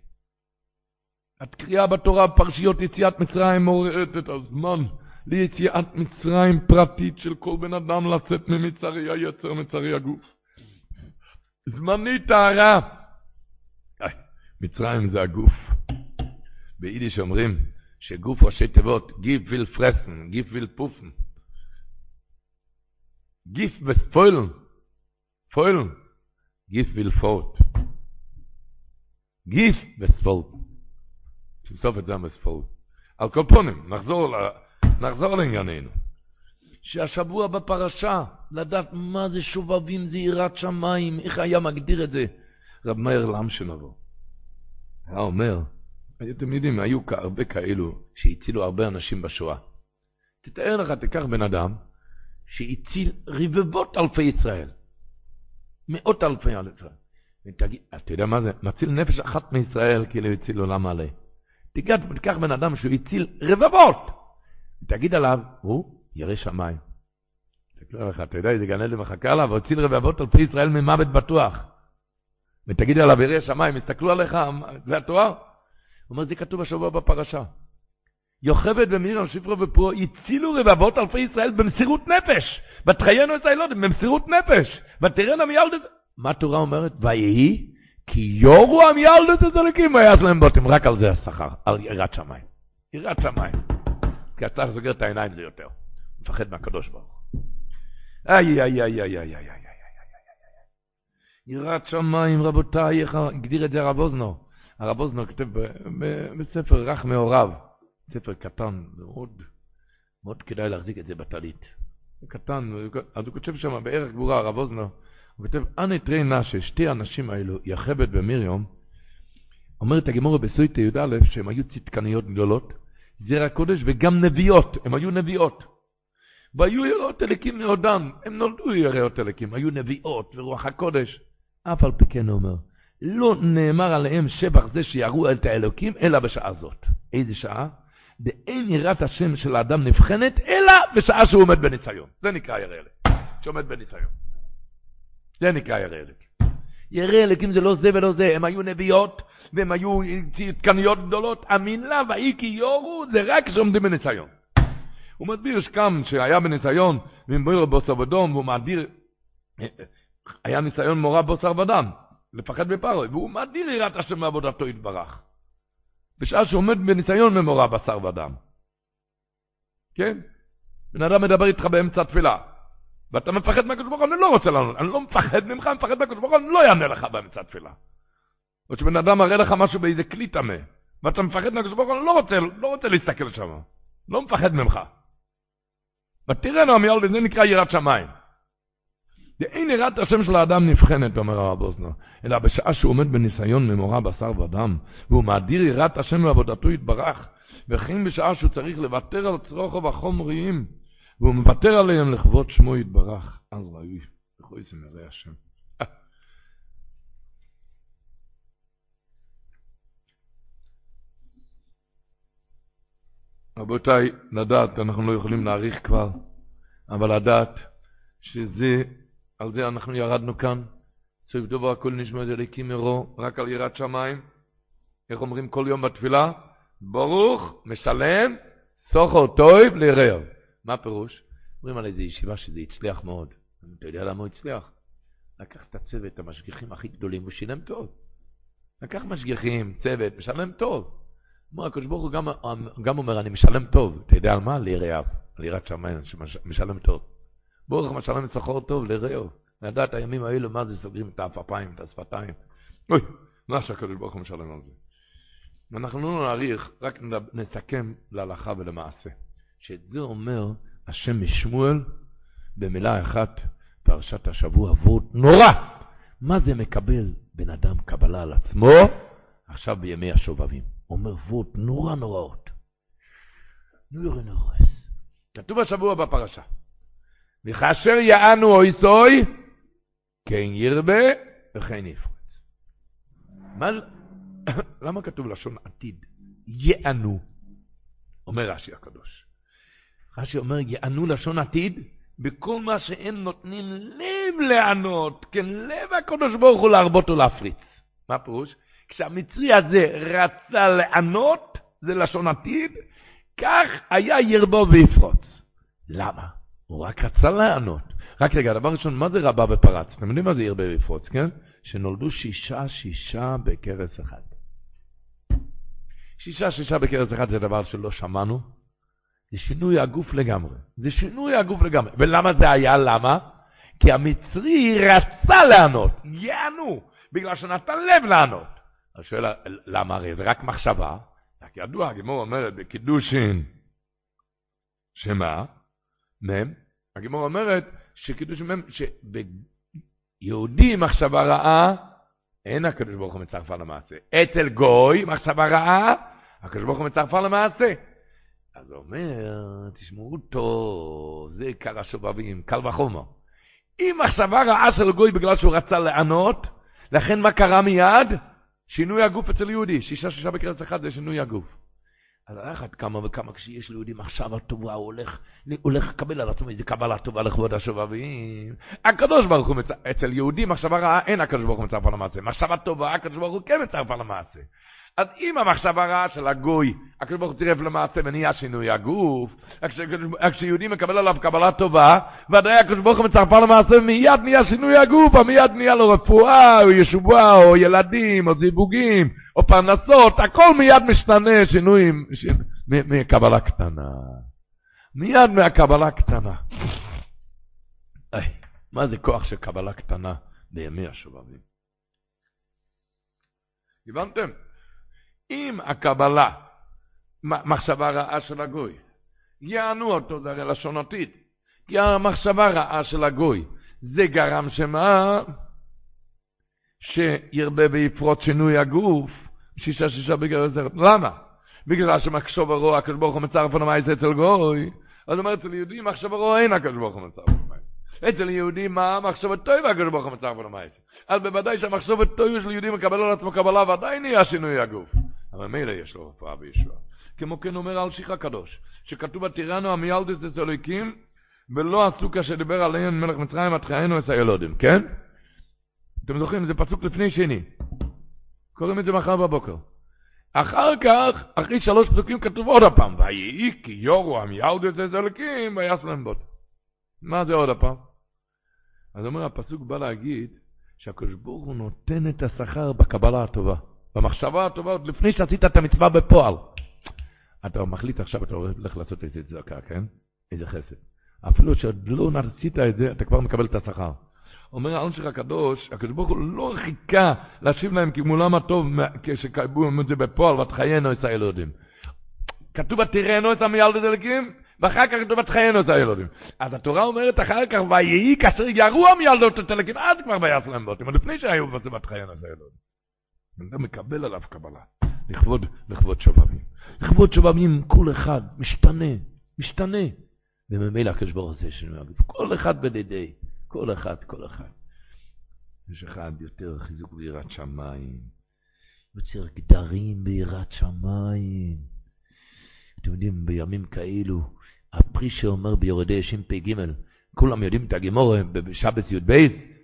הקריאה בתורה בפרשיות יציאת מצרים מעוררת את הזמן ליציאת מצרים פרטית של כל בן אדם לצאת ממצרי היצר, מצרי הגוף. זמני טהרה. מצרים זה הגוף. ביידיש אומרים שגוף ראשי תיבות, גיף ויל פרסן, גיף ויל פופן. גיף וספוילן, פוילן, גיף ויל פורט. גיף וספולט. בסוף את זה המספולט. על כל פונים, נחזור, נחזור לענייננו. שהשבוע בפרשה, לדעת מה זה שובבים, זה יראת שמיים, איך היה מגדיר את זה רב מאיר לם שנבוא. היה אומר, אתם יודעים, היו הרבה כאלו שהצילו הרבה אנשים בשואה. תתאר לך, תיקח בן אדם שהציל רבבות אלפי ישראל, מאות אלפי ישראל. ותגיד, אתה יודע מה זה? מציל נפש אחת מישראל כאילו הציל עולם מלא. תיקח, בן אדם שהוא הציל רבבות, ותגיד עליו, הוא ירא שמיים. תקרא לך, אתה יודע איזה גן עדן מחכה לה, והציל רבבות אלפי ישראל ממוות בטוח. ותגיד עליו ירא שמיים, הסתכלו עליך, זה התואר? הוא אומר, זה כתוב השבוע בפרשה. יוכבד ומירם שפרו ופרו הצילו רבבות אלפי ישראל במסירות נפש. ותחיינו את הילודים במסירות נפש. ותראינה מיילדת... מה התורה אומרת? ויהי כי יורו המיילדת את הלקים ויעש להם בוטים. רק על זה השכר, על יראת שמיים. יראת שמיים. כי אתה סוגר את העיניים זה יותר. מפחד מהקדוש ברוך איי, איי, איי, איי, איי, איי, איי. יראת שמיים, רבותיי, איך הגדיר את זה הרב אוזנו? הרב אוזנו כותב בספר רך מעורב, ספר קטן, מאוד, מאוד כדאי להחזיק את זה בטלית. קטן, אז הוא כותב שם בערך גבורה, הרב אוזנו, הוא כותב, אנא תראי נשה, שתי האנשים האלו, יחבד ומיריום, אומרת הגמורה בסויטה י"א, שהם היו צדקניות גדולות, זרע קודש וגם נביאות, הם היו נביאות. והיו יראות אליקים מעודם, הם נולדו יראות אליקים, היו נביאות ורוח הקודש. אף על פי כן אומר, לא נאמר עליהם שבח זה שיראו את האלוקים, אלא בשעה זאת. איזה שעה? ואין יראת השם של האדם נבחנת, אלא בשעה שהוא עומד בניסיון. זה נקרא ירא אלק, שעומד בניסיון. זה נקרא ירא אלק. ירא אלקים זה לא זה ולא זה, הם היו נביאות, והם היו צדקניות גדולות. המילה ויהי כי יורו זה רק כשעומדים בניסיון. הוא מסביר שקם שהיה בניסיון, ומבויר בוסר ודום, והוא מאדיר, היה ניסיון מורה בוסר ודם. לפחד בפרוי, והוא מדיר יראת השם מעבודתו יתברך. בשעה שהוא עומד בניסיון ממורה בשר ודם. כן? בן אדם מדבר איתך באמצע התפילה, ואתה מפחד מהקדוש ברוך הוא, אני לא רוצה לענות, אני לא מפחד ממך, אני מפחד מהקדוש ברוך הוא, אני לא אענה לך באמצע התפילה. או שבן אדם מראה לך משהו באיזה כלי טמא, ואתה מפחד מהקדוש ברוך הוא, אני לא רוצה, לא רוצה להסתכל שם, לא מפחד ממך. ותראינו עמיאל, וזה נקרא יראת שמיים. ואין יראת השם של האדם נבחנת, אומר הרב אוזנר, אלא בשעה שהוא עומד בניסיון ממורה בשר ודם, והוא מאדיר יראת השם לעבודתו יתברך, וכן בשעה שהוא צריך לוותר על צרוכו וחומריים, והוא מוותר עליהם לכבוד שמו יתברך. אז ראוי, לכוי זה מראה השם. רבותיי, לדעת, אנחנו לא יכולים להעריך כבר, אבל לדעת שזה על זה אנחנו ירדנו כאן. סוף דבר הכל נשמע את אליקים מרו, רק על יראת שמיים. איך אומרים כל יום בתפילה? ברוך, משלם, סוחר טויב לרעהו. מה הפירוש? אומרים על איזו ישיבה שזה הצליח מאוד. אתה יודע למה הוא הצליח? לקח את הצוות, המשגיחים הכי גדולים, הוא שילם טוב. לקח משגיחים, צוות, משלם טוב. אומר הקדוש ברוך הוא גם, גם אומר, אני משלם טוב. אתה יודע על מה? ליראיו, על יראת שמיים, שמשלם טוב. ברוך משלם שכר טוב לרעהו. לדעת הימים האלו, מה זה סוגרים את האפפיים, את השפתיים. אוי, מה שהקדוש ברוך הוא משלם על זה. אנחנו לא נאריך, רק נסכם להלכה ולמעשה. שאת זה אומר השם משמואל במילה אחת, פרשת השבוע, ועוד נורא. מה זה מקבל בן אדם קבלה על עצמו עכשיו בימי השובבים? אומר ועוד נורא נוראות. נורא נורא. כתוב השבוע בפרשה. וכאשר יענו אוי סוי, כן ירבה וכן יפרץ. מה, למה כתוב לשון עתיד? יענו, אומר רש"י הקדוש. רש"י אומר, יענו לשון עתיד, בכל מה שאין נותנים לב לענות, כן לב הקדוש ברוך הוא להרבות ולהפריץ. מה פירוש? כשהמצרי הזה רצה לענות, זה לשון עתיד, כך היה ירבו ויפרוץ. למה? הוא רק רצה לענות. רק רגע, דבר ראשון, מה זה רבה ופרץ? אתם יודעים מה זה ירבה ויפרוץ, כן? שנולדו שישה שישה בכרס אחד. שישה שישה בכרס אחד זה דבר שלא שמענו. זה שינוי הגוף לגמרי. זה שינוי הגוף לגמרי. ולמה זה היה? למה? כי המצרי רצה לענות. יענו, בגלל שנתן לב לענות. אז שואל, למה הרי זה רק מחשבה? רק ידוע, הגמור אומרת בקידושין, שמה? מ', הגמור אומרת שקידושין מ', שביהודי מחשבה רעה, אין הקדוש ברוך הוא מצרפה למעשה. אצל גוי, מחשבה רעה, הקדוש ברוך הוא מצרפה למעשה. אז הוא אומר, תשמעו טוב, זה עיקר השובבים, קל וחומר. אם מחשבה רעה של גוי בגלל שהוא רצה לענות, לכן מה קרה מיד? שינוי הגוף אצל יהודי. שישה שישה בקרץ אחד זה שינוי הגוף. אז על אחת כמה וכמה כשיש ליהודי מחשבה טובה, הוא הולך, הוא הולך לקבל על עצמו איזה קבלה טובה לכבוד השובבים. הקדוש ברוך הוא. אצל יהודי מחשבה רעה, אין הקדוש ברוך הוא מצרף על המעשה. מחשבה טובה, הקדוש ברוך הוא כן מצרף על המעשה. אז אם המחשבה הרעה של הגוי, הקדוש ברוך הוא צירף למעשה ונהיה שינוי הגוף, כשיהודי מקבל עליו קבלה טובה, ודאי הקדוש ברוך הוא מצרפה למעשה מיד נהיה שינוי הגוף, מיד נהיה לו רפואה, או ישובה, או ילדים, או זיווגים, או פרנסות, הכל מיד משתנה, שינויים, ש... מקבלה קטנה. מיד מהקבלה קטנה. מה זה כוח של קבלה קטנה בימי השובבים? הבנתם? אם הקבלה, מחשבה רעה של הגוי, יענו אותו, זה הרי לשון עתיד, המחשבה רעה של הגוי, זה גרם שמה? שירבה ויפרוץ שינוי הגוף, שישה שישה בגלל זה. למה? בגלל שמחשוב הרוע, הקדוש ברוך הוא מצרף על המייס אצל גוי, אז אומר אצל יהודים מחשב הרוע אין הקדוש ברוך הוא מצרף על המייס. אצל יהודים מה? מחשב הטוב הקדוש ברוך הוא מצרף על המייס. אז בוודאי שהמחשב הטוב של יהודים מקבל על עצמו קבלה ועדיין נהיה שינוי הגוף. אבל מילא יש לו רפואה וישועה. כמו כן אומר על שיח הקדוש, שכתוב בתירנו המיילדס את אלוהיקים, ולא הסוכה שדיבר עליהם מלך מצרים, התחיינו את הילודים, כן? אתם זוכרים, זה פסוק לפני שני. קוראים את זה מחר בבוקר. אחר כך, אחרי שלוש פסוקים כתוב עוד הפעם, ויהי כי יורו המיילדס את אלוהיקים, ויעש להם בוט. מה זה עוד הפעם? אז אומר הפסוק בא להגיד שהקדוש ברוך הוא נותן את השכר בקבלה הטובה. במחשבה הטובה, עוד לפני שעשית את המצווה בפועל. אתה מחליט עכשיו, אתה הולך לעשות איזה צדקה, כן? איזה חסד. אפילו שעוד לא עשית את זה, אתה כבר מקבל את השכר. אומר האנשך הקדוש, הקדוש ברוך הוא לא חיכה להשיב להם כמולם הטוב כשקיימו את זה בפועל, ותחיינו את הילודים. כתוב ותראינו את המיילד אלוקים, ואחר כך כתוב ותחיינו את הילודים. אז התורה אומרת אחר כך, ויהי כאשר ירו המיילדות את אלוקים, אז כבר ויעש להם בוטים, עוד לפני שהיו ותחיינו את הילודים. אדם מקבל עליו קבלה, לכבוד, לכבוד שובבים. לכבוד שובבים, כל אחד משתנה, משתנה. וממילא הקדוש ברוך הוא הגוף. כל אחד בדידי, כל אחד, כל אחד. יש אחד יותר חיזוק ביראת שמיים, יוצר גדרים ביראת שמיים. אתם יודעים, בימים כאלו, הפרי שאומר ביורדי ש"פ, כולם יודעים את הגימור בשבץ י"ב,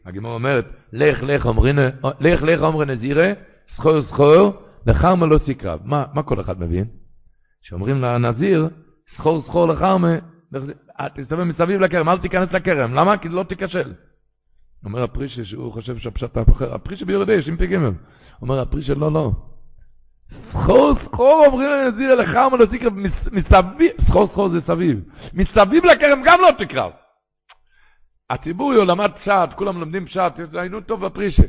הגימור אומרת, לך לך אומרין, לך זכור זכור, לחרמה לא תקרב. מה, מה כל אחד מבין? שאומרים לנזיר, זכור זכור לחרמה, תסתובב מסביב לכרם, אל תיכנס לכרם. למה? כי לא תיכשל. אומר הפרישה שהוא חושב שהפשט אחר, הפרישה ביורדי, יש עם פי גימל. אומר הפרישה, לא, לא. סחור סחור אומרים לנזיר לחרמה לא תקרב, מסביב, סחור סחור זה סביב. מסביב לכרם גם לא תקרב. הציבור למד פשט, כולם לומדים פשט, היינו טוב בפרישה.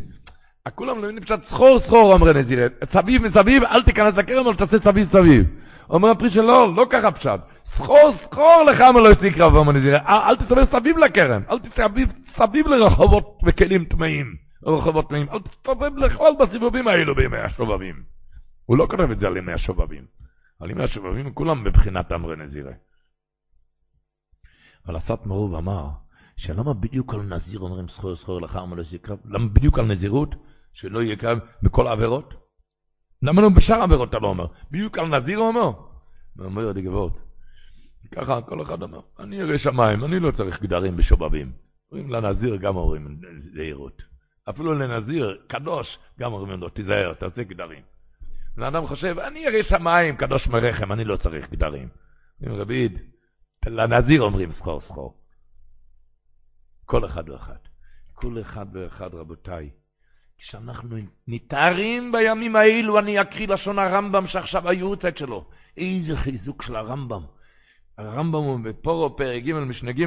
כולם מבינים פשוט סחור סחור, אומר נזיר. סביב מסביב, אל תיכנס לכרם, אבל תעשה סביב סביב. אומר הפרי שלא, לא ככה פשט. סחור סחור לך מה לא יסיקרא, אומר נזיר. אל תסתובב סביב לכרם, אל תסתובב סביב לרחובות וכלים טמאים. רחובות טמאים. אל תסתובב לכל בסיבובים האלו בימי השובבים. הוא לא כותב את זה על ימי השובבים. על ימי השובבים כולם בבחינת אמרי נזירה. אבל הסת מרוב אמר, שלמה בדיוק על נזיר אומרים סחור סחור לך אמר לא יקרב? למה בדיוק על נזירות? שלא יהיה כאן בכל העבירות? למה לא בשאר העבירות אתה לא אומר? בדיוק על נזיר הוא אומר? הוא אומר גבוהות. ככה כל אחד אומר, אני ירא שמיים, אני לא צריך גדרים בשובבים. אומרים לנזיר גם אומרים זהירות. אפילו לנזיר, קדוש, גם אומרים לו, תיזהר, תעשה גדרים. בן אדם חושב, אני ירא שמיים, קדוש מרחם, אני לא צריך גדרים. אומרים רביד, לנזיר אומרים סחור סחור. כל אחד ואחד. כל אחד ואחד, רבותיי. כשאנחנו נתארים בימים האלו, אני אקריא לשון הרמב"ם שעכשיו היורצת שלו. איזה חיזוק של הרמב"ם. הרמב"ם הוא בפורו פרק ג' משנה ג'.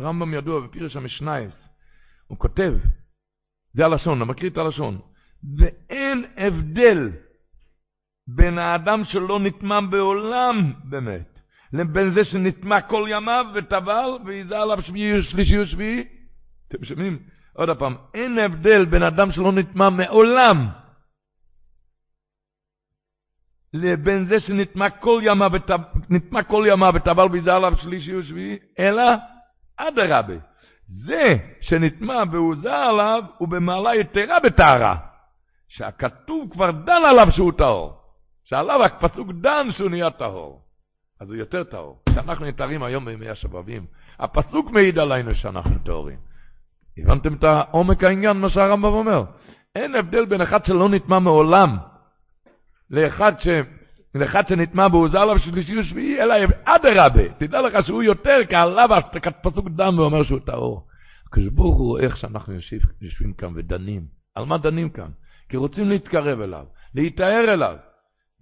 רמב"ם ידוע בפירוש המשנייס. הוא כותב, זה הלשון, אני מקריא את הלשון. ואין הבדל בין האדם שלא נטמע בעולם, באמת, לבין זה שנטמע כל ימיו וטבל ויזה עליו שביעי ושלישי ושביעי. אתם שומעים? עוד פעם, אין הבדל בין אדם שלא נטמע מעולם לבין זה שנטמע כל ימיו נטמע כל ימיו וטבל ויזה עליו שלישי ושביעי, אלא אדרבה. זה שנטמע והוזר עליו הוא במעלה יתרה בטהרה, שהכתוב כבר דן עליו שהוא טהור. שעליו הפסוק דן שהוא נהיה טהור. אז הוא יותר טהור. כשאנחנו נטהרים היום בימי השבבים, הפסוק מעיד עלינו שאנחנו טהורים. הבנתם את העומק העניין, מה שהרמב"ם אומר? אין הבדל בין אחד שלא נטמע מעולם לאחד, ש... לאחד שנטמע והוזר עליו שלישי ושביעי, אלא אדרבה, תדע לך שהוא יותר כעליו הפסוק דן ואומר שהוא טהור. הקדוש ברוך הוא איך שאנחנו יושב, יושבים כאן ודנים. על מה דנים כאן? כי רוצים להתקרב אליו, להיטהר אליו.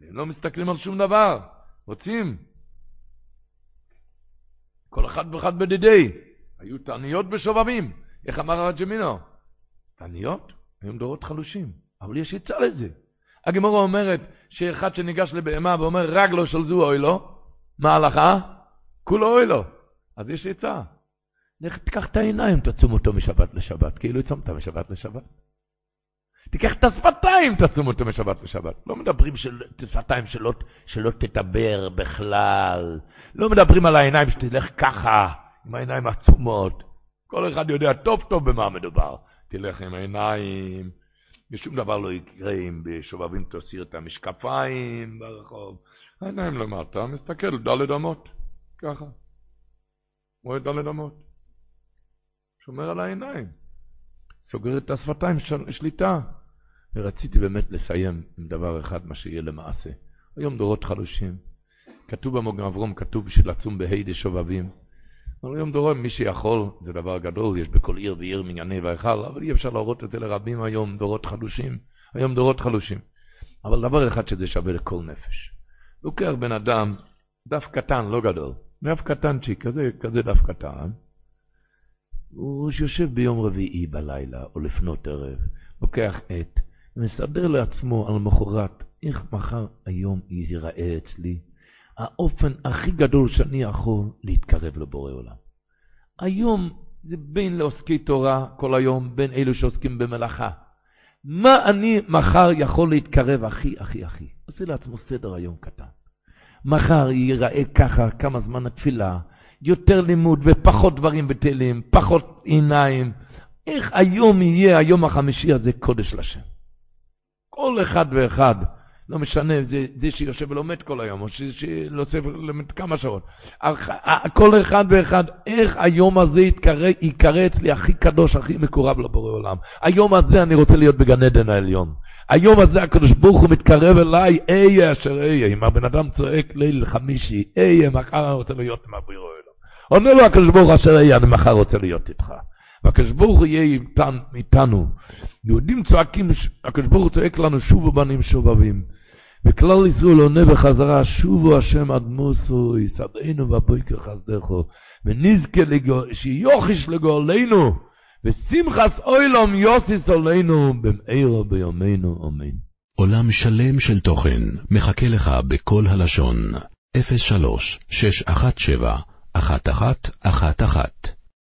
הם לא מסתכלים על שום דבר, רוצים. כל אחד ואחד בדידי. היו תעניות בשובבים. איך אמר הרב ג'מינו? תעניות? היום דורות חלושים, אבל יש עצה לזה. הגמורה אומרת שאחד שניגש לבהמה ואומר רגלו של זו אוי לו, מה ההלכה? כולו אוי לו. אז יש עצה. לך תיקח את העיניים, תצום אותו משבת לשבת, כאילו צומת משבת לשבת. תיקח את השפתיים, תצום אותו משבת לשבת. לא מדברים של שפתיים שלא, שלא תדבר בכלל. לא מדברים על העיניים שתלך ככה, עם העיניים עצומות. כל אחד יודע טוב טוב במה מדובר. תלך עם העיניים, ושום דבר לא יקרה אם בשובבים תסיר את המשקפיים ברחוב. העיניים למטה, מסתכל, דלת אמות, ככה. רואה דלת אמות. שומר על העיניים. סוגר את השפתיים, של, שליטה. ורציתי באמת לסיים עם דבר אחד, מה שיהיה למעשה. היום דורות חלושים. כתוב במוגם אברום, כתוב בשביל לצום בה' דשובבים. אבל היום דורות, מי שיכול, זה דבר גדול, יש בכל עיר ועיר מנייני והיכל, אבל אי אפשר להראות את זה לרבים היום, דורות חלושים. היום דורות חלושים. אבל דבר אחד שזה שווה לכל נפש. לוקח בן אדם, דף קטן, לא גדול, דף קטנצ'יק, כזה, כזה דף קטן, הוא יושב ביום רביעי בלילה או לפנות ערב, לוקח עט, ומסדר לעצמו על מחרת איך מחר היום ייראה אצלי, האופן הכי גדול שאני יכול להתקרב לבורא עולם. היום זה בין לעוסקי תורה כל היום, בין אלו שעוסקים במלאכה. מה אני מחר יכול להתקרב הכי, הכי, הכי? עושה לעצמו סדר היום קטן. מחר ייראה ככה, כמה זמן התפילה, יותר לימוד ופחות דברים בטלים, פחות עיניים. איך היום יהיה היום החמישי הזה קודש לשם? כל אחד ואחד, לא משנה, זה, זה שיושב ולומד כל היום, או שיושב ולומד כמה שעות. כל אחד ואחד, איך היום הזה ייקרא אצלי הכי קדוש, הכי מקורב לבורא עולם. היום הזה אני רוצה להיות בגן עדן העליון. היום הזה הקדוש ברוך הוא מתקרב אליי, איה אשר איה. אם הבן אדם צועק ליל חמישי, איה, מחר אני רוצה להיות עם הבורא עולם. אומר לו הקדוש ברוך אשר איה, אני מחר רוצה להיות איתך. והקדוש ברוך הוא יהיה איתנו. יהודים צועקים, הקדוש ברוך הוא צועק לנו, שובו בנים שובבים. וכלל ישראל עונה בחזרה, שובו השם עד מוסו, יסעדנו בבויקר חסדךו, ונזכה שיוכיש לגאולנו, ושמחס אוילום יוסיס עלינו, במאירו ביומנו, אמן. עולם שלם של תוכן מחכה לך בכל הלשון, 03 617 1111